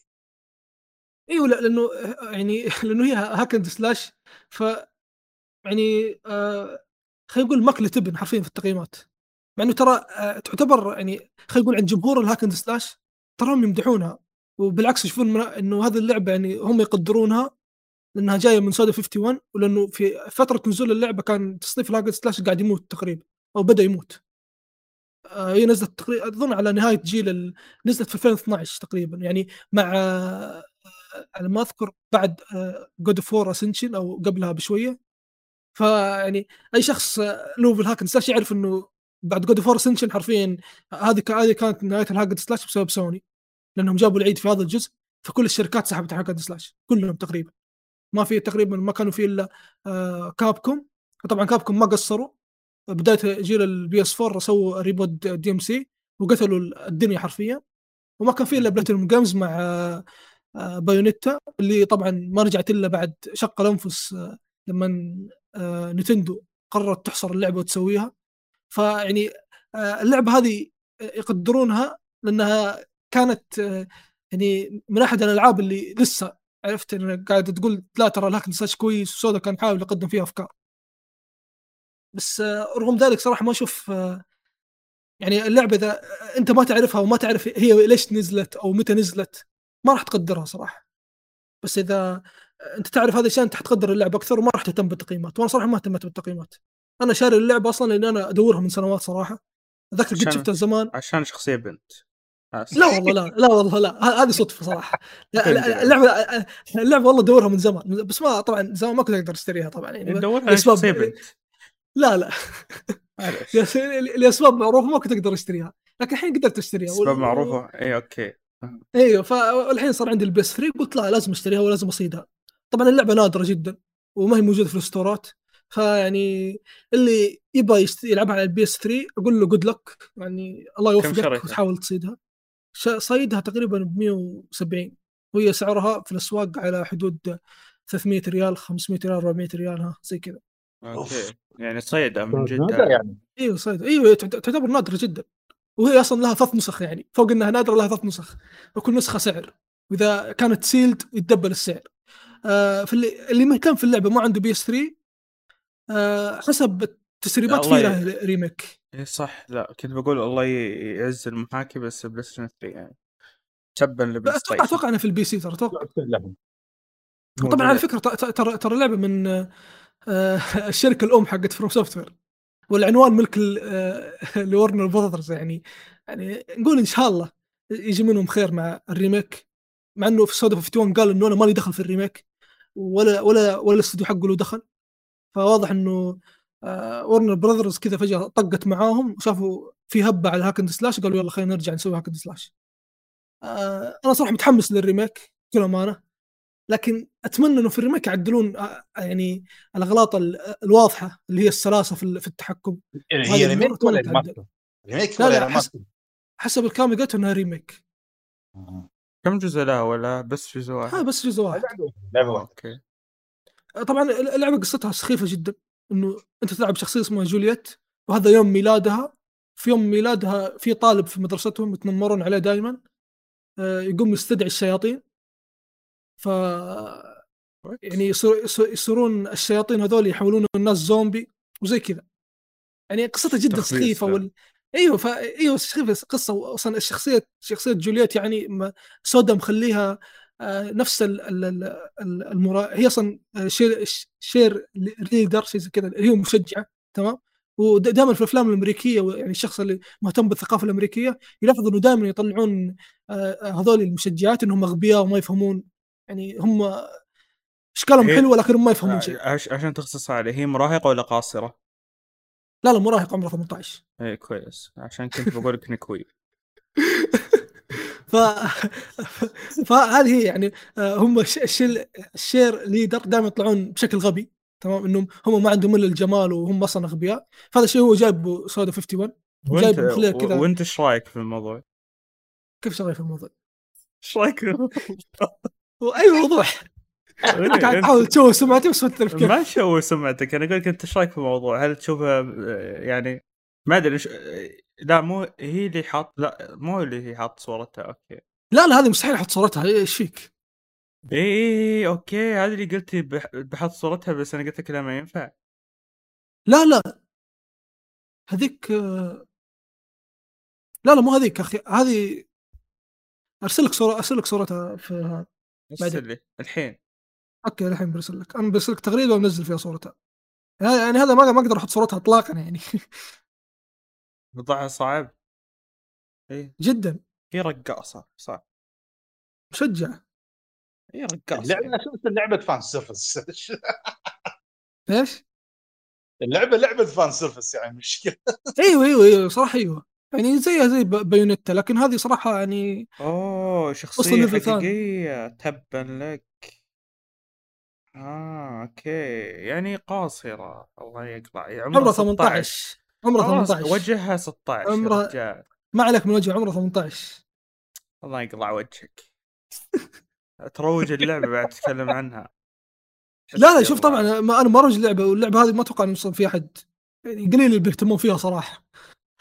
Speaker 3: إيوه لا لأنه يعني لأنه هي hack and slash ف يعني آه خلينا نقول ماكلة تبن حرفيا في التقييمات. مع إنه ترى آه تعتبر يعني خلينا نقول عند جمهور ال hack and slash تراهم يمدحونها. وبالعكس يشوفون إنه هذه اللعبة يعني هم يقدرونها لأنها جاية من Suda 51 ولأنه في فترة نزول اللعبة كان تصنيف and slash قاعد يموت تقريبا أو بدأ يموت. آه، هي نزلت تقريبا أظن على نهاية جيل ال... نزلت في 2012 تقريبا يعني مع آه، على ما أذكر بعد God of Ascension أو قبلها بشوية. فيعني أي شخص آه، له في ال hack slash يعرف إنه بعد God of Ascension حرفيا هذه هذه كانت نهاية ال hack slash بسبب سوني لأنهم جابوا العيد في هذا الجزء فكل الشركات سحبت hack slash كلهم تقريبا. ما في تقريبا ما كانوا في إلا آه، Capcom. طبعا Capcom ما قصروا. بداية جيل ال PS 4 سووا reboot DMC وقتلوا الدنيا حرفيا. وما كان في إلا Platinum Games مع آه، آه، Bayonetta اللي طبعا ما رجعت إلا بعد شق الأنفس آه، لما آه، Nintendo قررت تحصر اللعبة وتسويها. فيعني آه، اللعبة هذه يقدرونها لأنها كانت آه، يعني من أحد الألعاب اللي لسه عرفت انك قاعد تقول لا ترى ال hack slash كويس و Suda كان يحاول يقدم فيها أفكار. بس آه، رغم ذلك صراحة ما أشوف آه، يعني اللعبة إذا أنت ما تعرفها وما تعرف هي ليش نزلت أو متى نزلت ما راح تقدرها صراحة. بس إذا أنت تعرف هذه الاشياء أنت حتقدر اللعبه أكثر وما راح تهتم بالتقييمات. وأنا صراحة ما اهتميت بالتقييمات. أنا شاري اللعبة أصلا لأن أنا أدورها من سنوات صراحة. أتذكر قد شفتها زمان.
Speaker 1: عشان شخصية بنت.
Speaker 3: لا والله لا لا والله لا. هذه صدفة
Speaker 1: صراحة.
Speaker 3: اللعبة اللعبة والله ادورها من زمان. بس ما طبعا زمان ما كنت أقدر أشتريها طبعا يعني.
Speaker 1: شخصيه بنت
Speaker 3: لا لا. لأسباب معروفة ما كنت أقدر أشتريها. لكن الحين قدرت
Speaker 1: أشتريها.
Speaker 3: أسباب
Speaker 1: معروفة. إي okay.
Speaker 3: إيوه. فالحين صار عندي ال PS 3 قلت لا لازم أشتريها ولازم أصيدها. طبعا اللعبة نادرة جدا وما هي موجودة في ال store ات. فيعني اللي يبغى يلعبها على ال PS 3 أقول له good luck يعني الله يوفقك؟ وتحاول تصيدها. صيدها تقريبا ب 170 وهي سعرها في الأسواق على حدود 300 ريال 500 ريال 400 ريال ها زي كذا.
Speaker 1: okay. يعني صيدة من
Speaker 5: موجودة
Speaker 1: جد
Speaker 5: يعني.
Speaker 3: إيوه صيد. إيوه تعت- تعتبر نادرة جدا. وهي أصلا لها ثلاث نسخ يعني. فوق إنها نادرة لها ثلاث نسخ. وكل نسخة سعر. وإذا كانت sealed يتدبل السعر. آه في اللي اللي ما كان في اللعبة ما عنده PS 3 آه حسب التسريبات
Speaker 1: الله
Speaker 3: في
Speaker 1: ي-
Speaker 3: له remake.
Speaker 1: اي صح. لا كنت بقول الله يعز المحاكي بس PlayStation 3 يعني. تبا ل
Speaker 3: Play
Speaker 1: أتوقع
Speaker 3: أتوقع انها في ال PC ترى
Speaker 5: أتوقع.
Speaker 3: طبعا على فكرة ترى ترى لعبة من آه، آه، الشركة الأم حقت FromSoftware والعنوان ملك ال- آه، Warner Brothers يعني. يعني نقول إن شاء الله يجي منهم خير مع ال remake مع إنه في Suda 51 قال إنه أنا مالي دخل في ال remake ولا ولا ولا الاستوديو حقه له دخل. فواضح إنه آه Warner Brothers كذا فجأة طقت معاهم وشافوا في هبة على hack and slash قالوا يلا خلينا نرجع نسوي hack and slash آه أنا صراحة متحمس لل remake بكل أمانة لكن أتمنى إنه في ال remake يعدلون آه، يعني الأغلاط ال- الواضحة اللي هي السلاسة في ال- في التحكم.
Speaker 5: يعني هي remake ولا remaster؟
Speaker 2: remake
Speaker 3: لا
Speaker 2: ولا
Speaker 3: لا
Speaker 2: remaster؟
Speaker 3: حسب, حسب الكلام اللي قلته إنها remake.
Speaker 1: كم جزء لها ولا بس جزء
Speaker 3: ها
Speaker 1: واحد؟
Speaker 3: بس جزء واحد.
Speaker 5: لعبة
Speaker 1: آه،
Speaker 5: واحدة.
Speaker 1: أوكي.
Speaker 3: طبعا اللعبة قصتها سخيفة جدا. إنه أنت تلعب شخصيه اسمها جولييت وهذا يوم ميلادها في يوم ميلادها في طالب في مدرستهم يتنمرون عليه دائما يقوم يستدعي الشياطين. ف يعني يصير- يصير- يصيرون الشياطين هذول يحولون الناس زومبي وزي كذا. يعني قصتها جدا سخيفة
Speaker 1: ذا.
Speaker 3: وال... أيوه فا أيوه سخيفة قصة. أصلا الشخصيه شخصية جولييت يعني سودا مخليها آه، نفس ال ال ال ال- المرا... هي أصلا آه، cheer cheer ريدر شيء زي كذا هي مشجعة تمام؟ ودائما في الأفلام الأمريكية يعني الشخص اللي مهتم بالثقافة الأمريكية يلاحظ إنه دائما يطلعون آه، هذول المشجعات إنهم أغبياء وما يفهمون يعني هم
Speaker 1: أشكالهم
Speaker 3: حلوة لكن ما يفهمون شيء.
Speaker 1: عش... عشان تختصر عليه هي مراهقة ولا قاصرة؟
Speaker 3: لا لا مراهق عمره 18
Speaker 1: اي كويس. عشان كنت بقول لك نكوي
Speaker 3: ف... فهذه هي يعني آه، هم الش- الشيل الشير ليدر دائما يطلعون بشكل غبي تمام إنهم هم ما عندهم إلا الجمال وهم أصلا أغبياء فهذا الشيء هو جايب سودا 51 وأنت كذا
Speaker 1: وأنت إيش رأيك في الموضوع؟
Speaker 3: كيف شغال في الموضوع؟
Speaker 1: إيش رأيك في الموضوع؟
Speaker 3: أي موضوح قاعد تحاول تشوه سمعتي بس ما كيف
Speaker 1: ما شو سمعتك أنا أقول لك أنت إيش رأيك في الموضوع؟ هل تشوفها آه، يعني ما أدري آه، لا مو هي اللي حاط لا مو اللي هي حاط صورتها أوكي.
Speaker 3: لا لا هذه مستحيل أحط صورتها إيش فيك؟
Speaker 1: اي اي أوكي هذه اللي قلتي بح- بحط صورتها بس أنا قلت لك لا ما ينفع.
Speaker 3: لا لا. هذيك لا لا مو هذيك أخي هذه أرسل لك صورة أرسل لك صورتها في هذا.
Speaker 1: ارسل لي الحين.
Speaker 3: أوكي الحين برسل لك. أنا برسل لك تغريدة ومنزل فيها صورتها. يعني يعني هذا ما ما أقدر أحط صورتها اطلاقا يعني.
Speaker 1: وضعها صعب. اي
Speaker 3: جدا.
Speaker 1: هي رقاصة صح.
Speaker 3: مشجع.
Speaker 1: هي رقاصة.
Speaker 2: اللعبة
Speaker 1: يعني.
Speaker 2: أساسا لعبه fan service؟
Speaker 3: إيش؟
Speaker 2: اللعبة لعبة fan service يعني مشكلة.
Speaker 3: أيوه أيوه أيوه صراحة أيوه. يعني زيها زي بايونيتا لكن هذه صراحة يعني أوه شخصية.
Speaker 1: حقيقية تبا لك. آه أوكي. يعني قاصرة الله يقطع. عمرها
Speaker 3: عمره
Speaker 1: 16
Speaker 3: 18 عمره
Speaker 1: خلاص
Speaker 3: 18
Speaker 1: وجهها 16 يا
Speaker 3: عمرها-
Speaker 1: رجال.
Speaker 3: ما عليك من وجه عمره 18
Speaker 1: الله يقطع وجهك. تروج اللعبة بعد تتكلم عنها.
Speaker 3: لا لا شوف. طبعا ما أنا ما روج اللعبة واللعبة هذه ما أتوقع إنه في أحد. يعني قليل اللي بيهتمون فيها صراحة.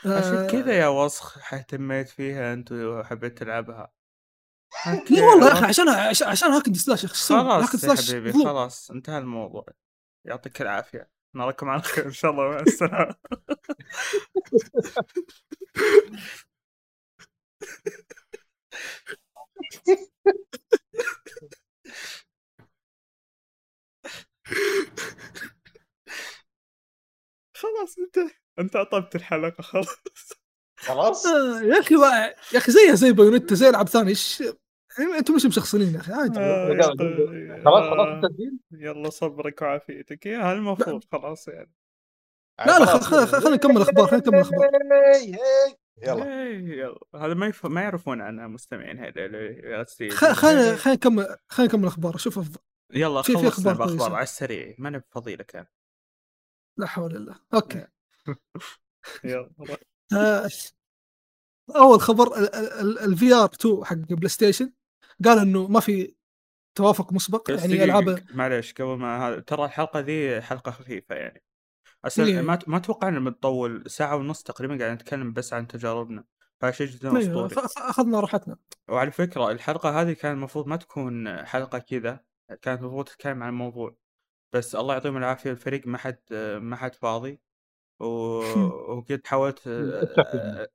Speaker 1: عشان كذا
Speaker 3: آه،
Speaker 1: يا وسخ اهتميت فيها انت وحبيت تلعبها.
Speaker 3: لا والله يا أخي عشان عشان, هاكن سلاش
Speaker 1: خلاص يا حبيبي. خلاص انتهى الموضوع. يعطيك العافية. نراكم على خير إن شاء الله مع السلامة. خلاص أنت أنت عطبت الحلقة خلاص.
Speaker 2: خلاص.
Speaker 3: آه، يا أخي يا أخي زيها زي بايونيتا زي العاب ثانية. إيش؟ أنتم مش مشخصنين يا أخي عادي
Speaker 1: آه،
Speaker 2: خلاص
Speaker 1: آه،
Speaker 2: خلاص التسجيل
Speaker 1: يلا صبرك وعافيتك يا المفروض خلاص يعني
Speaker 3: لا لا خل- خل- خل- خلينا نكمل أخبار خلينا نكمل
Speaker 2: أخبار. يلا
Speaker 1: إيه، يلا هذا ما يف... ما يعرفون عنها مستمعين هذا
Speaker 3: خ- خلينا خلينا نكمل خلينا نكمل أخبار شوف أفضل.
Speaker 1: يلا
Speaker 3: في- في
Speaker 1: باخبار
Speaker 3: كويسة.
Speaker 1: على السريع ما نبي فضيلك أنا
Speaker 3: لا حول الله أوكي
Speaker 1: يلا
Speaker 3: آه، اول خبر ال VR 2 حق بلاي ستيشن قال إنه ما في توافق مسبق يعني العاب
Speaker 1: معليش قبل ما هذا ترى الحلقة ذي حلقة خفيفة يعني. أصلا
Speaker 3: إيه.
Speaker 1: ما ما أتوقع انها بتطول ساعة ونص تقريبا قاعد نتكلم بس عن تجاربنا. فهذا شيء جدا
Speaker 3: أيوة، أسطوري. أخذنا راحتنا.
Speaker 1: وعلى فكرة الحلقة هذه كان المفروض ما تكون حلقة كذا كانت المفروض تتكلم عن الموضوع. بس الله يعطيهم العافية الفريق ما حد ما حد فاضي. و... وقد حاولت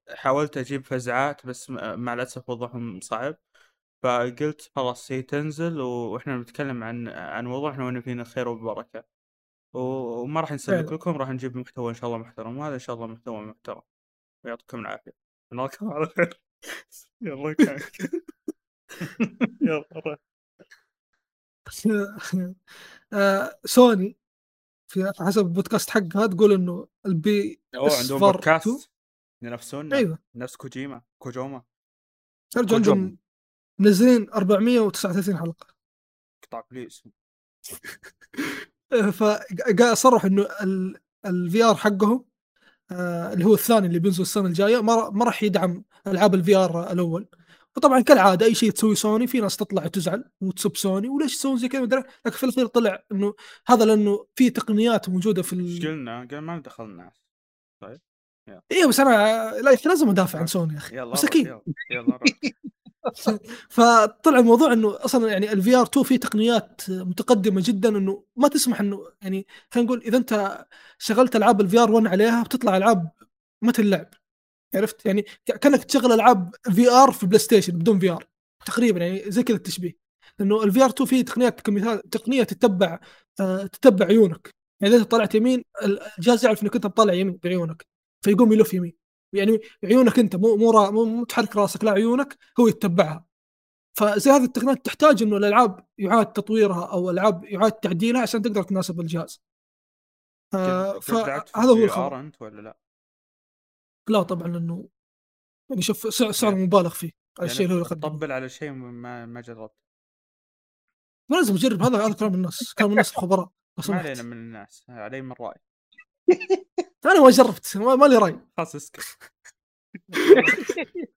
Speaker 1: حاولت أجيب فزعات بس مع الأسف وضعهم صعب. فقلت خلاص هي تنزل وإحنا بنتكلم عن عن موضوع إحنا وين فينا الخير والبركه و- وما راح نسلك
Speaker 3: فعلا.
Speaker 1: لكم راح نجيب محتوى إن شاء الله محترم وهذا إن شاء الله محتوى محترم. ويعطيكم العافية. نراكم على خير. يلا يلا روح.
Speaker 3: آه، سوني في حسب البودكاست حقها تقول إنه
Speaker 1: ال
Speaker 3: PS
Speaker 1: عندهم
Speaker 3: فار
Speaker 1: بودكاست. ينافسونا
Speaker 3: أيوه.
Speaker 1: نفس كوجيما كوجوما.
Speaker 3: ترجع. عندهم منزلين 439 حلقة.
Speaker 1: قطع please
Speaker 3: فصرح إنه ال VR حقهم آه، اللي هو الثاني اللي بينزل السنة الجاية ما را- ما راح يدعم ألعاب ال VR الأول. وطبعا كالعادة أي شيء تسوي سوني في ناس تطلع وتزعل وتسب سوني وليش يسوون زي كذا مدري لكن في الأخير طلع إنه هذا لأنه في تقنيات موجودة في
Speaker 1: إيش
Speaker 3: ال...
Speaker 1: قلنا؟ قال ما ندخل الناس.
Speaker 3: أيوه بس أنا لا لازم أدافع عن سوني يا أخي.
Speaker 1: يلا يلا. يلا روح.
Speaker 3: فطلع الموضوع إنه أصلا يعني ال VR 2 فيه تقنيات متقدمة جدا إنه ما تسمح إنه يعني خلينا نقول إذا أنت شغلت ألعاب ال VR 1 عليها بتطلع ألعاب ما تلعب عرفت؟ يعني كأنك تشغل ألعاب VR في بلاي ستيشن بدون VR تقريبا يعني زي كذا التشبيه. لأنه ال VR 2 فيه تقنيات كمثال تقنية تتبع آه تتبع عيونك. يعني إذا طلعت يمين الجهاز يعرف إنك أنت مطلع يمين بعيونك فيقوم يلف يمين. يعني عيونك انت مو مو مو تحرك راسك لا عيونك هو يتبعها فزي هذه التقنيات تحتاج إنه الألعاب يعاد تطويرها أو ألعاب يعاد تعديلها عشان تقدر تناسب الجهاز. آه فهذا هو الخبر
Speaker 1: أنت ولا لا؟
Speaker 3: لا طبعا لأنه يعني شوف سعر, سعر مبالغ فيه على الشيء اللي هو يقدمه
Speaker 1: طبل على شيء ما ما جربت
Speaker 3: ما لازم تجرب هذا هذا كلام الناس كلام الناس الخبراء
Speaker 1: ما. علينا من الناس علي من رأي
Speaker 3: أنا ما جربت ما, لي رأي.
Speaker 1: خلاص اسكت.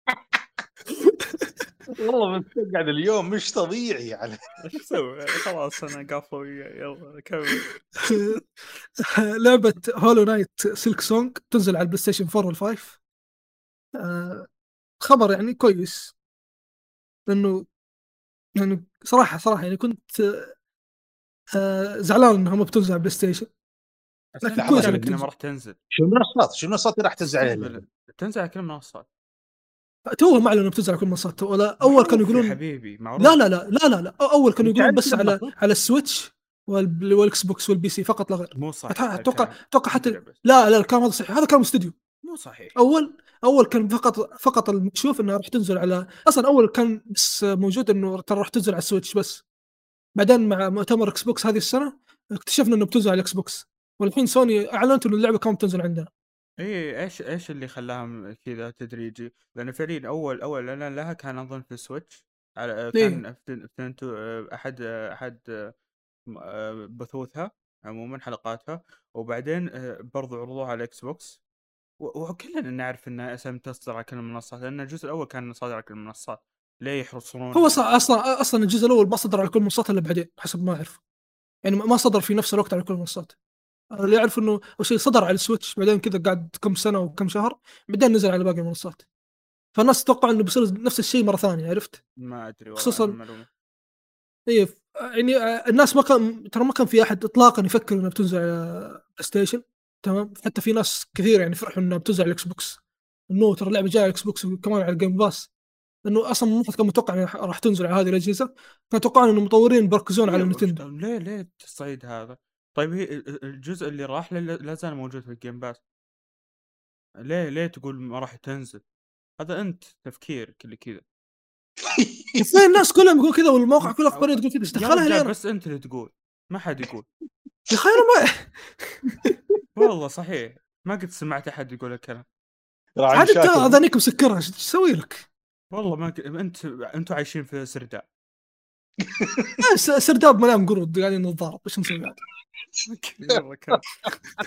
Speaker 2: والله مستقعد اليوم مش طبيعي يعني.
Speaker 1: إيش أسوي؟ خلاص أنا قافل يلا كمل.
Speaker 3: لعبة هولو نايت سلك سونج تنزل على البلاي ستيشن 4 وال5 آه خبر يعني كويس. لأنه يعني صراحة صراحة يعني كنت آه زعلان انها ما بتنزل على البلاي ستيشن تنزل.
Speaker 1: ما راح تنزل.
Speaker 2: شو المنصات شو المنصات اللي راح تنزل عليها؟
Speaker 1: تنزل على كل المنصات
Speaker 3: توهم اعلنوا بتنزل على كل المنصات ولا أول كانوا
Speaker 1: يا
Speaker 3: يقولون
Speaker 1: حبيبي معروف.
Speaker 3: لا لا لا لا لا لا. أول كانوا يقولون بس على. على السويتش وال- والإكس بوكس وال PC فقط لا غير.
Speaker 1: مو صح
Speaker 3: أتوقع-
Speaker 1: أتوقع.
Speaker 3: أتوقع حتى. لا لا الكلام هذا صحيح. هذا كلام استوديو
Speaker 1: مو صحيح.
Speaker 3: اول أول كان فقط فقط المكشوف إنها راح تنزل على أصلا أول كان بس موجود إنه ترى راح تنزل على السويتش بس. بعدين مع مؤتمر إكس بوكس هذه السنة اكتشفنا إنه بتنزل على الإكس بوكس. والحين سوني اعلنت انه اللعبة كانت بتنزل عندنا.
Speaker 1: إي إيش إيش اللي خلاهم كذا تدريجي؟ لأن فعليا أول أول اعلان لها كان أظن في Switch على
Speaker 3: إيه.
Speaker 1: كان في Nintendo أحد أحد بثوثها عموما حلقاتها. وبعدين آه، برضو عرضوها على ال Xbox وكلنا نعرف ان اس إم تصدر على كل المنصات لأن الجزء الأول كان صادر على كل المنصات. ليه يحرصون
Speaker 3: هو أصلا أصلا الجزء الأول ما صدر على كل المنصات إلا بعدين حسب ما أعرف. يعني ما صدر في نفس الوقت على كل المنصات. اللي يعرف إنه أول شيء صدر على ال Switch بعدين كذا قعد كم سنة وكم شهر بعدين نزل على باقي المنصات. فالناس تتوقع إنه بيصير نفس الشيء مرة ثانية عرفت؟
Speaker 1: ما أدري
Speaker 3: خصوصاً-. اي يعني آه، الناس ما كان ترى ما كان في أحد اطلاقا يفكر إنها بتنزل على PlayStation تمام؟ حتى في ناس كثير يعني فرحوا إنها بتنزل على ال Xbox إنه ترى اللعبة جاية على ال Xbox وكمان على ال Game Pass لأنه أصلا ما كان متوقع إنها راح تنزل على هذه الأجهزة. كانوا يتوقعون إنه المطورين بيركزون على
Speaker 1: Nintendo ليه ليه التصعيد هذا؟ طيب هي ال- الجزء اللي راح لا- لا زال موجود في ال Game Pass ليه ليه تقول ما راح تنزل؟ هذا أنت تفكيرك اللي كذا
Speaker 3: في الناس كلهم يقول كذا والمواقع كلها اخباريه تقول كذا
Speaker 1: إيش
Speaker 3: دخلها لي
Speaker 1: رجال
Speaker 3: أنا
Speaker 1: بس أنت اللي تقول ما حد يقول
Speaker 3: يا أخي ما
Speaker 1: والله صحيح ما قد سمعت أحد يقول الكلام
Speaker 3: عاد انت. اذانيك مسكرها إيش تسوي لك؟
Speaker 1: والله ما ك... أنت أنتوا عايشين في سرداب
Speaker 3: سرداب منام قرود قاعدين نتضارب إيش نسوي عاد؟
Speaker 1: يلا كمل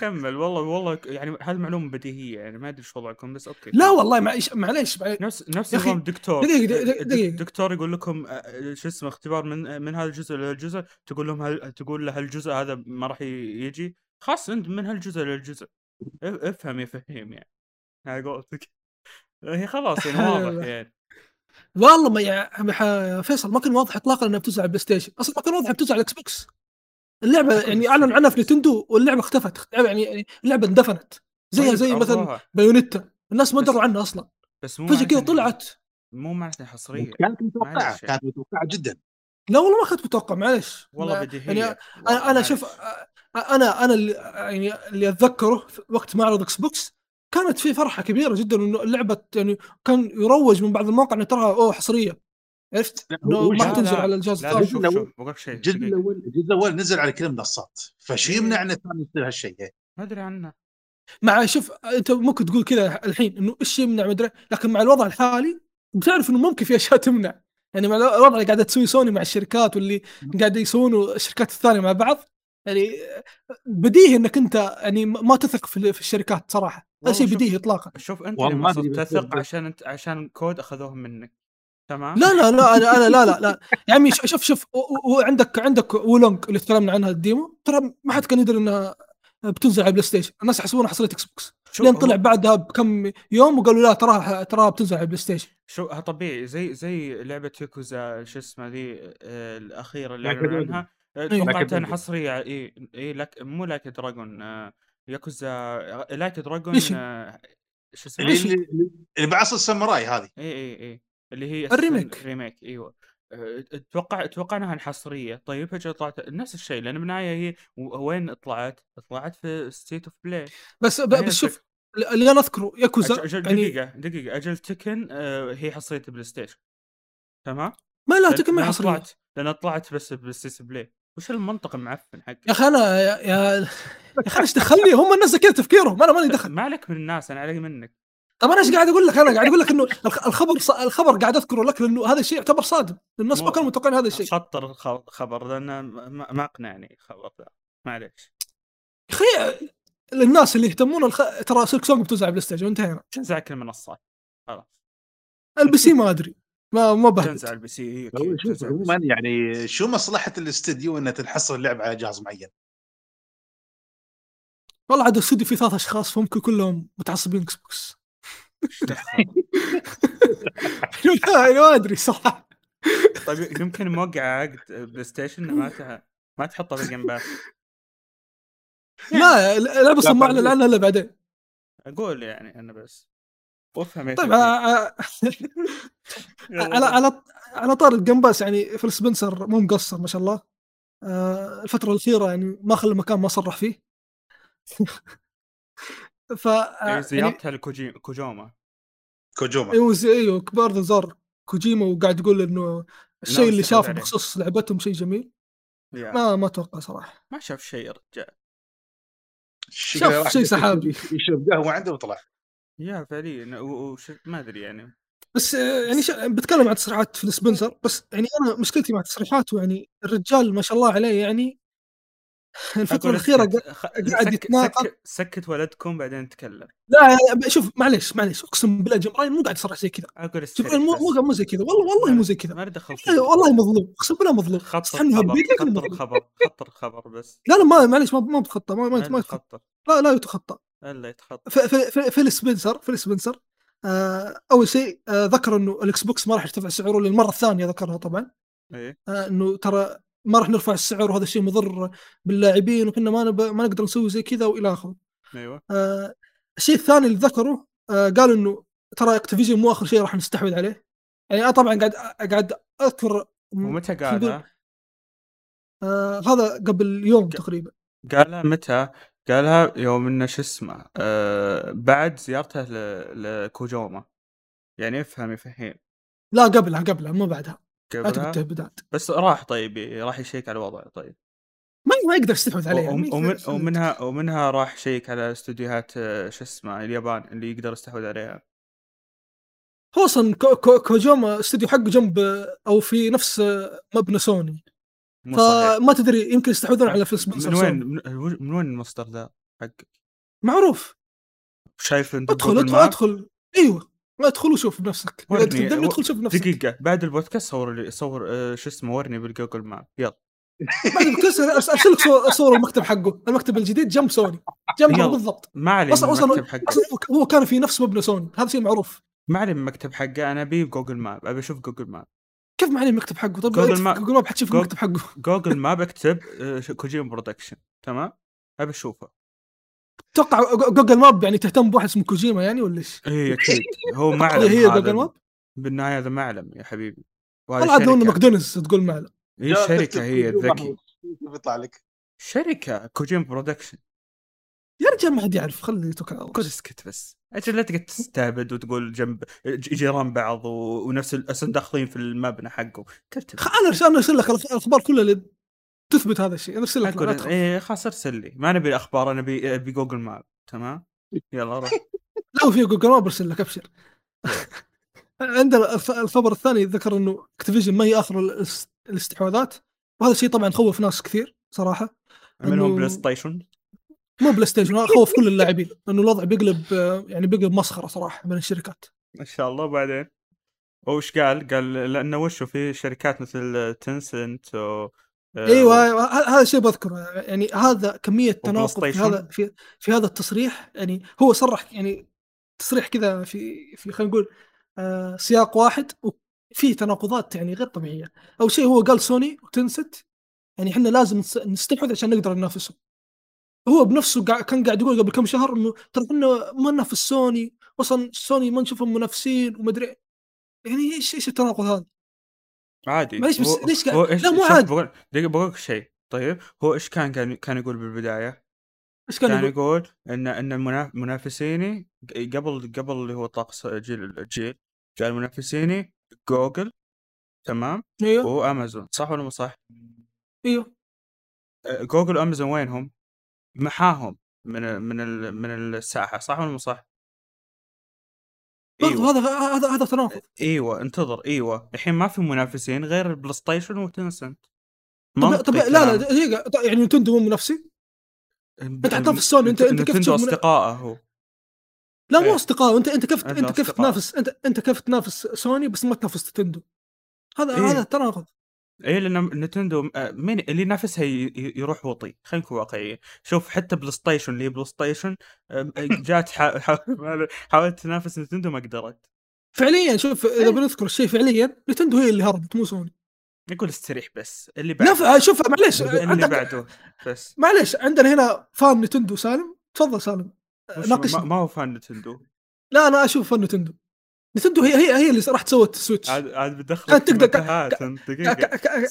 Speaker 1: كمل. والله والله يعني هذه معلومة بديهية يعني ما أدري إيش وضعكم بس okay.
Speaker 3: لا والله معليش معليش.
Speaker 1: نفس نفس نظام الدكتور
Speaker 3: دقيقة- دقيقة-
Speaker 1: الد-
Speaker 3: دقيقة.
Speaker 1: الدكتور يقول لكم آه، شو اسمه اختبار من من هذا الجزء لهالجزء تقول لهم هل تقول له هالجزء هذا ما راح يجي؟ خلاص انت من هالجزء للجزء إف- افهم يا فهيم يعني. هاي قولتك هي خلاص يعني واضح يعني.
Speaker 3: والله ما يا فيصل ما كان واضح اطلاقا إنها بتنزل على ال PlayStation. أصلا ما كان واضح بتنزل على ال Xbox. اللعبة يعني اعلن عنها في Nintendo واللعبة اختفت. يعني يعني اللعبة اندفنت. زيها زي مثلا. Bayonetta. الناس ما دروا عنها أصلا.
Speaker 1: بس مو
Speaker 3: فجأة كذا طلعت.
Speaker 1: مو معناته حصرية.
Speaker 2: كانت
Speaker 1: متوقعة.
Speaker 2: كانت متوقعة جدا.
Speaker 3: لا والله ما كنت متوقع معلش.
Speaker 1: والله بديهيه
Speaker 3: يعني أنا
Speaker 1: أنا.
Speaker 3: شوف أنا أنا اللي يعني اللي أتذكره في وقت معرض Xbox كانت في فرحة كبيرة جدا إنه اللعبة يعني كان يروج من بعض المواقع إنه تراها أوه حصرية. عرفت؟
Speaker 2: إنه
Speaker 3: ما تنزل. على الجهاز الثاني.
Speaker 1: الجزء.
Speaker 2: الأول الجزء الأول نزل على كل المنصات.
Speaker 1: إيه.
Speaker 2: يمنع ان الثاني يصير هالشيء.
Speaker 1: ما أدري عنه.
Speaker 3: مع شوف أنت ممكن تقول كذا الحين إنه إيش يمنع مدري لكن مع الوضع الحالي بتعرف إنه ممكن في أشياء تمنع. يعني مع الوضع اللي قاعدة تسوي سوني مع الشركات واللي قاعدة يسوونه الشركات الثانية مع بعض يعني بديهي إنك أنت يعني ما تثق في في الشركات صراحة. هذا شيء
Speaker 1: شوف-
Speaker 3: بديهي اطلاقا.
Speaker 1: شوف أنت
Speaker 2: ما
Speaker 1: تثق عشان انت عشان كود اخذوه منك تمام؟
Speaker 3: لا لا لا أنا أنا لا لا لا. يا عمي ش- شوف شوف وعندك عندك Wo Long اللي تكلمنا عنها ال demo ترى ما حد كان يدري إنها بتنزل على ال PlayStation الناس يحسبونها حصرية
Speaker 1: Xbox.
Speaker 3: لين طلع بعدها بكم يوم وقالوا لا تراها تراها بتنزل على ال PlayStation
Speaker 1: شو طبيعي. زي زي لعبة يوكوزا شو اسمه ذي آه، الأخيرة اللي
Speaker 2: أعلنوا.
Speaker 1: عنها. آه،. توقعت
Speaker 2: Like
Speaker 1: انها
Speaker 2: Dragon.
Speaker 1: حصرية اي اي لك مو Like a Dragon آه، Yakuza Like a Dragon
Speaker 3: إيش هي؟
Speaker 1: آه، شو اسمه
Speaker 2: اللي
Speaker 3: هي؟
Speaker 2: اللي, اللي بعصر الساموراي هذه
Speaker 1: اي اي اي اللي هي
Speaker 3: ال remake.
Speaker 1: أساساً remake إيوه أه، أتوقع أتوقع إنها حصرية طيب فجاه طلعت نفس الشيء لأن بالنهاية هي وين طلعت؟ طلعت في State of Play
Speaker 3: بس
Speaker 1: هي
Speaker 3: بس شوف. اللي أنا أذكره ياكوزا
Speaker 1: أجل
Speaker 3: يعني
Speaker 1: دقيقة دقيقة أجل تكن آه، هي حصرية PlayStation تمام؟
Speaker 3: ما لا تكن ما
Speaker 1: لأن
Speaker 3: حصرية
Speaker 1: طلعت لأن طلعت بس ب State of Play وش المنطق المعفن حقك؟
Speaker 3: يا أخي أنا يا يا أخي إيش دخلني؟ هم الناس كذا تفكيرهم. أنا مالي دخل.
Speaker 1: ما عليك من الناس؟ أنا علي منك.
Speaker 3: طب أنا إيش قاعد أقول لك؟ أنا قاعد أقول لك إنه الخ- الخبر ص- الخبر قاعد أذكره لك لأنه هذا الشيء يعتبر صادم. الناس ما كانوا متوقعين هذا الشيء.
Speaker 1: شطب الخ- خبر لأن ما ما أقنعني الخبر ذا. معليش.
Speaker 3: يا أخي الناس اللي يهتمون الخ... ترى Silksong بتنزل PlayStation. وانتهينا
Speaker 1: تنزل كل المنصات خلاص.
Speaker 3: ال PC ما أدري. ما ما بهدد
Speaker 1: تنزل ال PC إيه،
Speaker 2: شوف
Speaker 1: تنزل ال PC.
Speaker 2: عموما يعني شو مصلحة الاستديو انها تنحصر اللعبه على جهاز معين؟
Speaker 3: والله عاد الاستوديو فيه ثلاث أشخاص فممكن كلهم متعصبين
Speaker 1: Xbox؟
Speaker 3: يعني ما أدري صراحة.
Speaker 1: طيب يمكن موقع عقد PlayStation ما ت- ما تحطه في ال Game Pass
Speaker 3: لا اللعبه أصلا ما
Speaker 2: لا،
Speaker 3: اعلن عنها إلا بعدين.
Speaker 1: أقول يعني أنا بس. وافهم
Speaker 3: طيب على على على طاري ال Game Pass يعني Phil Spencer مو مقصر ما شاء الله. الفترة الأخيرة يعني ما خلى مكان ما صرح فيه. ف
Speaker 1: إيه،
Speaker 3: يعني
Speaker 1: زيارتها لكوجي كوجوما.
Speaker 2: كوجوما.
Speaker 3: إيوه زي- إيوه كبار زار. كوجيما وقاعد يقول إنه الشيء اللي شافه. بخصوص لعبتهم شيء جميل. ما ما أتوقع صراحة.
Speaker 1: ما شاف شيء يا رجال
Speaker 3: شاف شيء سحابي.
Speaker 2: يشرب قهوة عنده وطلع.
Speaker 1: يا فعليا و- وش ما أدري يعني.
Speaker 3: بس آه، يعني ش... بتكلم عن تصريحات في سبنسر بس يعني أنا مشكلتي مع تصريحاته يعني الرجال ما شاء الله عليه يعني
Speaker 1: أقول.
Speaker 3: قا-
Speaker 1: خ-
Speaker 3: قاعد
Speaker 1: سك-
Speaker 3: يتناقض.
Speaker 1: سكت, سكت ولدكم بعدين نتكلم
Speaker 3: لا لا، شوف معليش معليش أقسم بالله جبرائيل مو قاعد يصرح زي كذا.
Speaker 1: أقول
Speaker 3: جبرائيل مو
Speaker 1: استريح
Speaker 3: مو مو زي كذا. والله والله مو زي كذا.
Speaker 1: ما دخل
Speaker 3: إيه، والله مظلوم أقسم بالله مظلوم.
Speaker 1: خطر
Speaker 3: استنى
Speaker 1: الخبر
Speaker 3: هبيك لكن
Speaker 1: خطر
Speaker 3: مظلوم.
Speaker 1: الخبر خطر الخبر بس.
Speaker 3: لا لا ما معليش ما ما بتخطى ما ما, ما يتخطى.
Speaker 1: خطر
Speaker 3: لا لا يتخطى.
Speaker 1: ألا يتخطى
Speaker 3: ف- ف- ف- فيل سبنسر فيل سبنسر آه أول شيء آه ذكر إنه الإكس بوكس ما راح يرتفع سعره للمرة الثانية ذكرها طبعا
Speaker 1: إيه
Speaker 3: آه إنه ترى ما راح نرفع السعر وهذا الشيء مضر باللاعبين وكنا ما نب... ما نقدر نسوي زي كذا وإلى آخره.
Speaker 1: أيوه
Speaker 3: آه الشيء الثاني اللي ذكره آه قال إنه ترى أكتيفيجن مو آخر شيء راح نستحوذ عليه. يعني أنا طبعا قاعد قاعد أذكر
Speaker 1: ومتى قالها؟
Speaker 3: آه هذا قبل يوم تقريبا
Speaker 1: قالها متى؟ قالها يوم إنه شو اسمه آه بعد زيارته لكوجوما. يعني افهم يفهم
Speaker 3: لا قبلها قبلها مو بعدها.
Speaker 1: قبلها؟
Speaker 3: تهبدات
Speaker 1: بس راح طيب راح يشيك على الوضع طيب.
Speaker 3: ما ما يقدر يستحوذ عليه يعني.
Speaker 1: وم- ومن ومنها ومنها راح يشيك على استوديوهات آه، شو اسمه اليابان اللي يقدر يستحوذ عليها.
Speaker 3: هو أصلا كو كو كوجوما استوديو حقه جنب أو في نفس مبنى سوني. فما تدري يمكن يستحوذون على Phil Spencer
Speaker 1: من وين. من وين المصدر ذا حقك؟
Speaker 3: معروف.
Speaker 1: شايف أنت
Speaker 3: أدخل
Speaker 1: أدخل؟
Speaker 3: أدخل. أيوه أدخل وشوف بنفسك تقدر أدخل شوف بنفسك
Speaker 1: دقيقة بعد البودكاست صور لي صور آه، شو اسمه ورني بال Google Maps. يلا.
Speaker 3: بعد بكسر أرسل لك صور, المكتب حقه المكتب الجديد جنب سوني. جنبه. بالضبط.
Speaker 1: ما علي أصلا
Speaker 3: أصلا
Speaker 1: المكتب حقه
Speaker 3: أصلا هو- هو كان في نفس مبنى سوني. هذا شيء معروف.
Speaker 1: ما علي من المكتب حقه أنا ابي Google Maps. أبي أشوف Google Maps.
Speaker 3: كيف يعني المكتب حقه؟ طيب Google
Speaker 1: Maps-
Speaker 3: Google Maps حتشوف المكتب حقه.
Speaker 1: Google Maps اكتب كوجيما Productions تمام؟ أبي أشوفه.
Speaker 3: أتوقع جو- Google Maps يعني تهتم بواحد اسمه كوجيما يعني ولا إيش؟
Speaker 1: اي أكيد هو معلم
Speaker 3: هي هي Google Maps
Speaker 1: بالنهاية هذا معلم يا حبيبي.
Speaker 3: والله عاد ماكدونالدز تقول معلم.
Speaker 1: هي
Speaker 2: جاء شركة
Speaker 1: هي
Speaker 2: كوجيما
Speaker 1: ذكي.
Speaker 2: شوف يطلع لك.
Speaker 1: شركة كوجيما برودكشن
Speaker 3: يا رجال ما حد يعرف على الله
Speaker 1: قول اسكت بس. أجل لا تقعد تستهبد وتقول جنب جيران بعض و... ونفس الاسم داخلين في المبنى حقه كتب
Speaker 3: أنا أنا أرسل لك الأخبار كلها اللي تثبت هذا الشيء. أنا أرسل لك.
Speaker 1: إيه خلاص أرسل لي. ما نبي الاخبار أنا ابي أبي Google Maps. تمام؟ يلا روح.
Speaker 3: لو في Google Maps أرسل لك أبشر. عندنا الخبر الثاني ذكر إنه اكتيفيجن ما هي آخر الاس- الاستحواذات. وهذا الشيء طبعا خوف ناس كثير صراحة.
Speaker 1: منهم بلاي ستيشن؟
Speaker 3: مو بلاي ستيشن هذا خوف كل اللاعبين لأنه الوضع بيقلب يعني بيقلب مسخرة صراحة بين الشركات
Speaker 1: إن شاء الله بعدين وش قال؟ قال لأنه وشو في شركات مثل تنسنت و آه،
Speaker 3: أيوه أيوة، ه- هذا الشيء بذكره يعني هذا كمية تناقض في. هذا في, في هذا التصريح يعني هو صرح يعني تصريح كذا في في خلينا نقول آه سياق واحد وفيه تناقضات يعني غير طبيعية أول شيء هو قال سوني وتنست يعني إحنا لازم نس- نستحوذ عشان نقدر ننافسهم هو بنفسه قا- كان قاعد يقول قبل كم شهر إنه ترى إحنا ما ننافس سوني أصلا سوني ما نشوفهم منافسين ومدري يعني إيش إيش التناقض هذا؟
Speaker 1: عادي
Speaker 3: معليش بس
Speaker 1: هو-
Speaker 3: ليش قاعد- لا، مو عادي.
Speaker 1: بقول دقيقة بقول لك شيء طيب هو إيش كان كان كان يقول بالبداية؟
Speaker 3: إيش كان
Speaker 1: كان
Speaker 3: يقول؟
Speaker 1: يقول ان إن منافسيني قبل قبل اللي هو طقس جيل الجيل قال منافسيني جوجل تمام
Speaker 3: أيوه
Speaker 1: وامازون صح ولا مو صح؟
Speaker 3: أيوه
Speaker 1: آه، جوجل وأمازون وينهم؟ محاهم من من من الساحة صح ولا مو صح؟
Speaker 3: برضو
Speaker 1: إيوه
Speaker 3: هذا هذا هذا تناقض
Speaker 1: إيوه انتظر إيوه الحين ما في منافسين غير البلاي ستيشن وتنسنت
Speaker 3: طب, طب لا لا. دقيقة يعني نتندو مو منافسي؟ أنت حتى في السوني أنت أنت كيف تشوف.
Speaker 1: اصدقائه هو
Speaker 3: لا مو
Speaker 1: إيه.
Speaker 3: اصدقاء أنت أنت كيف أنت كيف. تنافس أنت أنت كيف تنافس سوني بس ما تنافس نتندو هذا
Speaker 1: إيه.
Speaker 3: هذا تناقض
Speaker 1: اي لأن نتندو آه، مين اللي ينافسها يروح وطي. خلينا نكون واقعيين. شوف حتى بلاي ستيشن اللي بلاي ستيشن آم، جات حا- حا- حاولت تنافس نتندو ما قدرت.
Speaker 3: فعليا شوف إذا
Speaker 1: إيه.
Speaker 3: بنذكر الشيء فعليا نتندو هي اللي هربت مو سوني.
Speaker 1: يقول استريح بس اللي بعده.
Speaker 3: نفع شوف معليش
Speaker 1: اللي بعده بس.
Speaker 3: معليش عندنا هنا fan نتندو سالم. تفضل سالم. ناقشني.
Speaker 1: ما, ما هو fan نتندو.
Speaker 3: لا أنا أشوف fan نتندو. نتندو هي هي هي اللي راح تسوي ال Switch.
Speaker 1: عاد عاد بتدخل
Speaker 3: كانت تقدر-
Speaker 1: دقيقة.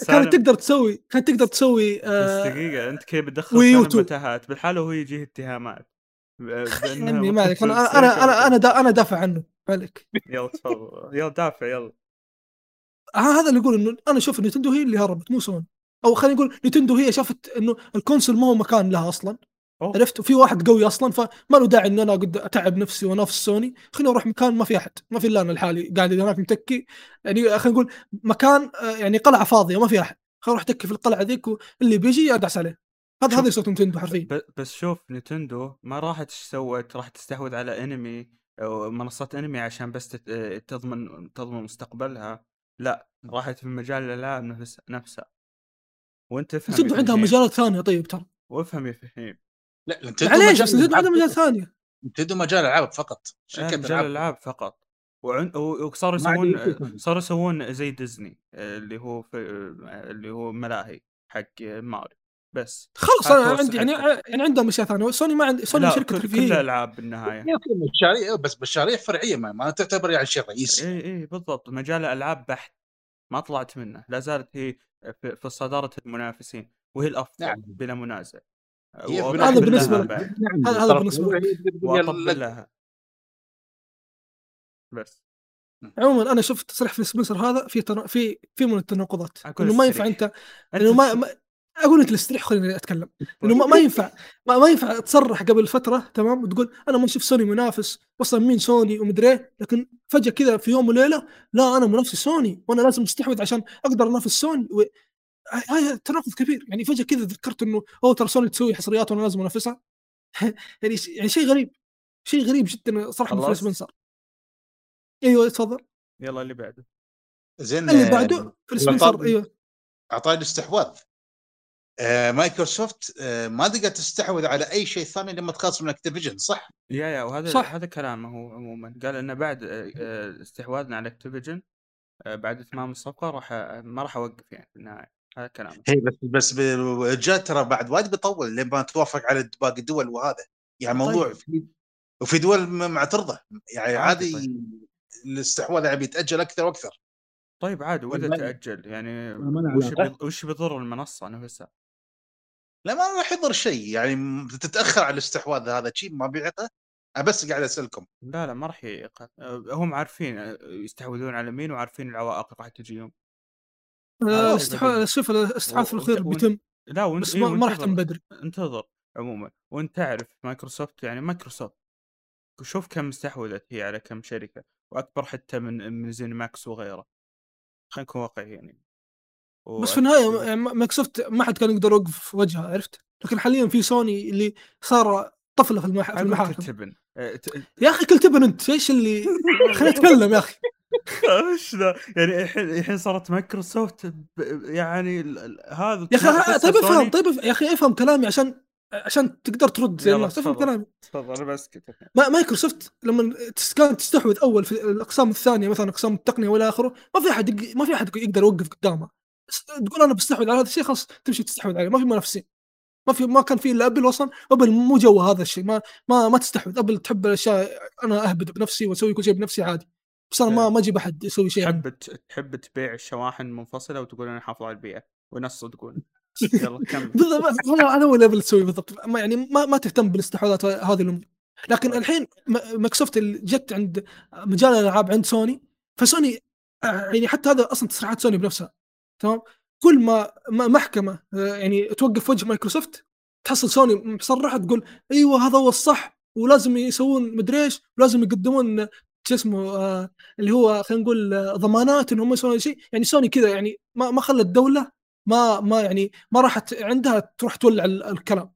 Speaker 3: كانت تقدر تسوي كانت تقدر تسوي
Speaker 1: بس
Speaker 3: آه
Speaker 1: دقيقة أنت كيف بتدخل. متاهات بالحالة وهو يجيه اتهامات. ب- بأنها
Speaker 3: عني ما عليك. أنا أنا
Speaker 1: أنا.
Speaker 3: أنا دا أنا دافع عنه. ما عليك.
Speaker 1: يلا تفضل. يلا دافع يلا.
Speaker 3: ه- هذا اللي يقول انه أنا أشوف نتندو هي اللي هربت مو سوني. أو خلينا نقول نتندو هي شافت إنه ال console ما هو مكان لها أصلا.
Speaker 1: أوه.
Speaker 3: عرفت؟ وفي واحد قوي أصلا فما له داعي ان أنا أقعد أتعب نفسي وأنافس سوني. خليني أروح مكان ما في أحد ما في إلا أنا لحالي قاعد هناك متكي. يعني خلينا نقول مكان آه، يعني قلعة فاضية ما في أحد. خليني أروح أتكي في القلعة ذيك واللي بيجي ادعس عليه. هذا هذا يسوي نتندو حرفيا.
Speaker 1: بس شوف نتندو ما راحت إيش سوت راح تستحوذ على انمي أو منصات انمي عشان بس آه، تضمن تضمن مستقبلها. لا راحت في مجال الالعاب نفس نفسها. وأنت افهم
Speaker 3: نتندو عندها مجالات ثانية طيب ترى.
Speaker 1: وافهم يا فهيم.
Speaker 2: لا
Speaker 3: معليش
Speaker 2: مجال
Speaker 3: بس
Speaker 2: الألعاب
Speaker 3: مجالات
Speaker 2: فقط.
Speaker 3: ثانية
Speaker 2: نتندو مجال العاب فقط شركه
Speaker 1: مجال
Speaker 2: العاب؟
Speaker 1: فقط. وعن... وصاروا يسوون
Speaker 2: ثاني.
Speaker 1: صاروا يسوون زي ديزني اللي هو في اللي هو ملاهي حق ماريو. بس
Speaker 3: خلص
Speaker 1: هذا أنا
Speaker 3: عندي يعني. يعني عندها مشاريع ثانية سوني ما عندي سوني
Speaker 1: لا شركة
Speaker 3: ترفيهيه
Speaker 1: الالعاب بالنهاية.
Speaker 2: يمكن مشاريع بس مشاريع فرعية ما, ما تعتبر يعني شيء رئيسي.
Speaker 1: اي اي بالضبط. مجال الألعاب بحت. ما طلعت منه. لا زالت هي في, في صدارة المنافسين وهي الأفضل
Speaker 2: نعم.
Speaker 1: بلا منازع.
Speaker 3: هذا.
Speaker 1: بعد.
Speaker 2: نعم
Speaker 3: هذا- لك.
Speaker 1: لها بس
Speaker 3: عموما أنا شفت تصريح فيل سبنسر هذا في تنا... في في من التناقضات إنه ما ينفع. أنت
Speaker 1: أنت
Speaker 3: إنه ما, ما أقول انت اللي استريح خليني أتكلم إنه ما, ما ينفع ما, ما ينفع تصرح قبل فترة تمام وتقول أنا ما أشوف سوني منافس أصلا مين سوني ومدري إيه، لكن فجأة كذا في يوم وليلة لا أنا منافس سوني وأنا لازم أستحوذ عشان أقدر أنافس سوني و... هاي- هاي تناقض كبير. يعني فجأة كذا ذكرت إنه أوه ترى سوني تسوي حصريات وأنا لازم أنافسها. يعني ش- يعني شيء غريب. شيء غريب جدا صراحة من؟ سبنسر أيوه تفضل.
Speaker 1: يلا اللي بعده.
Speaker 2: زين
Speaker 3: اللي
Speaker 2: آه،
Speaker 3: بعده سبنسر أيوه.
Speaker 2: أعطاني الاستحواذ آه مايكروسوفت آه ما تقدر تستحوذ على أي شيء ثاني لما تخلص من اكتيفيجن صح؟
Speaker 1: يا يا وهذا
Speaker 3: صح.
Speaker 1: هذا كلامه هو عموما. قال إنه بعد آه، آه، استحواذنا على اكتيفيجن بعد إتمام الصفقة راح ما راح أوقف يعني في النهاية. هذا كلامه
Speaker 2: هي بس بس جاء ترى بعد وايد بيطول لما توافق على باقي الدول وهذا. يعني موضوع
Speaker 1: طيب.
Speaker 2: في وفي دول معترضة. يعني
Speaker 1: عادي
Speaker 2: عادي الاستحواذ يعني بيتأجل أكثر وأكثر.
Speaker 1: طيب عادي
Speaker 2: وإذا
Speaker 1: تأجل يعني
Speaker 2: ما
Speaker 1: وش وش بيضر المنصة نفسها
Speaker 2: لا ما راح يضر شيء. يعني تتأخر على الاستحواذ هذا شيء ما أنا بس قاعد أسألكم.
Speaker 1: لا لا ما راح يعيق أه، هم عارفين يستحوذون على مين وعارفين العوائق راح تجيهم.
Speaker 3: آه،
Speaker 1: آه، بدري.
Speaker 3: شوف الاستحواذ الاخير بيتم.
Speaker 1: لا وانت
Speaker 3: بس
Speaker 1: إيه
Speaker 3: ما, راح يتم بدري
Speaker 1: انتظر عموما. وانت تعرف مايكروسوفت يعني مايكروسوفت شوف كم استحوذت هي على كم شركة وأكبر حتى من من زين ماكس وغيره. خلينا نكون واقعيين يعني.
Speaker 3: بس في النهاية مايكروسوفت ما حد كان يقدر يوقف في وجهها عرفت؟ لكن حاليا في سوني اللي صار طفلة في, المح... في
Speaker 1: أقول
Speaker 3: المحاكم.
Speaker 1: تبن. أه،
Speaker 3: يا أخي كل تبن أنت إيش اللي خليني اتكلم يا أخي.
Speaker 1: إيش ذا؟ يعني الحين الحين صارت مايكروسوفت ب- يعني هذا
Speaker 3: يا
Speaker 1: أخي
Speaker 3: طيب افهم. طيب يا أخي افهم كلامي عشان عشان تقدر ترد زي
Speaker 1: يلا
Speaker 3: الناس
Speaker 1: تفضل.
Speaker 3: كلامي.
Speaker 1: تفضل أنا بسكت.
Speaker 3: ما مايكروسوفت لما كانت تستحوذ أول في الأقسام الثانية مثلا أقسام التقنية والى آخره ما في أحد ما في أحد يقدر يوقف قدامها تقول أنا بستحوذ على هذا الشيء خلاص تمشي تستحوذ عليه ما في منافسين. ما في ما كان في إلا أبل أصلا. أبل مو جو هذا الشيء ما ما ما تستحوذ. أبل تحب الأشياء أنا أهبد بنفسي وأسوي كل شيء بنفسي عادي. بس أنا ما ما أجيب أحد يسوي شيء.
Speaker 1: تحب تحب تبيع الشواحن منفصلة وتقول أنا حافظ على البيئة وناس يصدقون يلا كمل.
Speaker 3: بالضبط هو اللي ابل تسويه بالضبط؟ ما يعني ما, ما تهتم بالاستحواذات هذه الأمور. لكن الحين م- مايكروسوفت جت عند مجال الألعاب عند سوني فسوني آه، يعني حتى هذا أصلا تصريحات سوني بنفسها تمام؟ كل ما ما محكمة آه، يعني توقف وجه مايكروسوفت تحصل سوني مصرحة تقول أيوه هذا هو الصح ولازم يسوون مدري إيش ولازم يقدمون شو اسمه آه اللي هو خلينا نقول آه، ضمانات إنهم يسوون شيء يعني سوني كذا يعني ما ما خلت الدولة ما ما يعني ما راحت عندها تروح تولع ال- الكلام.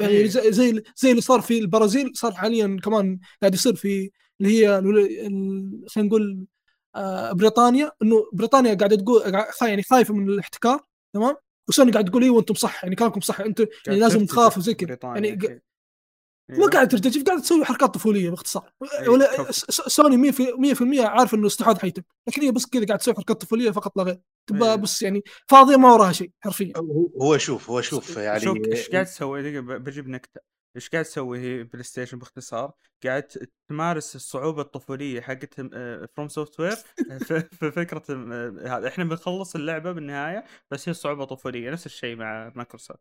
Speaker 3: يعني
Speaker 1: إيه.
Speaker 3: زي زي زي اللي صار في البرازيل صار حاليا كمان قاعد يصير في اللي هي خلينا نقول آه، بريطانيا. إنه بريطانيا قاعدة تقول يعني خايفة من الاحتكار تمام؟ وسوني قاعد تقول أيوه أنتم صح يعني كلامكم صح أنتم يعني لازم تخافوا زي كذا. يعني مو
Speaker 1: أيوة.
Speaker 3: قاعد ترتجف قاعد تسوي حركات طفولية باختصار.
Speaker 1: إيه،
Speaker 3: ولا سوني 100% عارف إنه استحواذ حيتم. لكن هي بس كذا قاعد تسوي حركات طفولية فقط لا غير.
Speaker 1: إيه.
Speaker 3: تبقى بس يعني فاضية ما وراها شيء حرفيا.
Speaker 2: هو هو شوف هو شوف يعني
Speaker 1: شوف إيش قاعد تسوي بجيب نكتة إيش قاعد تسوي هي بلاي ستيشن باختصار؟ قاعد تمارس الصعوبة الطفولية حقت FromSoftware في فكرة آه، هذا. إحنا بنخلص اللعبة بالنهاية بس هي صعوبة طفولية. نفس الشيء مع مايكروسوفت؟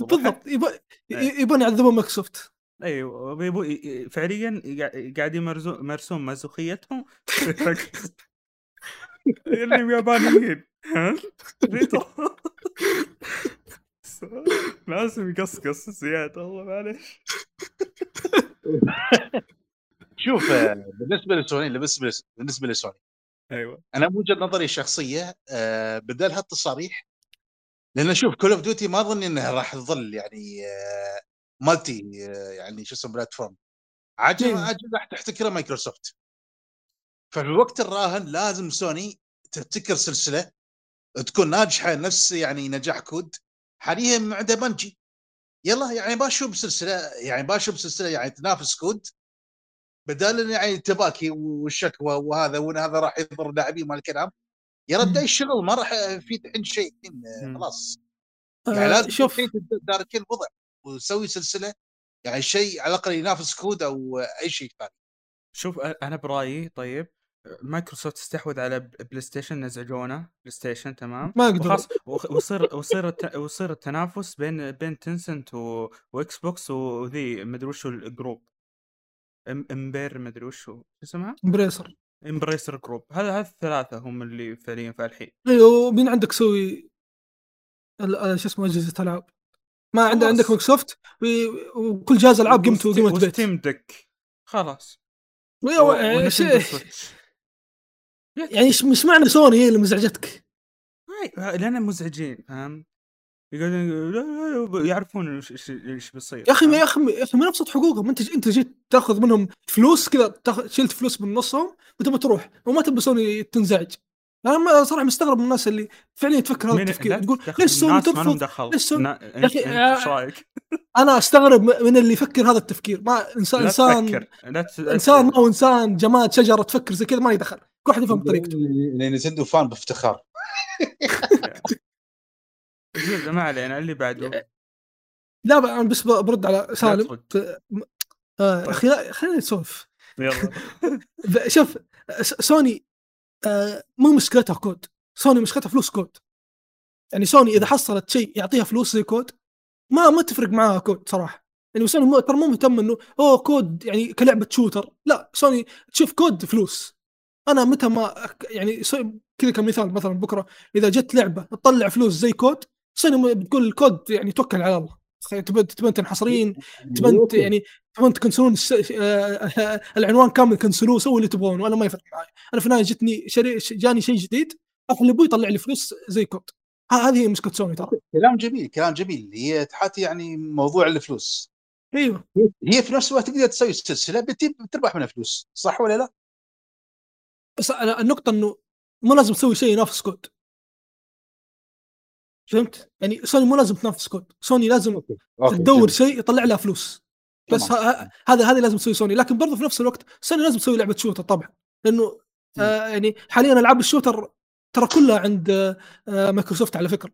Speaker 3: بالضبط. يبغى
Speaker 1: إيه.
Speaker 3: يبغون يعذبون مايكروسوفت.
Speaker 1: أيوه فعليا قاعد- يمارسون مازوخيتهم اللي يابانيين ها. لازم يقصقص زيادة والله معلش
Speaker 2: شوف آه، بالنسبة لسوني بالنسبة بالنسبة لسوني.
Speaker 1: أيوه.
Speaker 2: أنا من وجهة نظري الشخصيه آه، بدل هالتصاريح لأن شوف Call of Duty ما أظن إنها راح تظل يعني آه، multi يعني شو اسمه platform. عجل
Speaker 3: إيه.
Speaker 2: عجل راح تحتكره مايكروسوفت. ففي الوقت الراهن لازم سوني تبتكر سلسلة تكون ناجحة نفس يعني نجاح COD. حاليا عنده Bungie. يلا يعني باشوف سلسلة يعني باشوف سلسلة يعني تنافس COD. بدال إن يعني التباكي والشكوى وهذا وإن هذا راح يضر اللاعبين مال الكلام ابدا
Speaker 3: مم.
Speaker 2: الشغل ما راح في الحين شيء. خلاص.
Speaker 3: آه،
Speaker 2: يعني لازم
Speaker 3: شوف.
Speaker 2: تدارك الوضع وتسوي سلسلة يعني شيء على الأقل ينافس COD أو أي شيء ثاني.
Speaker 1: شوف أنا برأيي طيب مايكروسوفت تستحوذ على بلاي ستيشن نزعجونه بلاي ستيشن تمام؟
Speaker 3: ما يقدروا.
Speaker 1: وخلاص وخ- ويصير ويصير الت- ويصير التنافس بين بين Tencent و... و Xbox وذي مدري وشو ال group Em... Ember مدري وشو شو اسمها؟
Speaker 3: Embracer
Speaker 1: Embracer Group هذا هذا الثلاثة هم اللي فعليا فالحين.
Speaker 3: أيوه مين عندك سوي ال- شو اسمه أجهزة ألعاب؟ ما عند
Speaker 1: خلاص.
Speaker 3: عندك مايكروسوفت سوفت وكل جهاز ألعاب قيمته قيمة بيت.
Speaker 1: و Steam
Speaker 3: Deck
Speaker 1: خلاص
Speaker 3: يعني مش معنى سوني هي اللي مزعجتك.
Speaker 1: لأن مزعجين فاهم؟ يقعدون يعرفون إيش إيش بيصير
Speaker 3: يا
Speaker 1: أخي؟
Speaker 3: يا أخي يا أخي من ابسط حقوقهم. أنت أنت جيت تأخذ منهم فلوس كذا شلت فلوس من نصهم وتبى تروح وما تبي سوني تنزعج. أنا ما- صراحة مستغرب من الناس اللي فعليا تفكر هذا التفكير. تقول ليش سوني ترفض ليش سوني- يا
Speaker 1: انت إنت إيش
Speaker 3: آه،
Speaker 1: رأيك؟
Speaker 3: أنا أستغرب من اللي يفكر هذا التفكير. ما انسان
Speaker 1: لا إنسان.
Speaker 3: انسان ما هو إنسان جماد شجرة تفكر زي كذا ما يدخل كل واحد يفهم بطريقته
Speaker 2: لأن Nintendo fan بافتخار.
Speaker 1: ما علينا اللي بعده؟
Speaker 3: لا بقى أنا بس برد على سالم. ف- آه، أخي لا خلينا نسولف.
Speaker 1: يلا.
Speaker 3: شوف سوني آه، مو مشكلتها COD. سوني مشكلتها فلوس COD. يعني سوني إذا حصلت شيء يعطيها فلوس زي COD ما ما تفرق معاها COD صراحة. يعني سوني ترى مو مهتم إنه أوه COD يعني كلعبة shooter. لا سوني تشوف COD فلوس. أنا متى ما يعني كذا كمثال مثلا بكرة إذا جت لعبة تطلع فلوس زي COD سوني بتقول ال COD يعني توكل على الله. تبون تبون تنحصرين تبون ت- يعني تبون تكنسلون الس- آه، العنوان كامل كنسلوه سووا اللي تبغون وأنا ما يفرق معي. أنا في النهاية جتني شري جاني شيء جديد لابوي يطلع لي فلوس زي COD. هذه هي مشكله سوني ترى.
Speaker 2: كلام جميل كلام جميل. هي تحاتي يعني موضوع الفلوس.
Speaker 3: أيوه.
Speaker 2: هي في نفس الوقت تقدر تسوي سلسلة بت- بتربح منها فلوس. صح ولا لا؟
Speaker 3: بس أنا النقطة إنه مو لازم تسوي شيء ينافس COD. فهمت؟ يعني سوني مو لازم تنافس COD. سوني لازم
Speaker 2: okay،
Speaker 3: تدور
Speaker 2: جميل.
Speaker 3: شيء يطلع لها فلوس. بس هذا هذا لازم تسوي سوني. لكن برضه في نفس الوقت سوني لازم تسوي لعبة shooter طبعا. لأنه آه يعني حاليا ألعاب ال shooter ترى كلها عند آه مايكروسوفت على فكرة.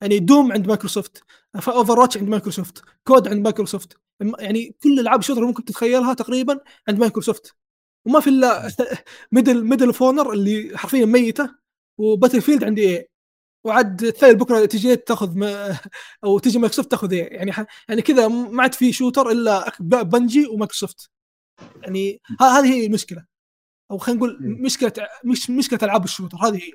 Speaker 3: يعني Doom عند مايكروسوفت Overwatch عند مايكروسوفت COD عند مايكروسوفت. يعني كل ألعاب ال shooter ممكن تتخيلها تقريبا عند مايكروسوفت. وما في إلا Medal Medal of Honor اللي حرفيا ميتة و Battlefield عند EA؟ وعد تخيل بكرة تجي تاخذ ما أو تجي مايكروسوفت تاخذ EA. يعني ح... يعني كذا ما عاد في shooter إلا Bungie ومايكروسوفت. يعني ه- هذه هي المشكلة. أو خلينا نقول. مشكلة مش مشكلة ألعاب ال shooter هذه هي.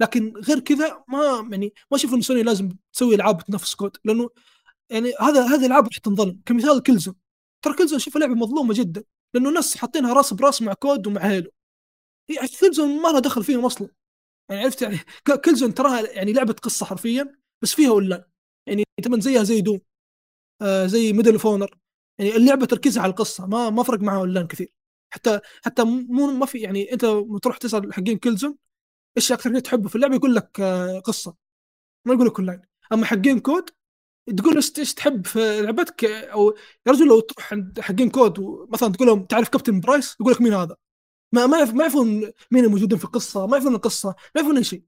Speaker 3: لكن غير كذا ما يعني ما أشوف إن سوني لازم تسوي ألعاب تنافس COD لأنه يعني هذا هذه الالعاب راح تنظلم كمثال Killzone. ترى Killzone شوف لعبة مظلومة جدا لأنه الناس حاطينها راس براس مع COD ومع Halo. يعني Killzone ما لها دخل فيهم أصلا. يعني عرفت يعني K- Killzone تراها يعني لعبة قصة حرفيا بس فيها اونلاين يعني تمن زيها زي Doom آه زي Medal of Honor. يعني اللعبة تركيزها على القصة ما ما فرق معها اونلاين كثير. حتى حتى مو ما في يعني أنت تروح تسأل حقين Killzone إيش أكثر شيء تحبه في اللعبة؟ يقول لك آه قصة. ما يقول لك اونلاين أما حقين COD تقول إيش تحب في لعبتك؟ أو يا رجل لو تروح عند حقين COD ومثلا تقول لهم تعرف Captain Price؟ يقول لك مين هذا؟ ما ما ما يعرفون مين الموجودين في القصة ما يعرفون القصة ما يعرفون أي شيء.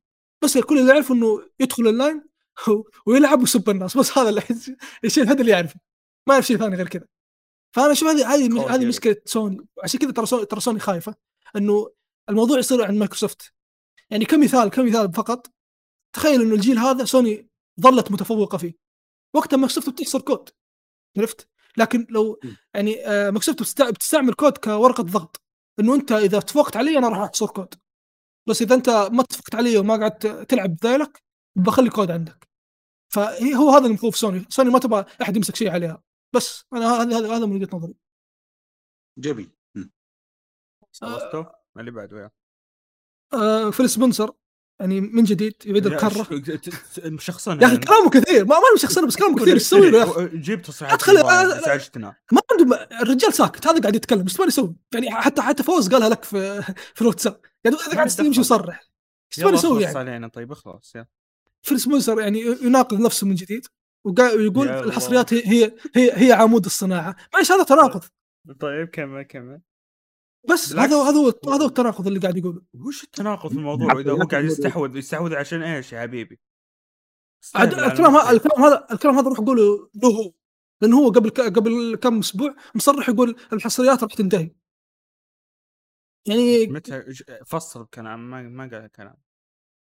Speaker 3: بس كل اللي يعرف إنه يدخل اللاين ويلعب ويسب الناس بس هذا اللي الشيء هذا اللي يعرفه. ما يعرف شيء ثاني غير كذا. فأنا أشوف هذه هذه هذه
Speaker 1: جدا.
Speaker 3: مشكلة سوني. عشان كذا ترى سوني ترى سوني خايفة. إنه الموضوع يصير عند مايكروسوفت. يعني كمثال كمثال فقط. تخيل إنه الجيل هذا سوني ظلت متفوقة فيه. وقتها مايكروسوفت بتحصر كود. عرفت؟ لكن لو. يعني آه، مايكروسوفت بتست- بتستعمل كود كورقة ضغط. إنه أنت إذا تفوقت علي أنا راح أحصر كود. بس إذا أنت ما تفوقت علي وما قعدت تلعب بذيلك بخلي كود عندك. فهي هو هذا المخوف سوني. سوني ما تبغى أحد يمسك شيء عليها. بس أنا هذا هذا هذا من وجهة نظري.
Speaker 2: جميل. مم.
Speaker 1: خلصتوا؟ اللي بعده يا
Speaker 3: آه فيل سبنسر. يعني من جديد يعيد الكرة.
Speaker 1: ش- ت- ت- مشخصنها
Speaker 3: يا أخي
Speaker 1: أنت.
Speaker 3: كلامه كثير. ما ما له شخصنه بس كلامه كثير. إيش له يا أخي.
Speaker 1: جيب تصريحات ازعجتنا
Speaker 3: ما عنده الرجال ساكت. هذا قاعد يتكلم إيش تبغى يسوي؟ يعني حتى حتى فوز قالها لك في في الواتساب. يعني هذا قاعد. يمشي يصرح. إيش تبغى يسوي يعني؟
Speaker 1: علينا. طيب اخلص يلا.
Speaker 3: فيل سبنسر يعني يناقض نفسه من جديد. ويقول
Speaker 1: يا
Speaker 3: الحصريات هي هي هي, هي عمود الصناعة. معلش هذا تناقض.
Speaker 1: طيب كمل كمل.
Speaker 3: بس. هذا هو- هذا هو هذا هو التناقض اللي قاعد يقوله
Speaker 1: وش التناقض في الموضوع إذا هو قاعد يستحوذ يستحوذ عشان إيش يا حبيبي؟
Speaker 3: الكلام هذا. الكلام هذا الكلام هذا روح قوله له هو لأنه هو قبل قبل كم أسبوع مصرح يقول الحصريات راح تنتهي يعني
Speaker 1: متى فصل الكلام ما ما قال كلام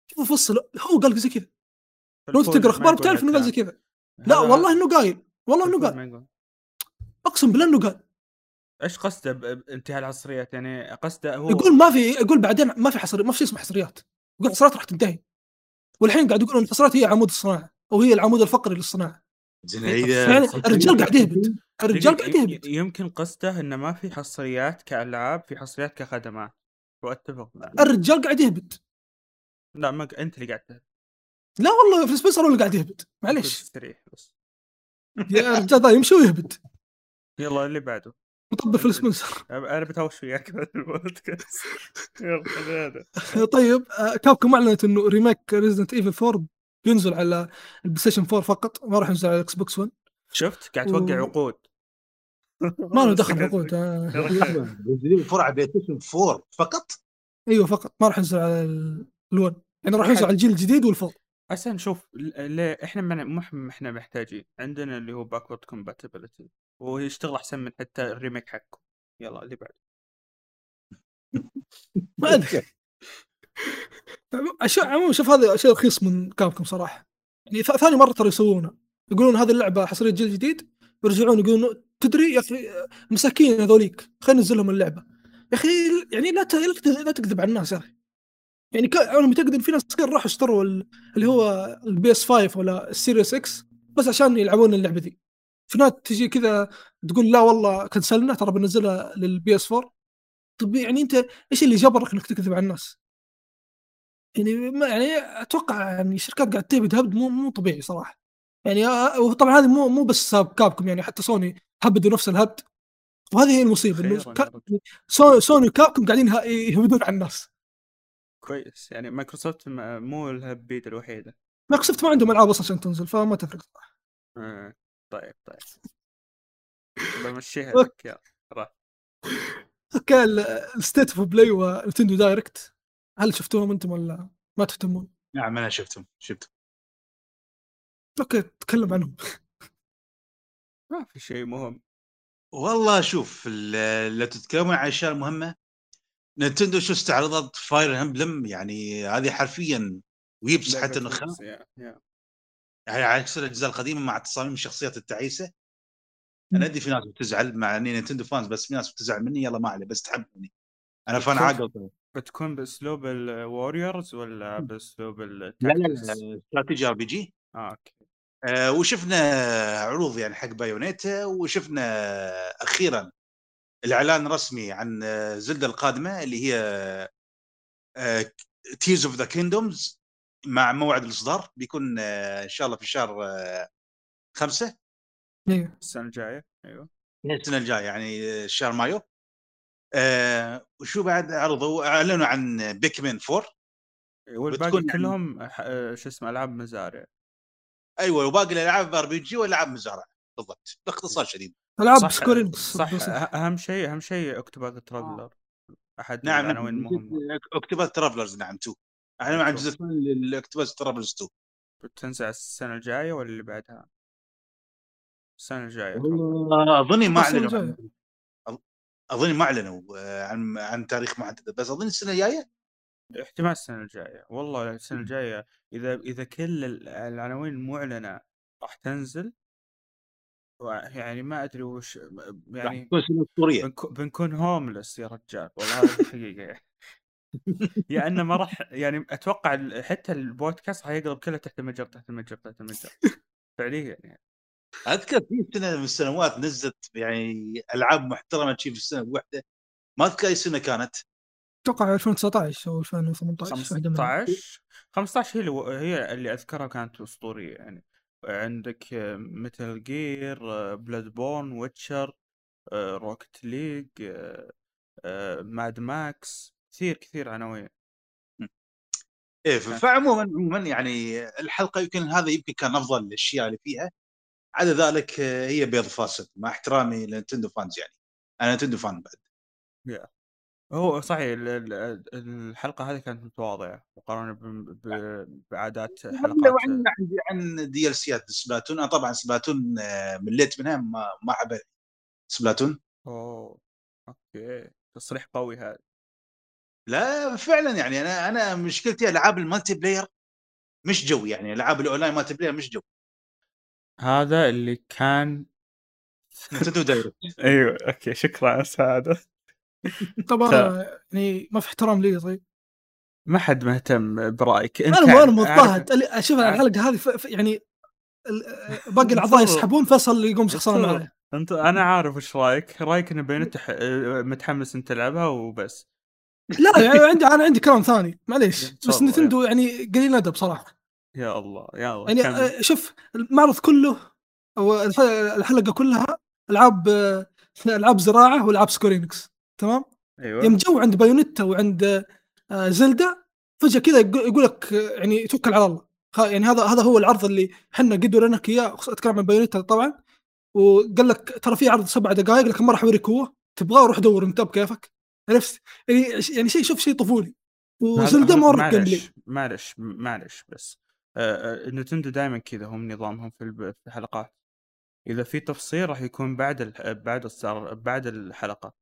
Speaker 3: كيف فصل هو قال زي كذا لو تقرأ
Speaker 1: أخبار
Speaker 3: بتعرف إنه قال زي. كذا لا والله إنه قايل والله
Speaker 1: إنه
Speaker 3: قال. أقسم بالله إنه قال
Speaker 1: إيش قصده ب- بانتهاء الحصريات يعني قصده هو
Speaker 3: يقول ما في يقول بعدين ما في حصري ما في شيء اسمه حصريات. يقول الحصريات راح تنتهي. والحين قاعد يقولون الحصريات هي عمود الصناعة أو هي العمود الفقري
Speaker 2: للصناعة.
Speaker 3: يعني. الرجال قاعد يهبط الرجال قاعد يهبط
Speaker 1: يمكن قصده إنه ما في حصريات كألعاب في حصريات كخدمات. وأتفق معه
Speaker 3: الرجال قاعد يهبط
Speaker 1: لا ما أنت اللي قاعد تهبط.
Speaker 3: لا والله فيل سبنسر هو اللي قاعد يهبط معليش.
Speaker 1: استريح بس.
Speaker 3: يا الرجال ذا يمشي ويهبط
Speaker 1: يلا اللي بعده.
Speaker 3: مطبل فيل سبنسر
Speaker 1: أنا بتهوش وياك بعد البودكاست. يلا
Speaker 3: طيب آه، كابكوم أعلنت إنه remake ريزدنت ايفل 4 بينزل على البلاي ستيشن 4 فقط ما راح ينزل على الاكس بوكس 1
Speaker 1: شفت؟ قاعد توقع
Speaker 3: و-
Speaker 1: عقود.
Speaker 3: ما له دخل عقود آه،
Speaker 2: فرع بلاي ستيشن 4 فقط؟
Speaker 3: أيوه فقط. ما راح ينزل على ال- ال1 يعني راح ينزل على الجيل الجديد والفور
Speaker 1: هسه نشوف ليه إحنا مو إحنا محتاجين. عندنا اللي هو backward compatibility ويشتغل أحسن من حتى ال remake حقه. يلا اللي بعد
Speaker 3: ما ادري عموما شوف هذا شيء رخيص من كابكم صراحة. يعني ثاني مرة ترى يسوونه. يقولون هذه اللعبة حصرية جيل جديد يرجعون يقولون تدري يا أخي مساكين هذوليك خلينا ننزل لهم اللعبة. يا أخي يعني لا لا تكذب- على الناس يا أخي. يعني أنا متاكد ان في ناس كثير راحوا اشتروا ال- اللي هو البي اس 5 ولا السيريس إكس بس عشان يلعبون اللعبة ذي في ناس تجي كذا تقول لا والله كنسلنا ترى بنزلها للبي إس 4 طب يعني أنت إيش اللي جبرك إنك تكذب على الناس؟ يعني ما يعني أتوقع يعني الشركات قاعد تهبد هبد مو مو طبيعي صراحة. يعني آه، وطبعا هذه مو مو بس كابكم يعني حتى سوني هبدوا نفس الهبد. وهذه هي المصيبة
Speaker 1: إنه.
Speaker 3: سوني سوني وكابكم قاعدين يه- يهبدون على الناس.
Speaker 1: كويس. يعني مايكروسوفت مو الهبيد الوحيدة.
Speaker 3: مايكروسوفت ما عندهم ألعاب أصلا عشان تنزل فما تفرق صراحة.
Speaker 1: آه. طيب طيب. بمشيها. لك يلا راح.
Speaker 3: okay ال State of Play ونتندو دايركت هل شفتوهم أنتم ولا ما تهتمون؟
Speaker 2: نعم أنا شفتهم شفتهم.
Speaker 3: okay تكلم عنهم.
Speaker 1: ما في شيء مهم.
Speaker 2: والله شوف ال- لو تتكلمون عن الاشياء المهمه نينتندو شو استعرضت؟ فاير امبلم يعني هذه حرفيا
Speaker 1: weebs
Speaker 2: حتى النخاع يعني عكس الأجزاء القديمة مع تصاميم الشخصيات التعيسة. أنا ادري في ناس بتزعل مع إني نينتندو fans بس في ناس بتزعل مني يلا ما عليه بس تحبني أنا
Speaker 1: fan.
Speaker 2: عاقل
Speaker 1: بتكون بأسلوب الواريورز ولا بأسلوب
Speaker 2: لا لا لا استراتيجي RPG
Speaker 1: آه okay.
Speaker 2: آه، وشفنا عروض يعني حق بايونيتا وشفنا أخيرا الإعلان رسمي عن زلدة القادمة اللي هي تيرز اوف ذا كيندومز مع موعد الإصدار بيكون آه، إن شاء الله في شهر آه، خمسة.
Speaker 3: إيه.
Speaker 1: السنة الجاية أيوه.
Speaker 2: السنة الجاية يعني آه، شهر مايو. آه، وشو بعد؟ عرضوا أعلنوا عن بيكمن 4
Speaker 1: والباقي
Speaker 2: بتكون
Speaker 1: كلهم ح- شو اسمه ألعاب مزارع.
Speaker 2: أيوه وباقي الألعاب RPG وألعاب مزارع. بالضبط. باختصار شديد.
Speaker 3: ألعاب
Speaker 1: صح
Speaker 3: سكوير إنكس
Speaker 1: صح أه- أهم شيء أهم شيء اكتوباث ترافلر. أحد
Speaker 2: نعم
Speaker 1: العناوين المهمة.
Speaker 2: اكتوباث ترافلرز نعم 2 اعلنوا عن جزء ثاني للاكتوباث ترافلرز 2
Speaker 1: بتنزل السنة الجاية ولا اللي بعدها؟ السنة
Speaker 2: الجاية أظني ما
Speaker 3: السنة
Speaker 2: أعلنوا أظني ما أعلنوا آه، عن عن تاريخ محدد. بس اظن السنة الجاية؟
Speaker 1: احتمال السنة الجاية. والله السنة الجاية اذا إذا كل ال- العناوين المعلنة راح تنزل يعني ما أدري وش يعني بنكون, بنكون هوملس يا رجال. والله هذه الحقيقة يعني يا إنه ما راح يعني أتوقع حتى البودكاست راح يقلب كله تحت المجر تحت المجر تحت المجر فعليا يعني.
Speaker 2: أذكر في سنة من السنوات نزلت يعني ألعاب محترمة تجي في السنة الواحده ما أذكر أي سنة كانت.
Speaker 3: أتوقع 2019 أو 2018 واحدة منهم.
Speaker 1: 15 15 هي اللي هي اللي أذكرها كانت أسطورية يعني. عندك متل جير بلاد بورن ويتشر روكت ليج ماد ماكس كثير كثير عناوين.
Speaker 2: إيه ف- فعموما عموما يعني الحلقة يمكن هذا يمكن كان أفضل الأشياء اللي فيها. عدا ذلك هي بيض فاسد مع احترامي لنتندو fans يعني. أنا نتندو fan بعد.
Speaker 1: هو صحيح ال- ال- الحلقة هذه كانت متواضعة مقارنة بعادات
Speaker 2: لو
Speaker 1: حلقات.
Speaker 2: عن عن دي ال سيات سبلاتون. أنا طبعا سبلاتون آه، مليت منها ما ما احب سبلاتون؟
Speaker 1: أوه أوكي. تصريح قوي هذا.
Speaker 2: لا فعلا يعني أنا أنا مشكلتي ألعاب المالتي بلاير مش جو يعني ألعاب الأونلاين مالتي بلاير مش جو.
Speaker 1: هذا اللي كان
Speaker 2: نتندو دايركت
Speaker 1: أيوه أوكي شكرا على السعاده
Speaker 3: طبعا يعني ما في احترام لي طيب.
Speaker 1: ما حد مهتم برأيك انت
Speaker 3: أنا
Speaker 1: أنا
Speaker 3: مضطهد. شوف الحلقة هذه يعني باقي
Speaker 1: الأعضاء.
Speaker 3: يسحبون فيصل اللي يقوم شخصنا
Speaker 1: انت أنا عارف وش رأيك. رأيك ان بينت متحمس إنت تلعبها وبس.
Speaker 3: لا يعني عندي أنا عندي كلام ثاني معليش. بس نتندو يعني قليل أدب صراحة.
Speaker 1: يا الله يا الله.
Speaker 3: يعني
Speaker 1: كمل.
Speaker 3: آه، شوف المعرض كله أو الح- الحلقة كلها ألعاب آه، ألعاب زراعة وألعاب سكورينكس تمام؟
Speaker 1: أيوه.
Speaker 3: يوم جو عند بايونيتا وعند آه، زلدا فجأة كذا يقو- يقول لك آه، يعني توكل على الله. يعني هذا هذا هو العرض اللي إحنا قدوا لنا إياه أتكلم عن بايونيتا طبعا. وقال لك ترى في عرض سبع دقائق لكن ما راح اوريك هو. تبغاه روح دور انت بكيفك عرفت؟ يعني يعني شيء شوف شيء طفولي. ورك جيم بلاي
Speaker 1: معلش معلش بس. آه، آه، Nintendo دائما كذا هم نظامهم في الحلقات. إذا في تفصيل راح يكون بعد ال- بعد بعد الحلقة.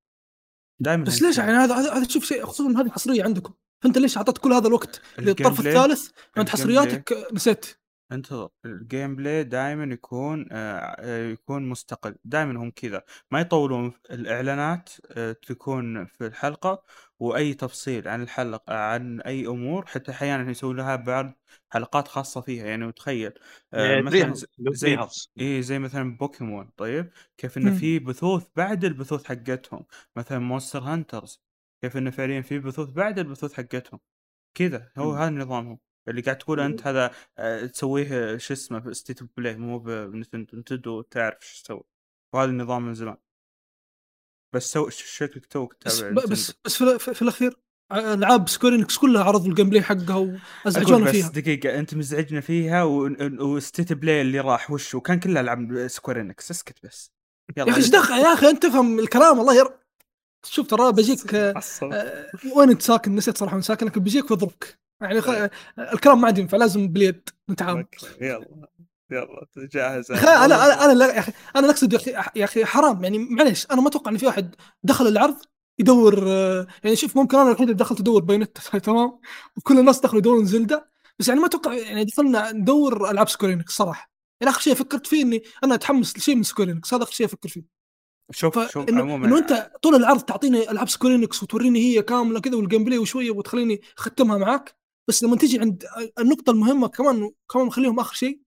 Speaker 1: دائما
Speaker 3: بس ليش؟ يعني هذا هذا هذا شوف شيء خصوصا هذه حصرية عندكم. فأنت ليش اعطيت كل هذا الوقت للطرف الثالث؟ عند حصرياتك نسيت.
Speaker 1: انتظر ال gameplay دائما يكون آه، آه، يكون مستقل دائما هم كذا. ما يطولون الإعلانات آه، تكون في الحلقة وأي تفصيل عن الحلقة عن أي أمور. حتى أحيانا يسوون لها بعض حلقات خاصة فيها يعني تخيل آه، مثلا ز- زي إيه زي مثلا بوكيمون طيب؟ كيف
Speaker 3: إنه.
Speaker 1: في بثوث بعد البثوث حقتهم. مثلا Monster Hunters كيف إنه فعليا في بثوث بعد البثوث حقتهم. كذا هو. هذا نظامهم. اللي قاعد تقول أنت هذا آه، تسويه آه، شو اسمه في State of Play مو ب Nintendo Nintendo تعرف شو تسوي. وهذا النظام من زمان. بس so شكلك توك
Speaker 3: بس
Speaker 1: تتابع
Speaker 3: بس
Speaker 1: Nintendo.
Speaker 3: بس في, في, الأخير آه، ألعاب Square Enix كلها عرضوا ال gameplay حقها وأزعجونا
Speaker 1: بس
Speaker 3: فيها.
Speaker 1: دقيقة أنت مزعجنا فيها و State Play اللي راح وش وكان كلها ألعاب Square Enix اسكت بس.
Speaker 3: يا أخي إيش دخل؟ يا أخي أنت تفهم الكلام الله ير شوف ترى بجيك. آه، وين أنت ساكن؟ نسيت صراحة وين ساكن لكن بجيك واضربك يعني خ... آه، الكلام ما عاد ينفع لازم باليد نتعامل
Speaker 1: يلا يلا
Speaker 3: أخي أنا أنا أنا لا- يا أخي أنا أقصد يا أخي يا أخي حرام. يعني معليش أنا ما أتوقع إن في واحد دخل العرض يدور آه، يعني شوف ممكن أنا الوحيد اللي دخلت أدور Bayonetta تمام؟ وكل الناس دخلوا يدورون Zelda بس يعني ما أتوقع يعني دخلنا ندور ألعاب Square Enix صراحة. يعني آخر شيء فكرت فيه إني أنا أتحمس لشيء من Square Enix هذا آخر شيء أفكر فيه.
Speaker 1: شوف شوف عموما
Speaker 3: إنه أنت طول العرض تعطيني ألعاب Square Enix وتوريني هي كاملة كذا وال gameplay وشوية وتخليني أختمها معاك. بس لما تيجي عند النقطة المهمة كمان كمان مخليهم آخر شيء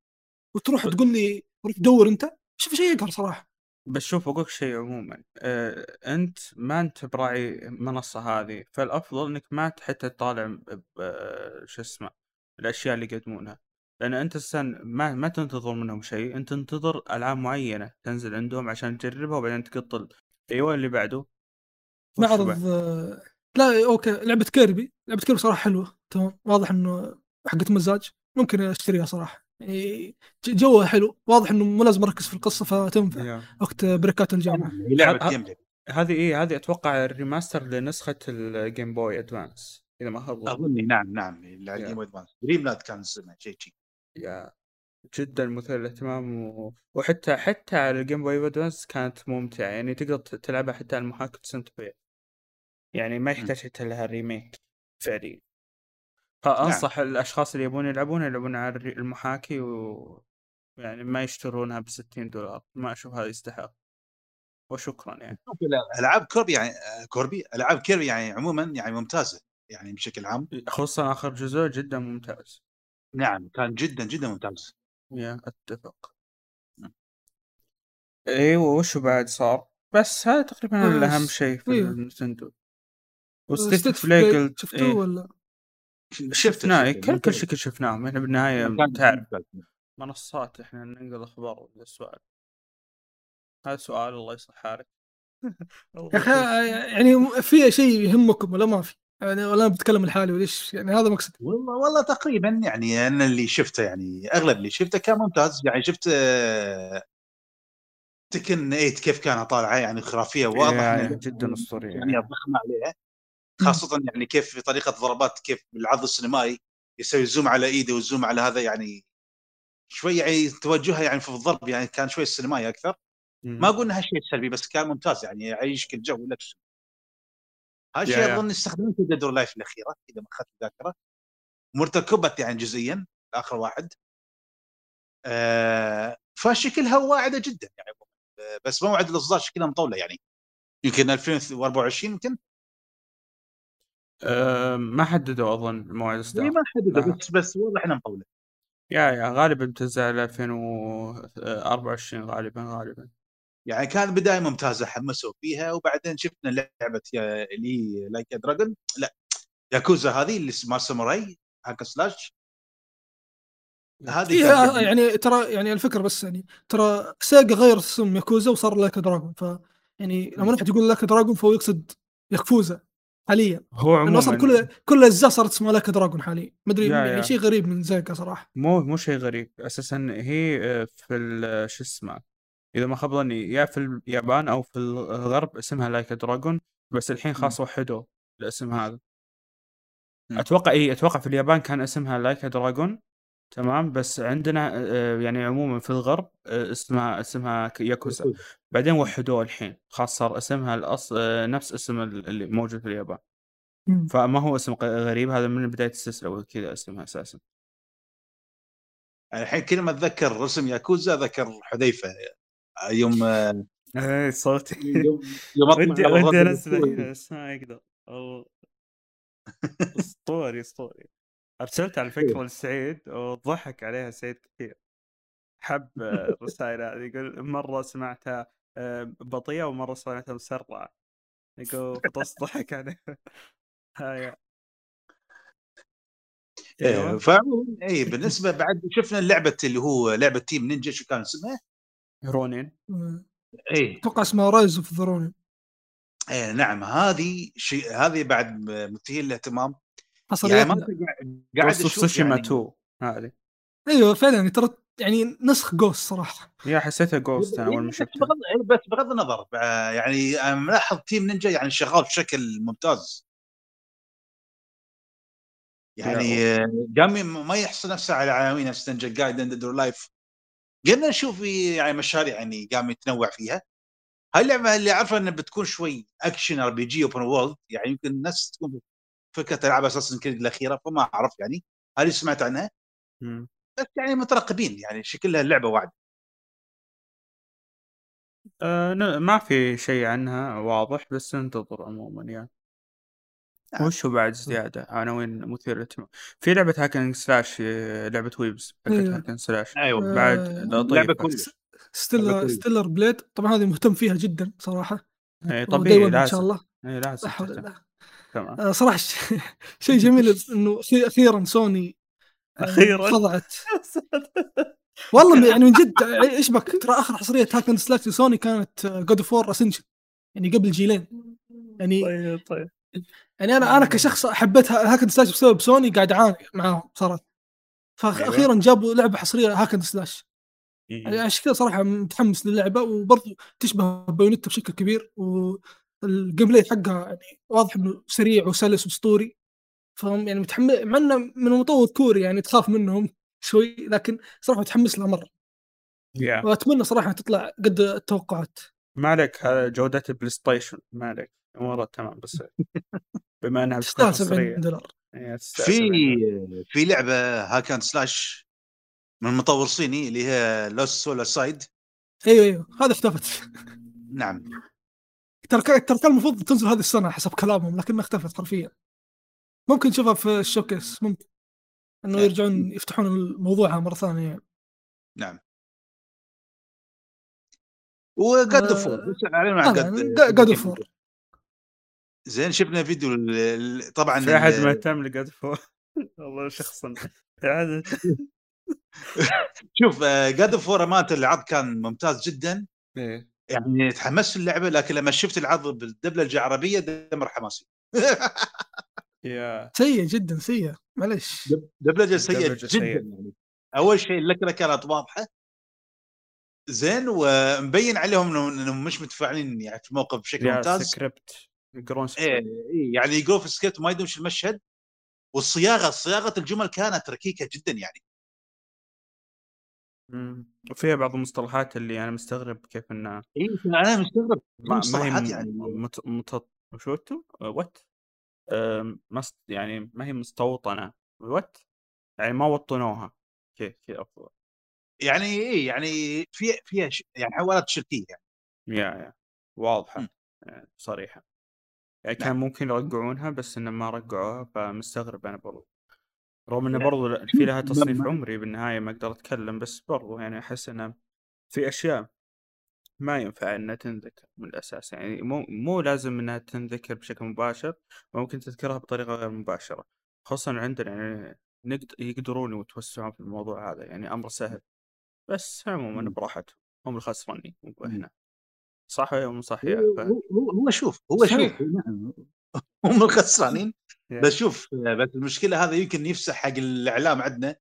Speaker 3: وتروح تقول لي روح دور أنت. شوف شيء يقهر صراحة.
Speaker 1: بس شوف أقول شيء عموما. آه، أنت ما أنت براعي المنصة هذه فالأفضل إنك ما حتى تطالع شو اسمه الأشياء اللي يقدمونها. لأن أنت أصلا ما ما تنتظر منهم شيء أنت تنتظر ألعاب معينة تنزل عندهم عشان تجربها وبعدين تقط أيوه اللي بعده؟
Speaker 3: معرض لا أوكي. لعبة Kirby. لعبة Kirby صراحة حلوة. تمام. واضح إنه حقت مزاج. ممكن أشتريها صراحة. يعني ج- جوها حلو. واضح إنه مو لازم أركز في القصة فتنفع. وقت بريكات
Speaker 2: الجامعة. لعبة
Speaker 1: Game
Speaker 2: هذه إيه
Speaker 1: هذه أتوقع ال remaster لنسخة ال Game Boy Advance إذا ما خاب ظني.
Speaker 2: أظني نعم نعم ال
Speaker 1: Game.
Speaker 2: Boy Advance Dream Land كان اسمه شيء شيء.
Speaker 1: Yeah. جدا مثير للاهتمام و... وحتى حتى على ال Game Boy Advance كانت ممتعة. يعني تقدر تلعبها حتى على المحاكي وتستمتع فيها يعني ما يحتاج حتى لها remake فعليا. فأنصح الأشخاص اللي يبون يلعبون يلعبون على المحاكي و يعني ما يشترونها ب 60 دولار ما أشوف هذا يستحق. وشكرا يعني.
Speaker 2: ألعاب كوربي يعني كوربي ألعاب كيربي يعني عموما يعني ممتازة يعني بشكل عام.
Speaker 1: خصوصا آخر جزء جدا ممتاز.
Speaker 2: نعم كان جدا جدا ممتاز.
Speaker 1: يا أتفق. أيوه وشو بعد صار؟ بس هذا تقريبا الأهم شيء في. النتندو. وستيت قلت
Speaker 3: شفتوه
Speaker 1: إيه.
Speaker 3: ولا؟
Speaker 1: شفناه. كل كل شكل شفناهم إحنا بالنهايه تعرف. منصات إحنا ننقل أخبار السؤال هذا سؤال الله يصلح حالك.
Speaker 3: يا أخي يعني في شيء يهمكم ولا ما في؟ يعني ولا بتكلم لحالي وليش؟ يعني هذا مقصد
Speaker 2: والله والله تقريبا يعني أنا اللي شفته يعني أغلب اللي شفته كان ممتاز. يعني شفت آه، Tekken 8 كيف كانت طالعة يعني خرافية واضح
Speaker 1: يا-
Speaker 2: إن
Speaker 1: جدا أسطورية.
Speaker 2: يعني ضخمه عليها. خاصة يعني كيف في طريقة ضربات كيف بالعرض السينمائي يسوي zoom على إيده وال zoom على هذا يعني شوي يعني توجهها يعني في الضرب يعني كان شوي سينمائي أكثر. ما أقول انها شيء سلبي بس كان ممتاز يعني يعيشك الجو والاكشن هذا الشيء. أظن استخدمته في Dead or Alive الأخيرة إذا ما خانت الذاكرة مرتكبت يعني جزئيا اخر واحد. آه فشكلها واعدة جدا يعني. بس موعد الأصدار شكلها مطولة يعني. يمكن 2024 يمكن.
Speaker 1: أه ما حددوا أظن موعد
Speaker 2: إيه
Speaker 1: اصدار
Speaker 2: ما حددوا. بس بس واضح انها مطوله
Speaker 1: yeah yeah غالبا بتنزل 2024 غالبا غالبا.
Speaker 2: يعني كان بداية ممتازة حمسوا فيها وبعدين شفنا لعبة يا- اللي Like a Dragon لا ياكوزا هذه اللي اسمها ساموراي hack slash هذه
Speaker 3: إيه
Speaker 2: جميلة.
Speaker 3: يعني ترى يعني الفكرة بس يعني ترى Sega غير اسم ياكوزا وصار Like a Dragon ف يعني لما واحد يقول Like a Dragon فهو يقصد ياكوزا حاليا.
Speaker 1: هو
Speaker 3: لأنه أصلا
Speaker 1: عموما
Speaker 3: كل كل الاجزاء صارت اسمها Like a Dragon حاليا. ما
Speaker 1: أدري
Speaker 3: يعني. شيء غريب من Sega صراحة.
Speaker 1: مو مو شيء غريب. أساسا هي آه، في ال- شو اسمه إذا ما خاب ظني يا في اليابان أو في الغرب اسمها Like a Dragon بس الحين خلاص وحدوا الاسم هذا. أتوقع إي أتوقع في اليابان كان اسمها Like a Dragon تمام؟ بس عندنا آه، يعني عموما في الغرب آه، اسمها اسمها ياكوزا. بعدين وحدوه الحين. خلاص صار اسمها الأص... آه، نفس اسم ال- اللي موجود في اليابان.
Speaker 3: مم.
Speaker 1: فما هو اسم غريب هذا من بداية السلسلة وكذا اسمها
Speaker 2: أساسا. الحين كل ما اتذكر رسم ياكوزا ذكر حذيفة. يوم
Speaker 1: اي صوتي.
Speaker 2: يوم
Speaker 1: ودي ودي انزله بس ما أقدر أسطوري أسطوري. ارسلت على فكرة لسعيد وضحك عليها سعيد كثير. حب الرسائل هذه يقول مرة سمعتها آه، بطيئة ومرة سمعتها مسرعة. يقول فطس ضحك عليه هاي.
Speaker 2: إيه،
Speaker 1: أيوه.
Speaker 2: فعموما اي بالنسبة بعد شفنا لعبة اللي هو لعبة تيم نينجا شو كان اسمها؟
Speaker 3: Ronin.
Speaker 2: اي
Speaker 3: أتوقع اسمها Rise of the Ronin
Speaker 2: إيه نعم هذه شيء هذه بعد مثير للاهتمام.
Speaker 3: حصل
Speaker 2: يعني
Speaker 3: يعني
Speaker 2: قاعد- أشوف
Speaker 1: سوشيما
Speaker 2: يعني.
Speaker 1: 2 هذه
Speaker 3: أيوه فعلا ترى يعني نسخ Ghost صراحة.
Speaker 1: yeah حسيتها جوست أنا أول ما
Speaker 2: بس
Speaker 1: شفتها.
Speaker 2: بغض إيه، بس بغض النظر يعني ملاحظ Team Ninja يعني شغال بشكل ممتاز. يعني آه، قام ما يحصل نفسه على عناوين نفس Ninja Gaiden Dead or Alive قمنا نشوف في يعني مشاريع يعني قام يتنوع فيها. هاي اللعبة اللي أعرفها إنها بتكون شوي action RPG open world يعني يمكن الناس تكون فكرة ألعاب Assassin's Creed الأخيرة فما أعرف يعني هذه سمعت عنها؟
Speaker 1: مم.
Speaker 2: بس يعني مترقبين يعني شكلها اللعبه واعدة
Speaker 1: آه ن- ما في شيء عنها واضح بس ننتظر عموما يعني.
Speaker 2: نعم.
Speaker 1: وش هو بعد زيادة؟ عناوين مثيرة للاهتمام. في لعبة hack and slash آه، لعبة ويبز حقت
Speaker 3: إيه.
Speaker 1: hack and
Speaker 2: slash أيوه.
Speaker 1: بعد
Speaker 3: آه،
Speaker 1: لطيفة
Speaker 2: لعبة كويسة.
Speaker 3: Stellar
Speaker 2: كويس.
Speaker 3: Stellar Blade طبعا هذه مهتم فيها جدا صراحة.
Speaker 1: اي طبيعي
Speaker 3: ون إن شاء
Speaker 1: لازم
Speaker 3: الله
Speaker 1: اي لازم تمام.
Speaker 3: آه، صراحة شيء جميل إنه أخيرا سوني آه،
Speaker 1: أخيراً.
Speaker 3: خضعت والله يعني من جد آه، إيش بك؟ ترى آخر حصريه hack and slash لسوني كانت God of War Ascension يعني قبل جيلين يعني
Speaker 1: طيب طيب.
Speaker 3: يعني أنا أنا كشخص حبيت ها- hack and slash بسبب سوني قاعد أعاني معاهم صارت فاخيرا جابوا لعبة حصرية hack and slash يعني
Speaker 1: إيه.
Speaker 3: عشان كذا صراحة متحمس للعبة وبرضه تشبه Bayonetta بشكل كبير وال gameplay حقها يعني واضح إنه سريع وسلس وأسطوري. فهم يعني متحمس مع إنه من مطور كوري يعني تخاف منهم شوي لكن صراحة متحمس لها مرة.
Speaker 1: يا
Speaker 3: وأتمنى صراحة تطلع قد التوقعات.
Speaker 1: ما عليك هذا جودة البلاي ستيشن ما عليك. امورها تمام بس بما إنها
Speaker 3: تستاهل 70
Speaker 1: حصرية
Speaker 3: دولار.
Speaker 1: إيه، تستاهل
Speaker 2: في
Speaker 1: 70.
Speaker 2: في لعبة hack and slash من مطور صيني اللي هي Lost Soul Aside
Speaker 3: أيوه أيوه. هذا اختفت.
Speaker 2: نعم.
Speaker 3: ترى ترى كان المفروض تنزل هذه السنة حسب كلامهم لكنها اختفت حرفيا ممكن نشوفها في ال showcase ممكن إنه
Speaker 2: إيه.
Speaker 3: يرجعون يفتحون الموضوع مرة ثانية يعني.
Speaker 2: نعم
Speaker 3: آه،
Speaker 2: عن
Speaker 3: آه،
Speaker 2: جاد
Speaker 3: God of War.
Speaker 2: زين شفنا فيديو ال- طبعا
Speaker 1: في
Speaker 2: أحد
Speaker 1: مهتم ل God of War والله شخصا
Speaker 2: شوف God of War أمانة العرض كان ممتاز جدا
Speaker 1: إيه.
Speaker 2: يعني تحمست اللعبة لكن لما شفت العرض بالدبلجه العربيه دمر حماسي.
Speaker 1: يا.
Speaker 3: سيء جدا سيء. معلش
Speaker 2: دبلجه سيئه
Speaker 1: دبلجة
Speaker 2: جدا
Speaker 1: سيئة.
Speaker 2: يعني. أول شيء اللكنه كانت واضحة. زين ومبين عليهم إنه- إنهم مش متفاعلين يعني في الموقف بشكل ممتاز.
Speaker 1: سكريبت. يقرون
Speaker 2: إيه
Speaker 1: سكريبت.
Speaker 2: إيه يعني يقولوا في السكريبت ما يدومش المشهد. والصياغة صياغة الجمل كانت ركيكة جدا يعني.
Speaker 1: وفيها بعض المصطلحات اللي أنا مستغرب كيف انها
Speaker 2: اي أنا مستغرب.
Speaker 1: ما ما هي
Speaker 2: مصطلحات
Speaker 1: م-
Speaker 2: يعني.
Speaker 1: مت... مت... وات؟ أم، مست... يعني ما هي مستوطنة. وات؟ يعني ما وطنوها. كيف كيف افضل
Speaker 2: يعني إيه يعني في فيها ش... يعني حوارات شركية يعني.
Speaker 1: يا يا. واضحة. يعني صريحة. يعني
Speaker 2: نعم.
Speaker 1: كان ممكن يرقعونها بس انه ما رقعوها فمستغرب أنا برضو. رغم
Speaker 2: إنه.
Speaker 1: برضو في لها تصنيف عمري بالنهاية ما أقدر أتكلم بس برضو يعني أحس إنه في أشياء ما ينفع إنها تنذكر من الأساس يعني مو مو لازم إنها تنذكر بشكل مباشر ممكن تذكرها بطريقة غير مباشرة خصوصا عندنا يعني يقدرون يتوسعون في الموضوع هذا يعني أمر سهل بس عموما. براحتهم هم الخسرانين مو إحنا صح ولا مو صح
Speaker 2: هو
Speaker 1: يا؟
Speaker 2: هو هو شوف هو
Speaker 3: صحيح.
Speaker 2: شوف نعم هم الخسرانين. بس شوف بس المشكلة هذا يمكن يفسح حق الإعلام عندنا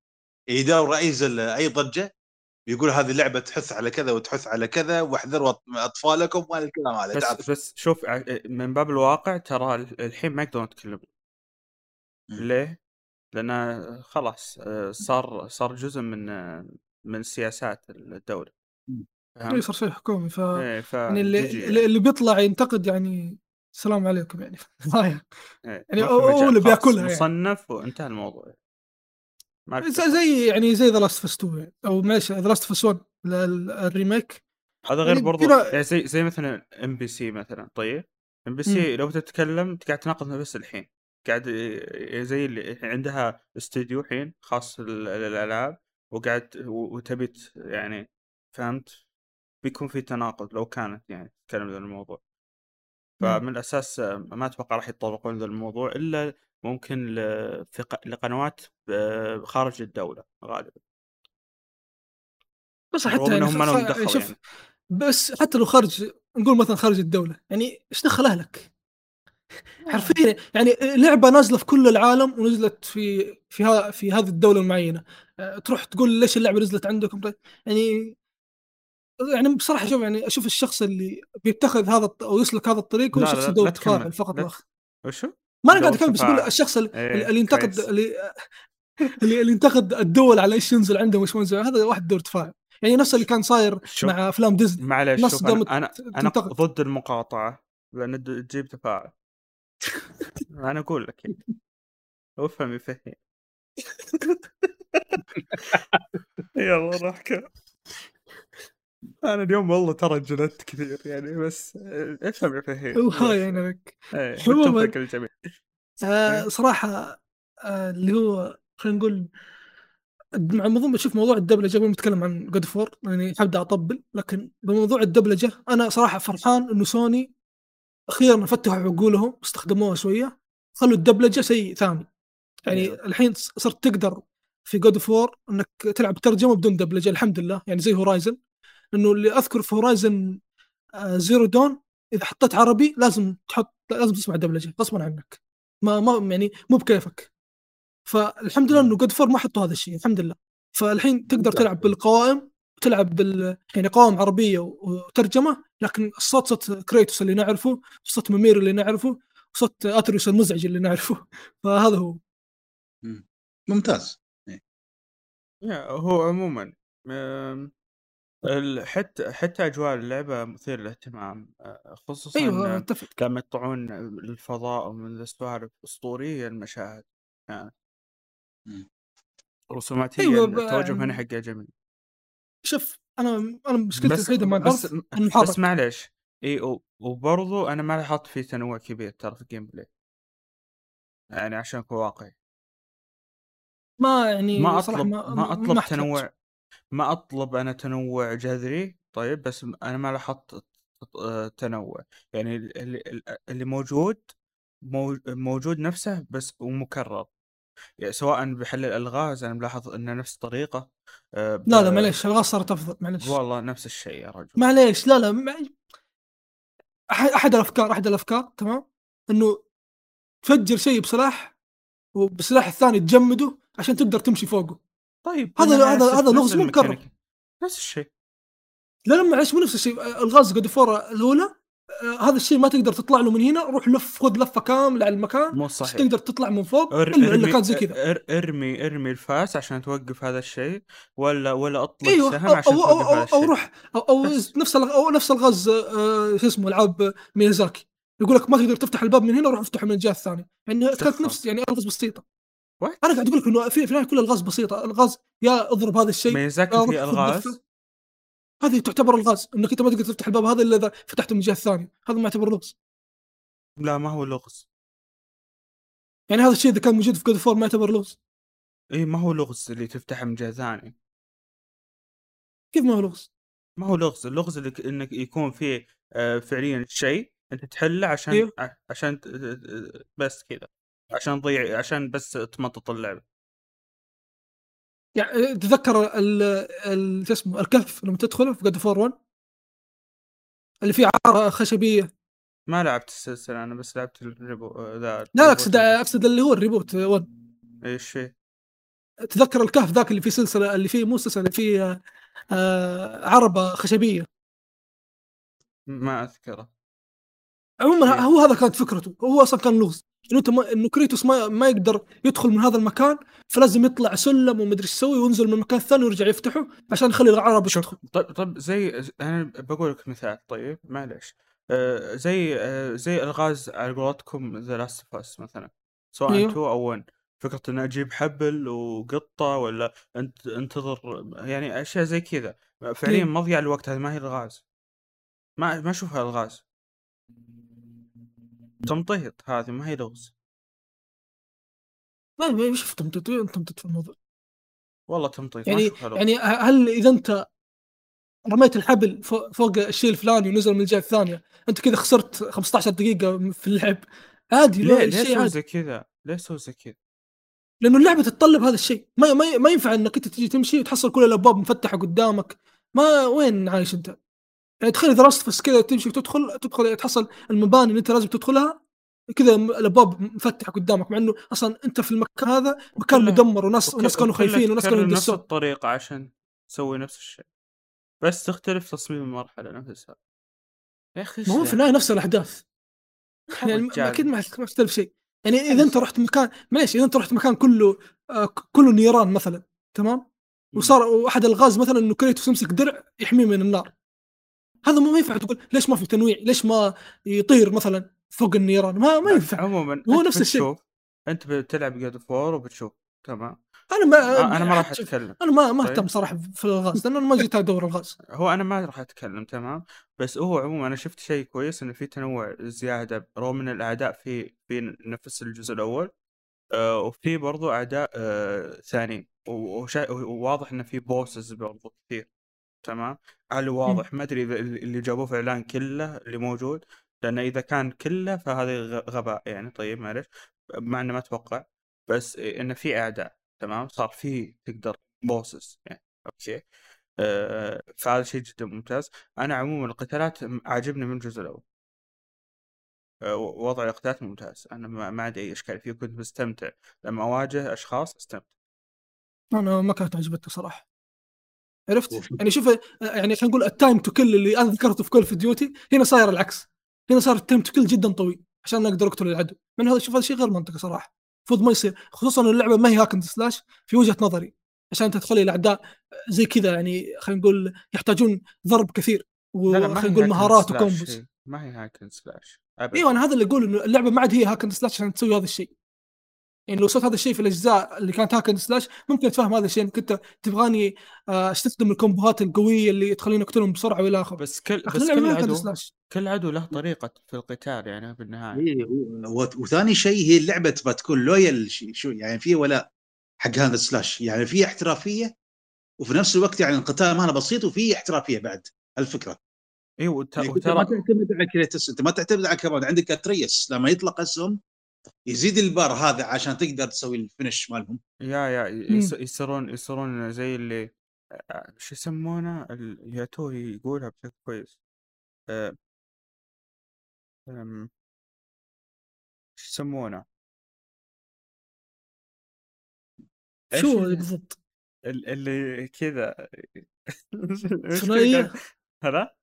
Speaker 2: يداور رئيس ال- أي ضجة يقول هذه لعبه تحث على كذا وتحث على كذا واحذروا أطفالكم والكلام هذا تعرف
Speaker 1: بس بس شوف من باب الواقع ترى الحين ما يقدرون يتكلمون. ليه؟ لأن خلاص آه، صار صار جزء من من سياسات الدولة
Speaker 2: مم.
Speaker 3: اي؟ صار شيء حكومي ف
Speaker 1: إيه ف
Speaker 3: يعني اللي اللي بيطلع ينتقد يعني السلام عليكم يعني.
Speaker 1: إيه.
Speaker 3: يعني هو-. اللي بياكلها يعني.
Speaker 1: مصنف وانتهى الموضوع.
Speaker 3: زي, يعني زي The Last of 2 يعني. أو معلش The Last of 1 ال remake.
Speaker 1: هذا غير
Speaker 3: يعني
Speaker 1: برضو يعني زي زي مثلا MBC مثلا. طيب. MBC لو تتكلم قاعد تناقض بس الحين. قاعد زي اللي عندها استوديو الحين خاص لل- للالعاب وقاعد وتبي يعني فهمت؟ بيكون في تناقض لو كانت يعني تتكلم ذا الموضوع. فمن الأساس آه، ما أتوقع راح يتطرقون ذا الموضوع إلا ممكن لقنوات آه، خارج الدولة غالبا.
Speaker 3: بس حتى يعني
Speaker 1: لهم
Speaker 3: خ- شوف
Speaker 1: يعني.
Speaker 3: بس حتى لو خارج نقول مثلا خارج الدولة يعني إيش دخل أهلك؟ حرفيا يعني لعبة نازلة في كل العالم ونزلت في في ها في هذه الدولة المعينة. أه، تروح تقول ليش اللعبة نزلت عندكم؟ طيب يعني يعني بصراحة شوف يعني أشوف الشخص اللي بيتخذ هذا الط- أو يسلك هذا الطريق هو شخص
Speaker 1: تكمل.
Speaker 3: تفاعل فقط
Speaker 1: لا وشو؟
Speaker 3: ما أنا قاعد أتكلم بس
Speaker 1: أقول.
Speaker 3: الشخص اللي,
Speaker 1: إيه،
Speaker 3: اللي ينتقد. اللي اللي, ينتقد الدول على إيش ينزل عندهم وإيش ما ينزل هذا واحد دور تفاعل يعني نفس اللي كان صاير
Speaker 1: شوف.
Speaker 3: مع أفلام ديزني
Speaker 1: معلش أنا أنا,
Speaker 3: أنا.
Speaker 1: ضد المقاطعة لأن تجيب تفاعل أنا أقول لك يعني أفهم يفهم يلا نحكي أنا اليوم والله ترى جلدت كثير يعني بس افهم يا فهيم
Speaker 3: وهاي يعني لك عموماً. آه صراحة آه اللي هو خلينا نقول مع موضوع بشوف موضوع الدبلجة قبل ما نتكلم عن God of War يعني حبدا أطبل لكن بموضوع الدبلجة أنا صراحة فرحان إنه سوني أخيرا فتحوا عقولهم واستخدموها شوية خلوا الدبلجة شيء ثاني. يعني
Speaker 1: أيوه.
Speaker 3: الحين صرت تقدر في God of War إنك تلعب ترجمة بدون دبلجة الحمد لله يعني زي Horizon إنه اللي أذكر في Horizon Zero Dawn إذا حطيت عربي لازم تحط لازم تسمع دبلجه غصبا عنك. ما ما يعني مو بكيفك. فالحمد لله إنه God of War ما حطوا هذا الشيء الحمد لله. فالحين تقدر تلعب بالقوائم تلعب بال يعني قوائم عربية وترجمة لكن الصوت صوت Kratos اللي نعرفه صوت Mimir اللي نعرفه صوت اتريوس المزعج اللي نعرفه. فهذا هو.
Speaker 2: ممتاز.
Speaker 1: يا هو عموما ال- حتى حتى أجواء اللعبة مثير للاهتمام خصوصا
Speaker 3: أيوه
Speaker 1: أه،
Speaker 3: أتفق.
Speaker 1: لما يطلعون للفضاء ومن السوالف أسطورية المشاهد يعني
Speaker 2: مم.
Speaker 1: رسوماتيا
Speaker 3: أيوة، ب-
Speaker 1: التوجه هنا حقه جميل.
Speaker 3: شوف أنا أنا مشكلتي
Speaker 1: بس
Speaker 3: الوحيدة مع
Speaker 1: بس
Speaker 3: العرض
Speaker 1: بس معلش إي و- وبرضو أنا ما لاحظت في تنوع كبير ترى في ال gameplay يعني عشان أكون واقعي.
Speaker 3: ما يعني
Speaker 1: ما أطلب
Speaker 3: ما,
Speaker 1: ما أطلب
Speaker 3: احتاج.
Speaker 1: تنوع ما أطلب أنا تنوع جذري طيب بس أنا ما لاحظت آه، تنوع. يعني ال- اللي, موجود مو- موجود نفسه بس ومكرر. يعني سواء بحل الألغاز أنا ملاحظ انه نفس الطريقة آه، ب-
Speaker 3: لا لا معليش الغاز صارت أفضل معليش.
Speaker 1: والله نفس الشيء يا رجل.
Speaker 3: معليش لا لا. أح- أحد الأفكار أحد الأفكار تمام؟ إنه تفجر شيء بسلاح وبسلاح الثاني تجمده عشان تقدر تمشي فوقه.
Speaker 1: طيب
Speaker 3: هذا- هذا- هذا لغز مو مكرر.
Speaker 1: نفس الشيء.
Speaker 3: لا لا معلش مو نفس الشيء. الغاز قد فور الأولى آه، هذا الشيء ما تقدر تطلع له من هنا. روح لف خذ لفة كاملة على المكان.
Speaker 1: مو صحيح.
Speaker 3: تقدر تطلع من فوق.
Speaker 1: إر-
Speaker 3: الا إلا
Speaker 1: ارمي
Speaker 3: كان زي كذا.
Speaker 1: إر- ارمي إرمي الفاس عشان توقف هذا الشيء ولا ولا أطلق
Speaker 3: أيوه
Speaker 1: سهم عشان
Speaker 3: أو,
Speaker 1: توقف
Speaker 3: أو,
Speaker 1: هذا
Speaker 3: أو, أو
Speaker 1: الشيء.
Speaker 3: روح. أو,
Speaker 1: أو.
Speaker 3: نفس أو نفس الغاز آه، شو اسمه العاب ميازاكي. يقول لك ما تقدر تفتح الباب من هنا روح افتحه من الجهة الثانية. يعني كانت. نفس يعني الغاز بسيطة.
Speaker 1: What؟
Speaker 3: أنا قاعد أقول لك إنه في في كل الغاز بسيطة. الغاز يا أضرب هذا الشيء
Speaker 1: ميزاكي في الغاز.
Speaker 3: هذه تعتبر الغاز إنك أنت ما تقدر تفتح الباب هذا الا إذا فتحته من الجهه الثانية هذا ما يعتبر لغز.
Speaker 1: لا ما هو لغز.
Speaker 3: يعني هذا الشيء إذا كان موجود في God of War ما يعتبر لغز.
Speaker 1: اي ما هو لغز اللي تفتحه من جهة ثانية.
Speaker 3: كيف ما هو لغز؟
Speaker 1: ما هو لغز. اللغز اللي إنك يكون فيه آه، فعليا شيء أنت تحله عشان. ع- عشان بس كذا. عشان تضيع عشان بس تمطط اللعبة.
Speaker 3: يعني تذكر ال ال- شو اسمه الكهف لما تدخله في God of War 1 اللي فيه عربة خشبية.
Speaker 1: ما لعبت السلسلة أنا بس لعبت ال reboot آه، ذا
Speaker 3: لا
Speaker 1: أقصد
Speaker 3: أقصد
Speaker 1: اللي
Speaker 3: هو ال reboot 1
Speaker 1: إيش فيه؟
Speaker 3: تذكر الكهف ذاك اللي فيه سلسلة اللي فيه مو سلسلة اللي فيه آه عربة خشبية.
Speaker 1: ما أذكره.
Speaker 3: عموما
Speaker 1: إيه.
Speaker 3: هو هذا كانت فكرته هو أصلا كان لغز. إنه انت ما إنه Kratos ما, ما يقدر يدخل من هذا المكان فلازم يطلع سلم ومدري إيش يسوي وينزل من المكان الثاني ويرجع يفتحه عشان يخلي العربه تدخل
Speaker 1: طيب طيب زي أنا بقول لك مثال طيب معلش آه زي آه زي الغاز على قولتكم The Last of مثلا. سواء
Speaker 3: أيوه.
Speaker 1: 2 أو 1 فكرة اني أجيب حبل وأحطه ولا انت أنتظر يعني أشياء زي كذا. فعليا
Speaker 3: أيوه.
Speaker 1: مضيع الوقت هذه ما هي الغاز. ما ما أشوفها الغاز. تمطيط هذه ما هي لغز.
Speaker 3: ما ما شفت تمتد تمتد في الموضوع.
Speaker 1: والله تمطيط
Speaker 3: يعني يعني هل إذا أنت رميت الحبل فوق, الشيء الفلاني ونزل من الجهة الثانية أنت كذا خسرت 15 دقيقة في اللعب؟ عادي
Speaker 1: ليه؟
Speaker 3: شيء
Speaker 1: سوي زي كذا؟ ليه سوي زي كذا؟
Speaker 3: لأنه اللعبة تتطلب هذا الشيء. ما ما, ما ينفع إنك أنت تجي تمشي وتحصل كل الأبواب مفتحة قدامك. ما وين عايش أنت؟ يعني تخيل إذا رصفس كذا تمشي وتدخل تدخل تحصل المباني اللي أنت لازم تدخلها كذا الأبواب مفتحة قدامك مع إنه أصلا أنت في المكان هذا مكان مدمر وناس وناس كانوا خايفين وناس كانوا
Speaker 1: نفس الطريقة عشان تسوي نفس الشيء. بس تختلف تصميم المرحلة نفسها يا أخي
Speaker 3: ما هو في النهاية نفس الأحداث. يعني. أكيد ما اختلف شيء. يعني إذا أنت رحت مكان معليش إذا أنت رحت مكان كله آه، كله نيران مثلا تمام؟ وصار وأحد الغاز مثلا إنه كريتوس يمسك درع يحميه من النار. هذا ما ينفع تقول ليش ما في تنويع؟ ليش ما يطير مثلا فوق النيران؟ ما ما ينفع.
Speaker 1: عموما
Speaker 3: هو نفس الشيء.
Speaker 1: أنت بتلعب God of War وبتشوف تمام؟
Speaker 3: أنا ما
Speaker 1: أنا ما راح أتكلم.
Speaker 3: أنا ما ما
Speaker 1: طيب.
Speaker 3: أهتم صراحة في الغاز لأن أنا ما جيت أدور الغاز.
Speaker 1: هو أنا ما راح أتكلم تمام؟ بس هو عموما أنا شفت شيء كويس إنه في تنوع زيادة رغم إن الأعداء في في نفس الجزء الأول آه وفي برضو أعداء آه ثانيين. وواضح إنه في bosses برضو كثير. تمام؟ هل واضح ما أدري اللي جابوه في الاعلان كله اللي موجود لأن إذا كان كله فهذا غباء يعني طيب معلش مع إنه ما أتوقع بس إنه في أعداء تمام؟ صار في تقدر bosses يعني okay؟ آه فهذا شيء جدا ممتاز. أنا عموما القتالات عاجبني من الجزء الأول. آه، وضع القتالات ممتاز. أنا ما ما عندي أي إشكال فيه كنت مستمتع. لما أواجه أشخاص استمتع.
Speaker 3: أنا ما كانت عجبتني صراحة. عرفت؟ يعني شوف يعني خلينا نقول ال time to kill اللي أنا ذكرته في Call of Duty هنا صاير العكس. هنا صار ال time to kill جدا طويل عشان أقدر اقتل العدو. من هذا شوف هذا شيء غير منطقي صراحة. المفروض ما يصير خصوصا اللعبة ما هي hack and slash في وجهة نظري عشان تدخلي الاعداء زي كذا يعني خلينا نقول يحتاجون ضرب كثير وخلينا نقول مهارات و
Speaker 1: combos. ما هي hack and slash
Speaker 3: إيوه أنا هذا اللي أقول إنه اللعبة ما عاد هي hack and slash عشان تسوي هذا الشيء. يعني لو صرت هذا الشيء في الأجزاء اللي كانت hack and slash ممكن اتفهم هذا الشيء. انك انت تبغاني آه، أستخدم الكومبوهات القوية اللي تخليني أقتلهم بسرعة وإلى آخره.
Speaker 1: بس كل بس كل عدو
Speaker 3: سلاش.
Speaker 1: كل عدو له طريقة في القتال يعني بالنهاية.
Speaker 2: إيه، و- و- وثاني شيء هي اللعبه تبغى تكون لويال شي- شو يعني في ولاء حق هذا السلاش يعني في احترافية وفي نفس الوقت يعني القتال ماله بسيط وفي احترافية بعد. الفكرة
Speaker 1: اي وت-
Speaker 2: يعني انت ما
Speaker 1: وترى
Speaker 2: تعتمد على كريتس أنت ما تعتمد على كمان عندك أتريس لما يطلق اسهم يزيد البار هذا عشان تقدر تسوي الفينش مالهم.
Speaker 1: يا يا يس- يصيرون يصيرون زي اللي آه، شو يسمونه؟ ال- يا تو يقولها بشكل كويس. آه، أم، شو يسمونه؟
Speaker 3: شو بالضبط؟
Speaker 1: ال- اللي كذا.
Speaker 3: ثنائية.
Speaker 1: هلا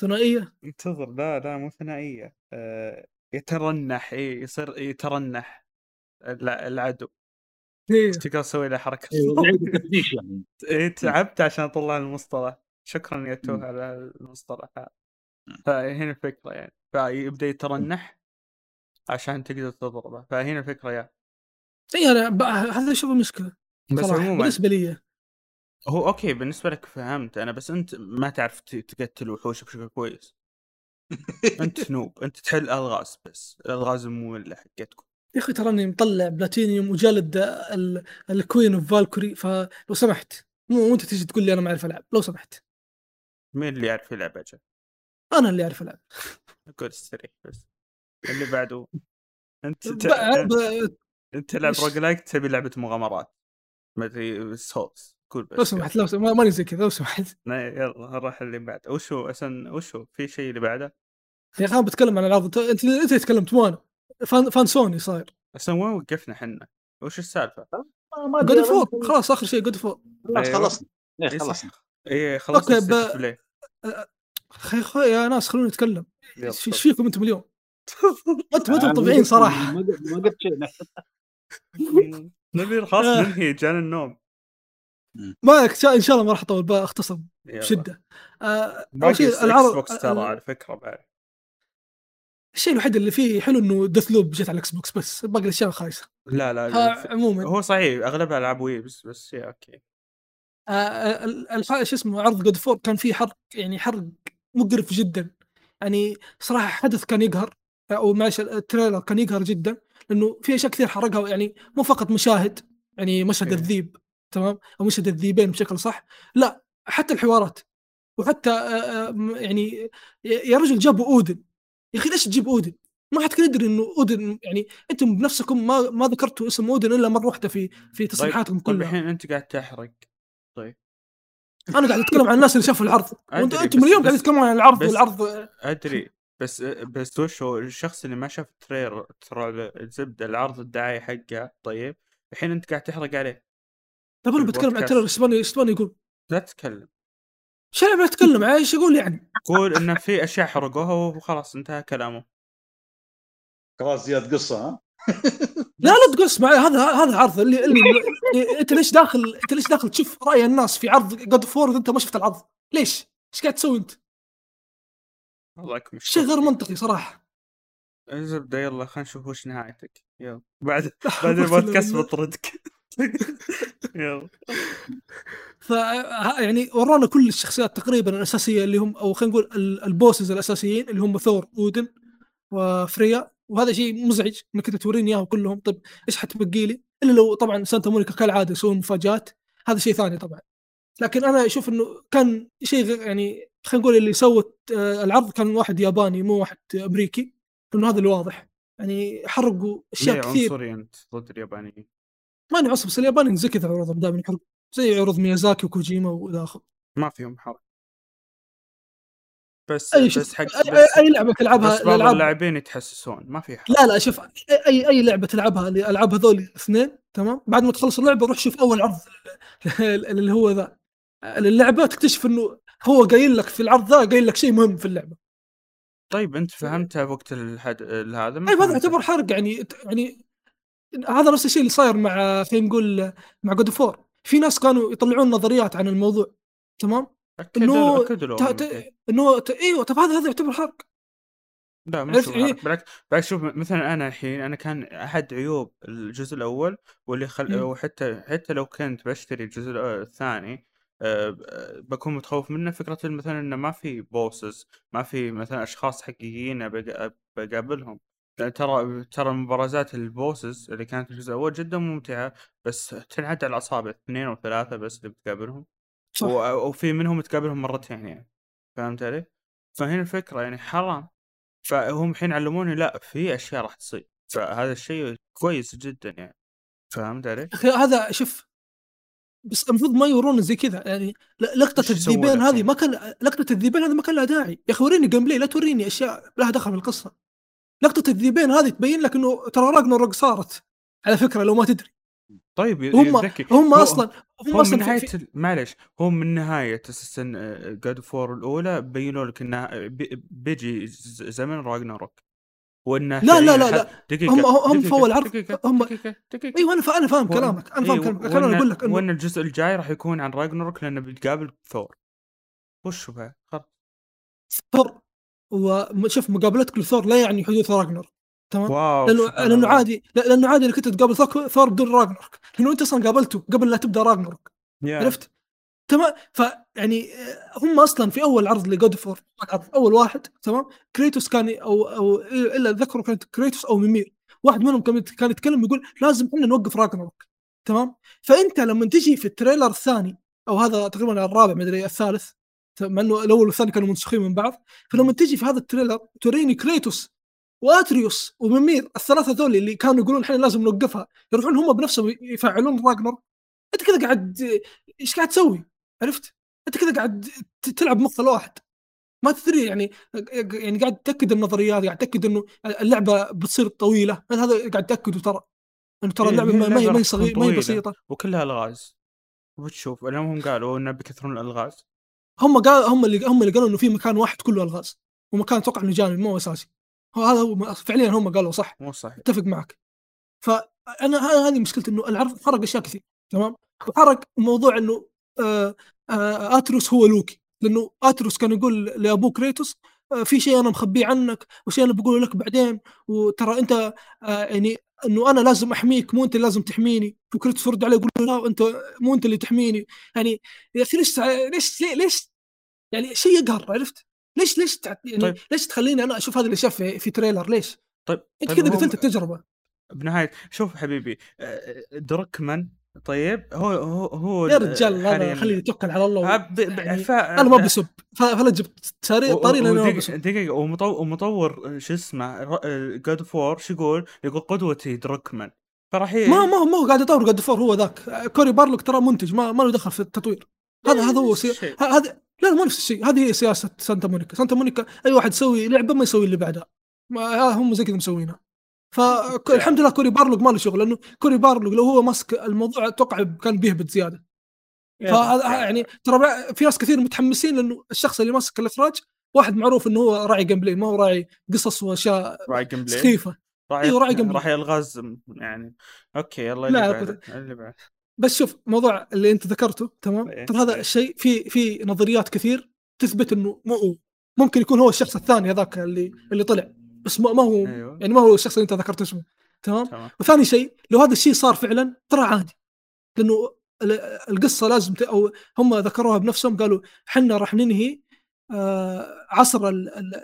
Speaker 3: ثنائية.
Speaker 1: انتظر لا لا مو ثنائية. آه، يترنح إي يصير يترنح الع- العدو.
Speaker 3: إيه.
Speaker 1: تقدر تسوي له
Speaker 2: يعيد التفتيش يعني.
Speaker 1: إيه، تعبت عشان اطلع المصطلح. شكرا يا تو
Speaker 2: مم.
Speaker 1: على المصطلح هذا. فهنا الفكرة يعني. فيبدأ يترنح عشان تقدر تضربه. فهنا الفكرة يا.
Speaker 3: إي أنا ب- هذا شوف المشكلة
Speaker 1: بس عموما
Speaker 3: بالنسبة لي.
Speaker 1: هو okay بالنسبة لك فهمت. أنا بس أنت ما تعرف تقتل وحوش بشكل كويس. أنت noob أنت تحل الغاز بس الألغاز المملة حقتكم.
Speaker 3: يا أخي تراني مطلع بلاتينيوم وجالد ال- ال Queen of Valkyrie فلو سمحت مو أنت تجي تقول لي أنا ما أعرف ألعب لو سمحت.
Speaker 1: مين اللي يعرف يلعب أجل
Speaker 3: أنا اللي أعرف ألعب.
Speaker 1: أقول استريح بس. اللي بعده أنت ت...
Speaker 3: ب- ب-
Speaker 1: أنت تلعب؟ roguelike تبي لعبة مغامرات ما أدري Souls قول بس
Speaker 3: لو سمحت لو سمحت ماني زي كذا لو سمحت.
Speaker 1: يلا نروح اللي بعده وش هو أصلا وش هو في شيء اللي بعده؟
Speaker 3: يا أخي أنا بتكلم عن العرض أنت أنت تكلمت؟ مو أنا فان, فان سوني صاير.
Speaker 1: أصلا وين وقفنا حنا وش السالفة؟
Speaker 2: ما- ما God
Speaker 3: of
Speaker 2: War
Speaker 3: خلاص آخر شيء God of
Speaker 2: War
Speaker 1: خلاص.
Speaker 2: خلصنا.
Speaker 1: اي
Speaker 2: خلصنا.
Speaker 1: صح. اي خلصنا
Speaker 3: okay، ب- أخي يا ناس خلوني أتكلم. إيش فيكم أنتم اليوم؟
Speaker 2: أنتم
Speaker 3: أنتم
Speaker 2: ما
Speaker 3: طبيعيين صراحة.
Speaker 2: ما قلت- ما قلت شيء
Speaker 1: نبي خلاص
Speaker 3: آه.
Speaker 1: ننهي جانا النوم.
Speaker 3: ما إن شاء الله ما راح أطول اختصر. بشدة. آه،
Speaker 1: باقي
Speaker 3: عرض
Speaker 1: Xbox ترى
Speaker 3: ال-
Speaker 1: على فكرة بعد.
Speaker 3: الشيء الوحيد اللي فيه حلو إنه Deathloop جت على ال Xbox بس باقي الأشياء خايسة.
Speaker 1: لا لا
Speaker 3: عموما.
Speaker 1: هو صحيح أغلبها ألعاب وي بس بس يا okay.
Speaker 3: آه، شو اسمه عرض God of War كان فيه حرق يعني حرق مقرف جدا. يعني صراحة حدث كان يقهر أو معلش ال trailer كان يقهر جدا لأنه في أشياء كثير حرقها يعني مو فقط مشاهد يعني مشهد
Speaker 1: إيه.
Speaker 3: الذيب. تمام؟ أو مشهد الذيبين بشكل صح. لا حتى الحوارات. وحتى يعني يا رجل جابوا أودن. يا أخي ليش تجيب أودن؟ ما حد كان يدري إنه أودن يعني أنتم بنفسكم ما ما ذكرتوا اسم أودن إلا مرة واحدة في في
Speaker 1: طيب
Speaker 3: تصريحاتكم
Speaker 1: طيب
Speaker 3: كلها.
Speaker 1: الحين أنت قاعد تحرق. طيب.
Speaker 3: أنا قاعد أتكلم عن الناس اللي شافوا العرض. وأنتم
Speaker 1: أنتم
Speaker 3: اليوم قاعدين تتكلمون عن العرض والعرض.
Speaker 1: أدري بس بس وش هو الشخص اللي ما شاف التريلر ترى الزبدة العرض الدعاية حقه. طيب. الحين أنت قاعد تحرق عليه.
Speaker 3: طيب أنا بتكلم عن.
Speaker 1: ال
Speaker 3: trailer إيش باني إيش باني يقول؟
Speaker 1: لا تتكلم
Speaker 3: شو أنا بتكلم عن إيش أقول يعني؟
Speaker 1: قول إنه في أشياء حرقوها وخلاص انتهى كلامه
Speaker 2: خلاص زياد قصة ها
Speaker 3: لا لا تقص معي هذا هذا عرض اللي اللي أنت ليش داخل أنت ليش داخل تشوف رأي الناس في عرض God of War وأنت ما شفت العرض؟ ليش؟ إيش قاعد تسوي أنت؟
Speaker 1: الله يكون
Speaker 3: شيء غير منطقي صراحة
Speaker 1: الزبده يلا خلينا نشوف وش نهايتك يلا بعد بعد البودكاست بطردك
Speaker 3: ف يعني ورانا كل الشخصيات تقريبا الأساسية اللي هم أو خلينا نقول ال- bosses الأساسيين اللي هم ثور أودن وفريا. وهذا شيء مزعج إنك أنت توريني إياهم كلهم. طيب إيش حتبقي لي؟ إلا لو طبعا سانتا مونيكا كالعادة يسوون مفاجآت. هذا شيء ثاني طبعا. لكن أنا أشوف إنه كان شيء يعني خلينا نقول اللي سوت آه، العرض كان واحد ياباني مو واحد أمريكي. لأنه هذا اللي واضح. يعني حرقوا
Speaker 1: أشياء
Speaker 3: كثير.
Speaker 1: عنصري أنت ضد اليابانيين؟
Speaker 3: ماني عصب بس الياباني زي كذا عروضهم دائما يحرقوا زي عروض ميازاكي وكوجيما والى اخره
Speaker 1: ما فيهم حرق. بس
Speaker 3: أي
Speaker 1: بس حق
Speaker 3: أي,
Speaker 1: بس,
Speaker 3: أي لعبة تلعبها
Speaker 1: بس بعض
Speaker 3: الالعاب
Speaker 1: اللاعبين يتحسسون ما في حرق.
Speaker 3: لا لا شوف اي أي لعبة تلعبها الالعاب هذول الاثنين تمام؟ بعد ما تخلص اللعبة روح شوف أول عرض اللي هو ذا. اللعبه تكتشف إنه هو قايل لك في العرض ذا قايل لك شيء مهم في اللعبة.
Speaker 1: طيب أنت فهمتها وقت الحد... هذا ما
Speaker 3: طيب هذا. يعتبر حرق يعني يعني هذا نفس الشيء اللي صاير مع خلينا نقول مع God of War في ناس كانوا يطلعون نظريات عن الموضوع تمام؟
Speaker 1: إنه
Speaker 3: ت- إنه إيوه طب هذا هذا يعتبر حرق.
Speaker 1: لا ما حرق. بالعكس بالعكس شوف مثلا أنا الحين أنا كان أحد عيوب الجزء الأول واللي خل...
Speaker 3: مم.
Speaker 1: وحتى حتى لو كنت بشتري الجزء الثاني أه ب- بكون متخوف منه فكرة مثلا إنه ما في بوسز ما في مثلا أشخاص حقيقيين بق- بقابلهم ترى ترى مبارزات البوسز اللي كانت الجزء الأول جدا ممتعة بس تنعد على الأصابع اثنين أو ثلاثة بس اللي بتقابلهم.
Speaker 3: صح.
Speaker 1: وفي منهم تقابلهم مرتين يعني فهمت علي؟ فهنا الفكرة يعني حرام. فهم الحين علموني لا في أشياء راح تصير فهذا الشيء كويس جدا يعني. فهمت علي؟
Speaker 3: أخي هذا شوف بس المفروض ما يورون زي كذا. يعني لقطة
Speaker 1: لك
Speaker 3: هذه؟ ما كان لقطة الذيبين هذه ما كان لها داعي. يا أخي وريني gameplay لا توريني أشياء لها دخل في القصة. لقطة الذيبين هذه تبين لك إنه ترى راجنروك صارت. على فكرة لو ما تدري.
Speaker 1: طيب
Speaker 3: هم هم أصلا هم أصلا
Speaker 1: من نهاية
Speaker 3: في-
Speaker 1: معلش هو من نهاية أساسا God of War الأولى بينوا لك انه بي- بيجي زمن راجناروك وانه
Speaker 3: لا لا لا
Speaker 1: حد- دقيقة
Speaker 3: هم- هم
Speaker 1: دقيقة،
Speaker 3: في أول عرض هم-
Speaker 1: دقيقة
Speaker 3: إيوه أنا فا- أنا فاهم
Speaker 1: و-
Speaker 3: كلامك أنا فاهم
Speaker 1: إيه،
Speaker 3: كلامك.
Speaker 1: أنا
Speaker 3: أقول لك انه
Speaker 1: وإن الجزء الجاي راح يكون عن راجناروك لأنه بيتقابل ثور. وش هو خلاص.
Speaker 3: ثور. وشوف مقابلتك لثور لا يعني حدوث راجنر تمام
Speaker 1: واو
Speaker 3: لأنه
Speaker 1: لأنه.
Speaker 3: عادي لا- لأنه عادي إنك أنت تقابل ثور- بدون راجنروك لأنه أنت أصلا قابلته قبل لا تبدأ راجنروك
Speaker 1: يا.
Speaker 3: عرفت؟ تمام فيعني آه، هم أصلا في أول عرض ل God of War أول واحد تمام كريتوس كان أو أو إلا اتذكر كانت كريتوس أو ميمير واحد منهم كان يتكلم يقول لازم إحنا نوقف راجنروك تمام فأنت لما تجي في ال trailer الثاني أو هذا تقريبا الرابع مدري الثالث مع إنه الأول والثاني كانوا منسوخين من بعض فلما تجي في هذا ال trailer توريني كريتوس وأتريوس وميمير الثلاثة ذول اللي كانوا يقولون إحنا لازم نوقفها يروحون هم بنفسهم يفعلون راجنر. أنت كذا قاعد إيش قاعد تسوي؟ عرفت؟ أنت كذا قاعد تلعب مخ الواحد ما تدري يعني يعني قاعد تأكد النظريات قاعد تأكد إنه اللعبة بتصير طويلة. هذا قاعد تاكده ترى إنه ترى
Speaker 1: اللعبة
Speaker 3: ما هي ما هي صغيره ما هي. بسيطة.
Speaker 1: وكلها ألغاز. وتشوف لانهم هم قالوا إنه بيكثرون الألغاز.
Speaker 3: هم قال هم اللي هم اللي قالوا إنه في مكان واحد كله الغاز. ومكان أتوقع إنه جانبي مو أساسي. هذا هو فعليا هم قالوا صح.
Speaker 1: مو صحيح.
Speaker 3: أتفق معك. فانا هذه مشكلتي إنه العرض حرق أشياء كثير تمام؟ وحرق موضوع إنه آه آه آتروس هو لوكي. لأنه آتروس كان يقول لأبوه كريتوس آه في شيء أنا مخبيه عنك وشيء أنا بقوله لك بعدين وترى أنت آه يعني إنه أنا لازم أحميك مو أنت اللي لازم تحميني وكريتوس يرد عليه يقول له لا أنت مو أنت اللي تحميني يعني يا أخي ليش ليش ليش يعني شيء يقهر عرفت؟ ليش ليش تع- يعني
Speaker 1: طيب.
Speaker 3: ليش تخليني أنا أشوف هذه الاشياء في, في trailer ليش؟
Speaker 1: طيب
Speaker 3: أنت
Speaker 1: طيب
Speaker 3: كذا قتلت التجربة
Speaker 1: بنهاية شوف حبيبي آه، دروكمان طيب هو هو هو
Speaker 3: يا رجال هذا
Speaker 1: حالياً-
Speaker 3: خليه يتوكل على الله. يعني
Speaker 1: ف-
Speaker 3: أنا ما بسب. فلا جبت طريق لأني ما بسب.
Speaker 1: دقيقة. ومطور, ومطور شو اسمه God of War شو يقول؟ يقول قدوتي دروكمان فراح ي...
Speaker 3: ما ما هو ما هو قاعد يطور God of War هو ذاك. كوري بارلوك ترى منتج ما ما له دخل في التطوير. هذا هذا هو سي... هذا لا مو نفس الشيء. هذه هي سياسة سانتا مونيكا. سانتا مونيكا أي واحد يسوي لعبة ما يسوي اللي بعدها. ما هم زي كذا مسوينها. فالحمد لله كوري بارلوك ما له شغل لأنه كوري بارلوك لو هو ماسك الموضوع أتوقع كان بيهبط زياده فهذا يعني ترى في ناس كثير متحمسين لأنه الشخص اللي ماسك الإخراج واحد معروف إنه هو راعي gameplay ما هو راعي قصص وأشياء
Speaker 1: راعي gameplay
Speaker 3: سخيفة.
Speaker 1: راح
Speaker 3: أيوه، راعي gameplay.
Speaker 1: راعي ألغاز يعني. أوكي يلا
Speaker 3: لا،
Speaker 1: اللي بعد اللي بعد.
Speaker 3: بس شوف موضوع اللي أنت ذكرته تمام؟
Speaker 1: إيه،
Speaker 3: ترى هذا
Speaker 1: إيه.
Speaker 3: الشيء في في نظريات كثير تثبت إنه مو ممكن يكون هو الشخص الثاني هذاك اللي اللي طلع. بس ما هو
Speaker 1: أيوه.
Speaker 3: يعني ما هو الشخص اللي أنت ذكرت اسمه. تمام؟
Speaker 1: تمام.
Speaker 3: وثاني شيء لو هذا الشيء صار فعلا ترى عادي. لأنه ال- القصة لازم ت... أو هم ذكروها بنفسهم قالوا حنا راح ننهي آه عصر ال- ال-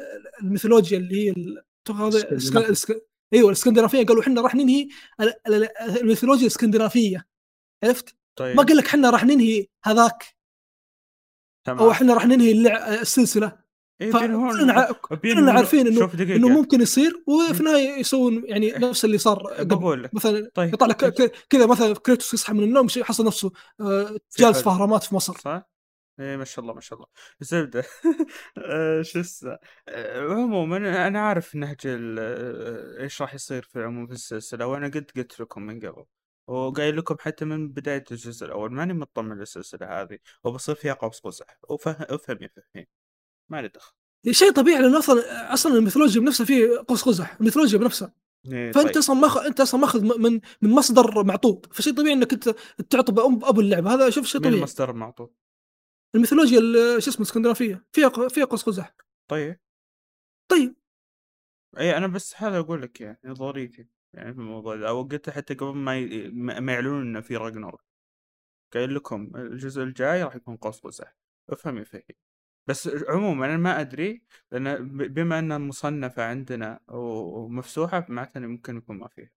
Speaker 3: الميثولوجيا اللي هي ال- هذا؟
Speaker 2: الاسكندنافية.
Speaker 3: الاسك- الإسك- أيوه الإسكندنافية. قالوا حنا راح ننهي ال- ال- الميثولوجيا الإسكندنافية. عرفت؟
Speaker 1: طيب.
Speaker 3: ما قال لك حنا راح ننهي هذاك.
Speaker 1: تمام.
Speaker 3: أو إحنا راح ننهي اللع... السلسلة.
Speaker 1: إيه،
Speaker 3: كلنا عارفين انه إنه ممكن يصير وفي النهاية يسوون يعني نفس اللي صار قبل. مثلا
Speaker 1: طيب
Speaker 3: يطلع لك كذا مثلا كريتوس يصحى من النوم شيء حصل نفسه آه، جالس في. اهرامات في مصر.
Speaker 1: صح؟ إيه ما شاء الله ما شاء الله. زبدة. آه، شو اسمه؟ آه، عموما أنا عارف نهج إيش راح يصير في العموم في السلسلة وأنا قد قلت لكم من قبل. وقايل لكم حتى من بداية الجزء الأول ماني مطمن للسلسلة هذه. وبصير فيها قوس قزح. وفهم أفهم يا فهمي ما لي دخل.
Speaker 3: شيء طبيعي لأنه أصلا أصلا الميثولوجيا بنفسها فيه قوس قزح الميثولوجيا بنفسها.
Speaker 1: إيه،
Speaker 3: فأنت
Speaker 1: طيب.
Speaker 3: أصلا ماخذ أنت أصلا ماخذ من من مصدر معطوب فشيء طبيعي إنك أنت تعطي أبو اللعبة. هذا شوف شيء طبيعي.
Speaker 1: المصدر المعطوب
Speaker 3: الميثولوجيا ال- شو اسمه الإسكندنافية. فيها فيها قوس قزح.
Speaker 1: طيب.
Speaker 3: طيب.
Speaker 1: اي أنا بس هذا أقول لك يعني نظريتي يعني في الموضوع ده. أو قلت حتى قبل ما ي... ما يعلنون إنه في راجنور قايل لكم الجزء الجاي راح يكون قوس قزح. افهم يا فهي بس عموما أنا ما أدري لأن بما أنها مصنفة عندنا و- ومفسوحه معناته ممكن يكون ما فيها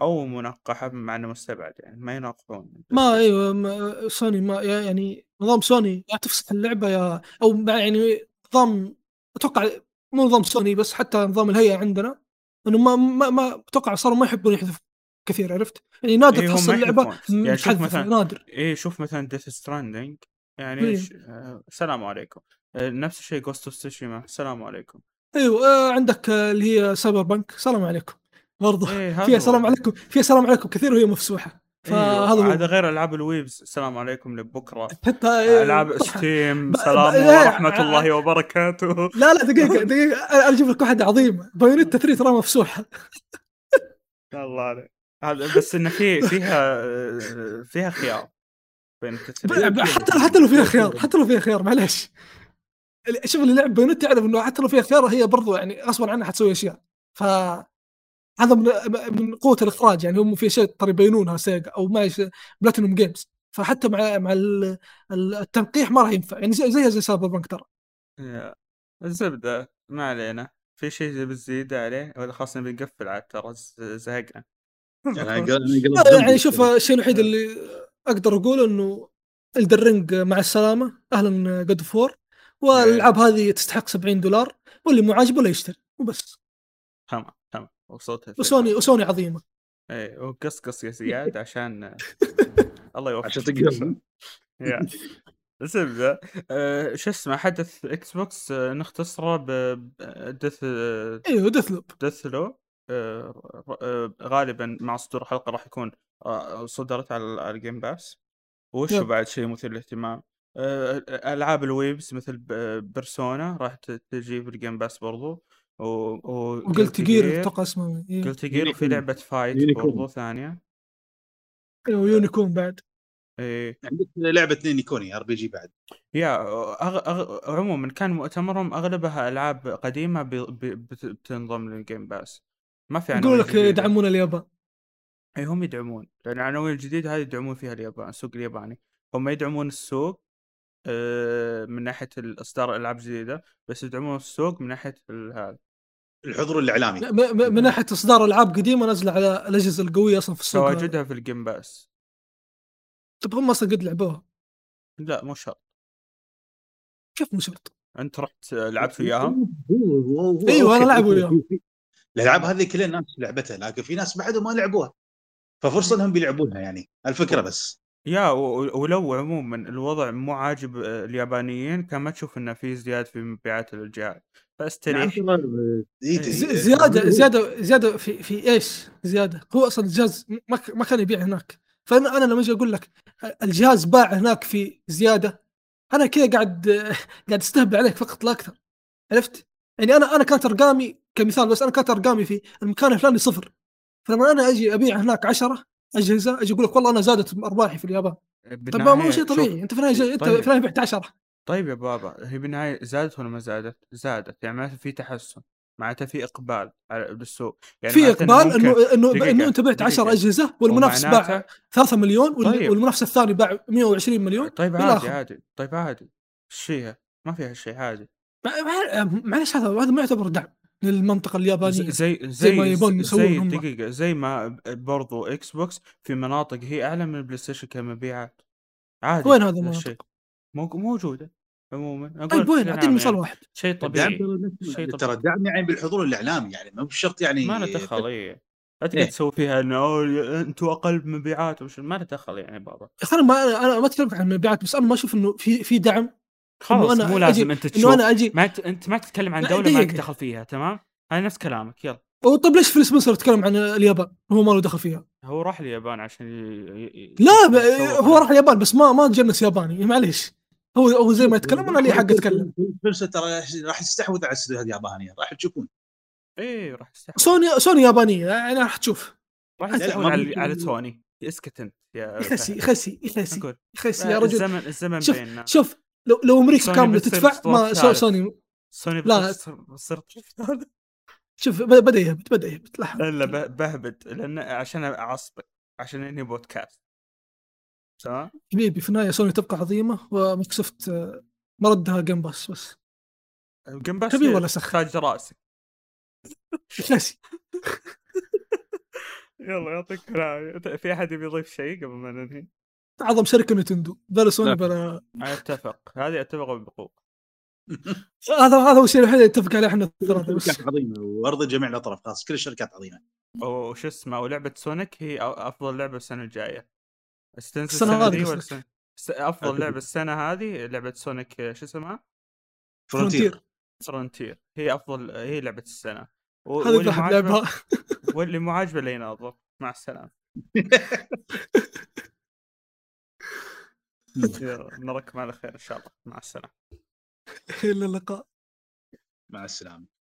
Speaker 1: أو منقحة مع أنه مستبعد يعني ما يناقضون
Speaker 3: ما أيوه ما سوني ما يعني نظام سوني يا تفسح اللعبة يا أو يعني نظام أتوقع مو نظام سوني بس حتى نظام الهيئة عندنا إنه ما ما, ما أتوقع صاروا ما يحبون يحذفوا كثير عرفت؟ يعني نادر
Speaker 1: إيه،
Speaker 3: تحصل لعبه
Speaker 1: يحذفون. يعني شوف مثلاً-
Speaker 3: نادر
Speaker 1: إيه شوف مثلا Death Stranding يعني
Speaker 3: إيه.
Speaker 1: ش... آه السلام عليكم. آه نفس الشيء Ghost of Tsushima السلام عليكم.
Speaker 3: أيوه آه عندك آه اللي هي Cyberpunk سلام عليكم برضه
Speaker 1: هذا
Speaker 3: فيها. سلام عليكم. فيها سلام عليكم كثير وهي مفسوحة.
Speaker 1: إيه،
Speaker 3: فهذا هو.
Speaker 1: هذا غير ألعاب ال weebs. السلام عليكم لبكرة.
Speaker 3: حتى آه،
Speaker 1: ألعاب.
Speaker 3: Steam
Speaker 1: سلام
Speaker 3: ب- إيه،
Speaker 1: ورحمه الله وبركاته.
Speaker 3: لا لا دقيقة دقيقة. أنا أجيب لك واحدة عظيمة. Bayonetta 3 ترى مفسوحة.
Speaker 1: الله عليك. هذا بس انه في فيها فيها خيار بين
Speaker 3: ب-
Speaker 1: التثريب
Speaker 3: ب- حتى حتى لو فيها خيار حتى لو فيها خيار معليش. اللي- شوف اللي لعب Bayonetta يعرف إنه حتى لو فيها خيار هي برضو يعني غصبا عنها حتسوي أشياء. ف هذا من من قوة الإخراج يعني هم في أشياء ترى يبينونها Sega أو ما Platinum Games فحتى مع مع ال- ال- التنقيح ما راح ينفع. يعني زي زيها زي Cyberpunk ترى.
Speaker 1: يا. الزبدة ما علينا. في شيء بالزيادة عليه ولا خلاص نبي نقفل عاد ترى زهقنا.
Speaker 2: يعني.
Speaker 3: يعني شوف الشيء الوحيد اللي أقدر اقوله إنه Elden Ring مع السلامة أهلا God of War والألعاب هذه تستحق 70 دولار واللي مو عاجبه لا يشتري وبس.
Speaker 1: تمام تمام. وصوتها في
Speaker 3: وسوني وسوني عظيمة.
Speaker 1: إيه وقصقص يا زياد عشان الله يوفقك.
Speaker 2: عشان تقهر
Speaker 1: يا. زبده آه، شو اسمه حدث إكس بوكس آه، نختصره بدث
Speaker 3: إيوه ديث لوب
Speaker 1: دث لو آه، غالبا مع صدور حلقه راح يكون آه، صدرت على على الجيم باس وش
Speaker 3: يب.
Speaker 1: بعد شيء مثير للاهتمام آه، ألعاب الويبز مثل بيرسونا راح تجي في الجيم باس برضو و... و...
Speaker 3: وقلت جير أتوقع اسمه إيه.
Speaker 1: قلت جير وفي
Speaker 2: يونيكورن.
Speaker 1: لعبة فايت. برضو ثانية
Speaker 3: أيوه Unicorn بعد
Speaker 1: إيه
Speaker 2: عندك لعبة Ni no Kuni RPG بعد
Speaker 1: يا أغ... أغ... عموما كان مؤتمرهم أغلبها ألعاب قديمة ب... ب... بت... بتنضم لل Game Pass ما في
Speaker 3: يقول
Speaker 1: عناوين
Speaker 3: لك. يدعمون اليابان
Speaker 1: أي هم يدعمون. لأن العناوين الجديده هذه يدعمون فيها اليابان السوق الياباني. هم يدعمون السوق آه، من ناحية اصدار ألعاب جديدة بس يدعمون السوق من ناحية هذا.
Speaker 2: الحضور الإعلامي.
Speaker 3: م- م- من ناحية إصدار ألعاب قديمة نازله على الأجهزة القوية أصلا في السوق.
Speaker 1: تواجدها في ال Game Pass
Speaker 3: طب هم أصلا قد لعبوها؟
Speaker 1: لا مو شرط.
Speaker 3: كيف مو شرط؟
Speaker 1: أنت رحت لعبت وياها
Speaker 3: أيوة، أنا لعب وياهم.
Speaker 2: الألعاب هذه كل الناس لعبتها لكن في ناس بعدهم ما لعبوها. ففرصة إنهم بيلعبونها يعني. الفكرة بس.
Speaker 1: يا ولو عموما الوضع مو عاجب آه، اليابانيين كان ما تشوف إنه في زياده في مبيعات الجهاز
Speaker 2: نعم
Speaker 1: فاستريح.
Speaker 2: إيه،
Speaker 3: ز-
Speaker 2: إيه،
Speaker 3: زيادة زيادة زيادة في في إيش؟ زيادة. هو أصلا الجهاز ما كان يبيع هناك. فأنا أنا لما أجي أقول لك الجهاز باع هناك في زيادة أنا كذا قاعد قاعد أستهبل عليك فقط لا أكثر. عرفت؟ يعني أنا أنا كانت ارقامي كمثال بس أنا كانت ارقامي في المكان الفلاني صفر. فلما أنا أجي أبيع هناك 10 أجهزة أجي أقول لك والله أنا زادت أرباحي في اليابان طب ما مو شيء طبيعي
Speaker 1: شوف،
Speaker 3: أنت في النهاية جاي- أنت
Speaker 1: طيب.
Speaker 3: في النهاية بعت 10
Speaker 1: طيب يا بابا هي بالنهاية زادت ولا ما زادت؟ زادت يعني معناته في تحسن معناته في إقبال على بالسوق يعني
Speaker 3: في
Speaker 1: إقبال
Speaker 3: انه انه إنه أنت بعت
Speaker 1: دقيقة.
Speaker 3: 10 أجهزة والمنافس باع
Speaker 1: ومعناته
Speaker 3: 3 مليون
Speaker 1: طيب.
Speaker 3: والمنافس الثاني باع 120 مليون
Speaker 1: طيب عادي
Speaker 3: آخره.
Speaker 1: عادي طيب عادي إيش فيها؟ ما فيها شيء عادي
Speaker 3: مع- مع- معلش هذا هذا ما يعتبر دعم للمنطقة اليابانية
Speaker 1: زي زي
Speaker 3: زي ما
Speaker 1: زي,
Speaker 3: يبون يسوون.
Speaker 1: دقيقة زي ما برضو إكس بوكس في مناطق هي أعلى من البلاي ستيشن كمبيعات. عادي
Speaker 3: وين هذا المناطق؟
Speaker 1: الشيء مو- موجودة عموما. أقول
Speaker 3: طيب وين؟
Speaker 1: أعطيني
Speaker 3: مثال
Speaker 1: يعني.
Speaker 3: واحد.
Speaker 1: شيء طبيعي.
Speaker 2: ترى
Speaker 1: شيء
Speaker 2: ترى
Speaker 1: طبيعي.
Speaker 2: الدعم يعني بالحضور الإعلامي يعني مو بشرط يعني
Speaker 1: ما له دخل إيه لا تقعد
Speaker 2: إيه.
Speaker 1: تسوي فيها إنه أنتوا أقل مبيعات. وش ما له دخل يعني بابا.
Speaker 3: يا أخي أنا ما أنا ما أتكلم عن المبيعات بس أنا ما أشوف إنه في في دعم
Speaker 1: خلاص
Speaker 3: أنا
Speaker 1: مو
Speaker 3: أجي-
Speaker 1: لازم انت تشوف.
Speaker 3: أنا أجي
Speaker 1: ما ت... أنت ما تتكلم عن دولة ما لك. دخل فيها تمام؟ هاي نفس كلامك يلا.
Speaker 3: طيب ليش فيل سبنسر يتكلم عن اليابان؟ هو ما له دخل فيها.
Speaker 1: هو راح اليابان عشان ي... ي...
Speaker 3: لا ب... هو. راح اليابان بس ما ما تجنس ياباني معليش. هو هو زي ما يتكلم أنا لي حق أتكلم؟
Speaker 2: فرصه ترى راح تستحوذ على الاستديوهات اليابانية راح تشوفون.
Speaker 1: إيه راح يستحوذ.
Speaker 3: سوني سوني يابانية يعني راح تشوف.
Speaker 1: راح يستحوذ على على سوني. اسكت أنت يا
Speaker 3: يخسي
Speaker 1: أقول.
Speaker 3: يخسي
Speaker 1: لا،
Speaker 3: يا رجل.
Speaker 1: الزمن الزمن
Speaker 3: شوف
Speaker 1: بيننا.
Speaker 3: شوف لو لو أمريكا
Speaker 1: كاملة
Speaker 3: تدفع ما سو-. سوني
Speaker 1: سوني
Speaker 3: لا.
Speaker 1: ثالث.
Speaker 3: شوف بدا يهبط بدا يهبط لحظه
Speaker 1: الا ب- بهبد لأن عشان اعصبك عشان انهي بودكاست تمام
Speaker 3: حبيبي في النهاية سوني تبقى عظيمة ومايكروسوفت آه، مردها Game Pass بس
Speaker 1: Game Pass
Speaker 3: كبير ولا سخ؟
Speaker 1: تاج رأسك
Speaker 3: يخسي
Speaker 1: يلا يعطيك العافية في أحد يبي يضيف شيء قبل ما ننهي؟
Speaker 3: أعظم شركة نينتندو بلا سوني
Speaker 2: لا.
Speaker 3: بلا
Speaker 1: أنا أتفق. هذه أتفق بقوه
Speaker 3: هذا هذا هو الشيء الوحيد اللي أتفق عليه إحنا الثلاثة بس
Speaker 2: شركات عظيمة وارضي جميع الأطراف خلاص كل الشركات عظيمة.
Speaker 1: وش اسمه ولعبه سونيك هي أ- أفضل لعبة السنة الجاية.
Speaker 3: السنة هذه
Speaker 1: ولا؟ السنة- أفضل لعبة السنة هذه لعبة سونيك شو اسمها؟
Speaker 2: Frontier.
Speaker 1: Frontier. هي أفضل هي لعبة السنة. و- واللي مو
Speaker 3: لعبها.
Speaker 1: عاجبه واللي مو عاجبه لا يناظر مع السلامة. نراكم على خير إن شاء الله. مع السلامة.
Speaker 3: إلى اللقاء.
Speaker 2: مع السلامة.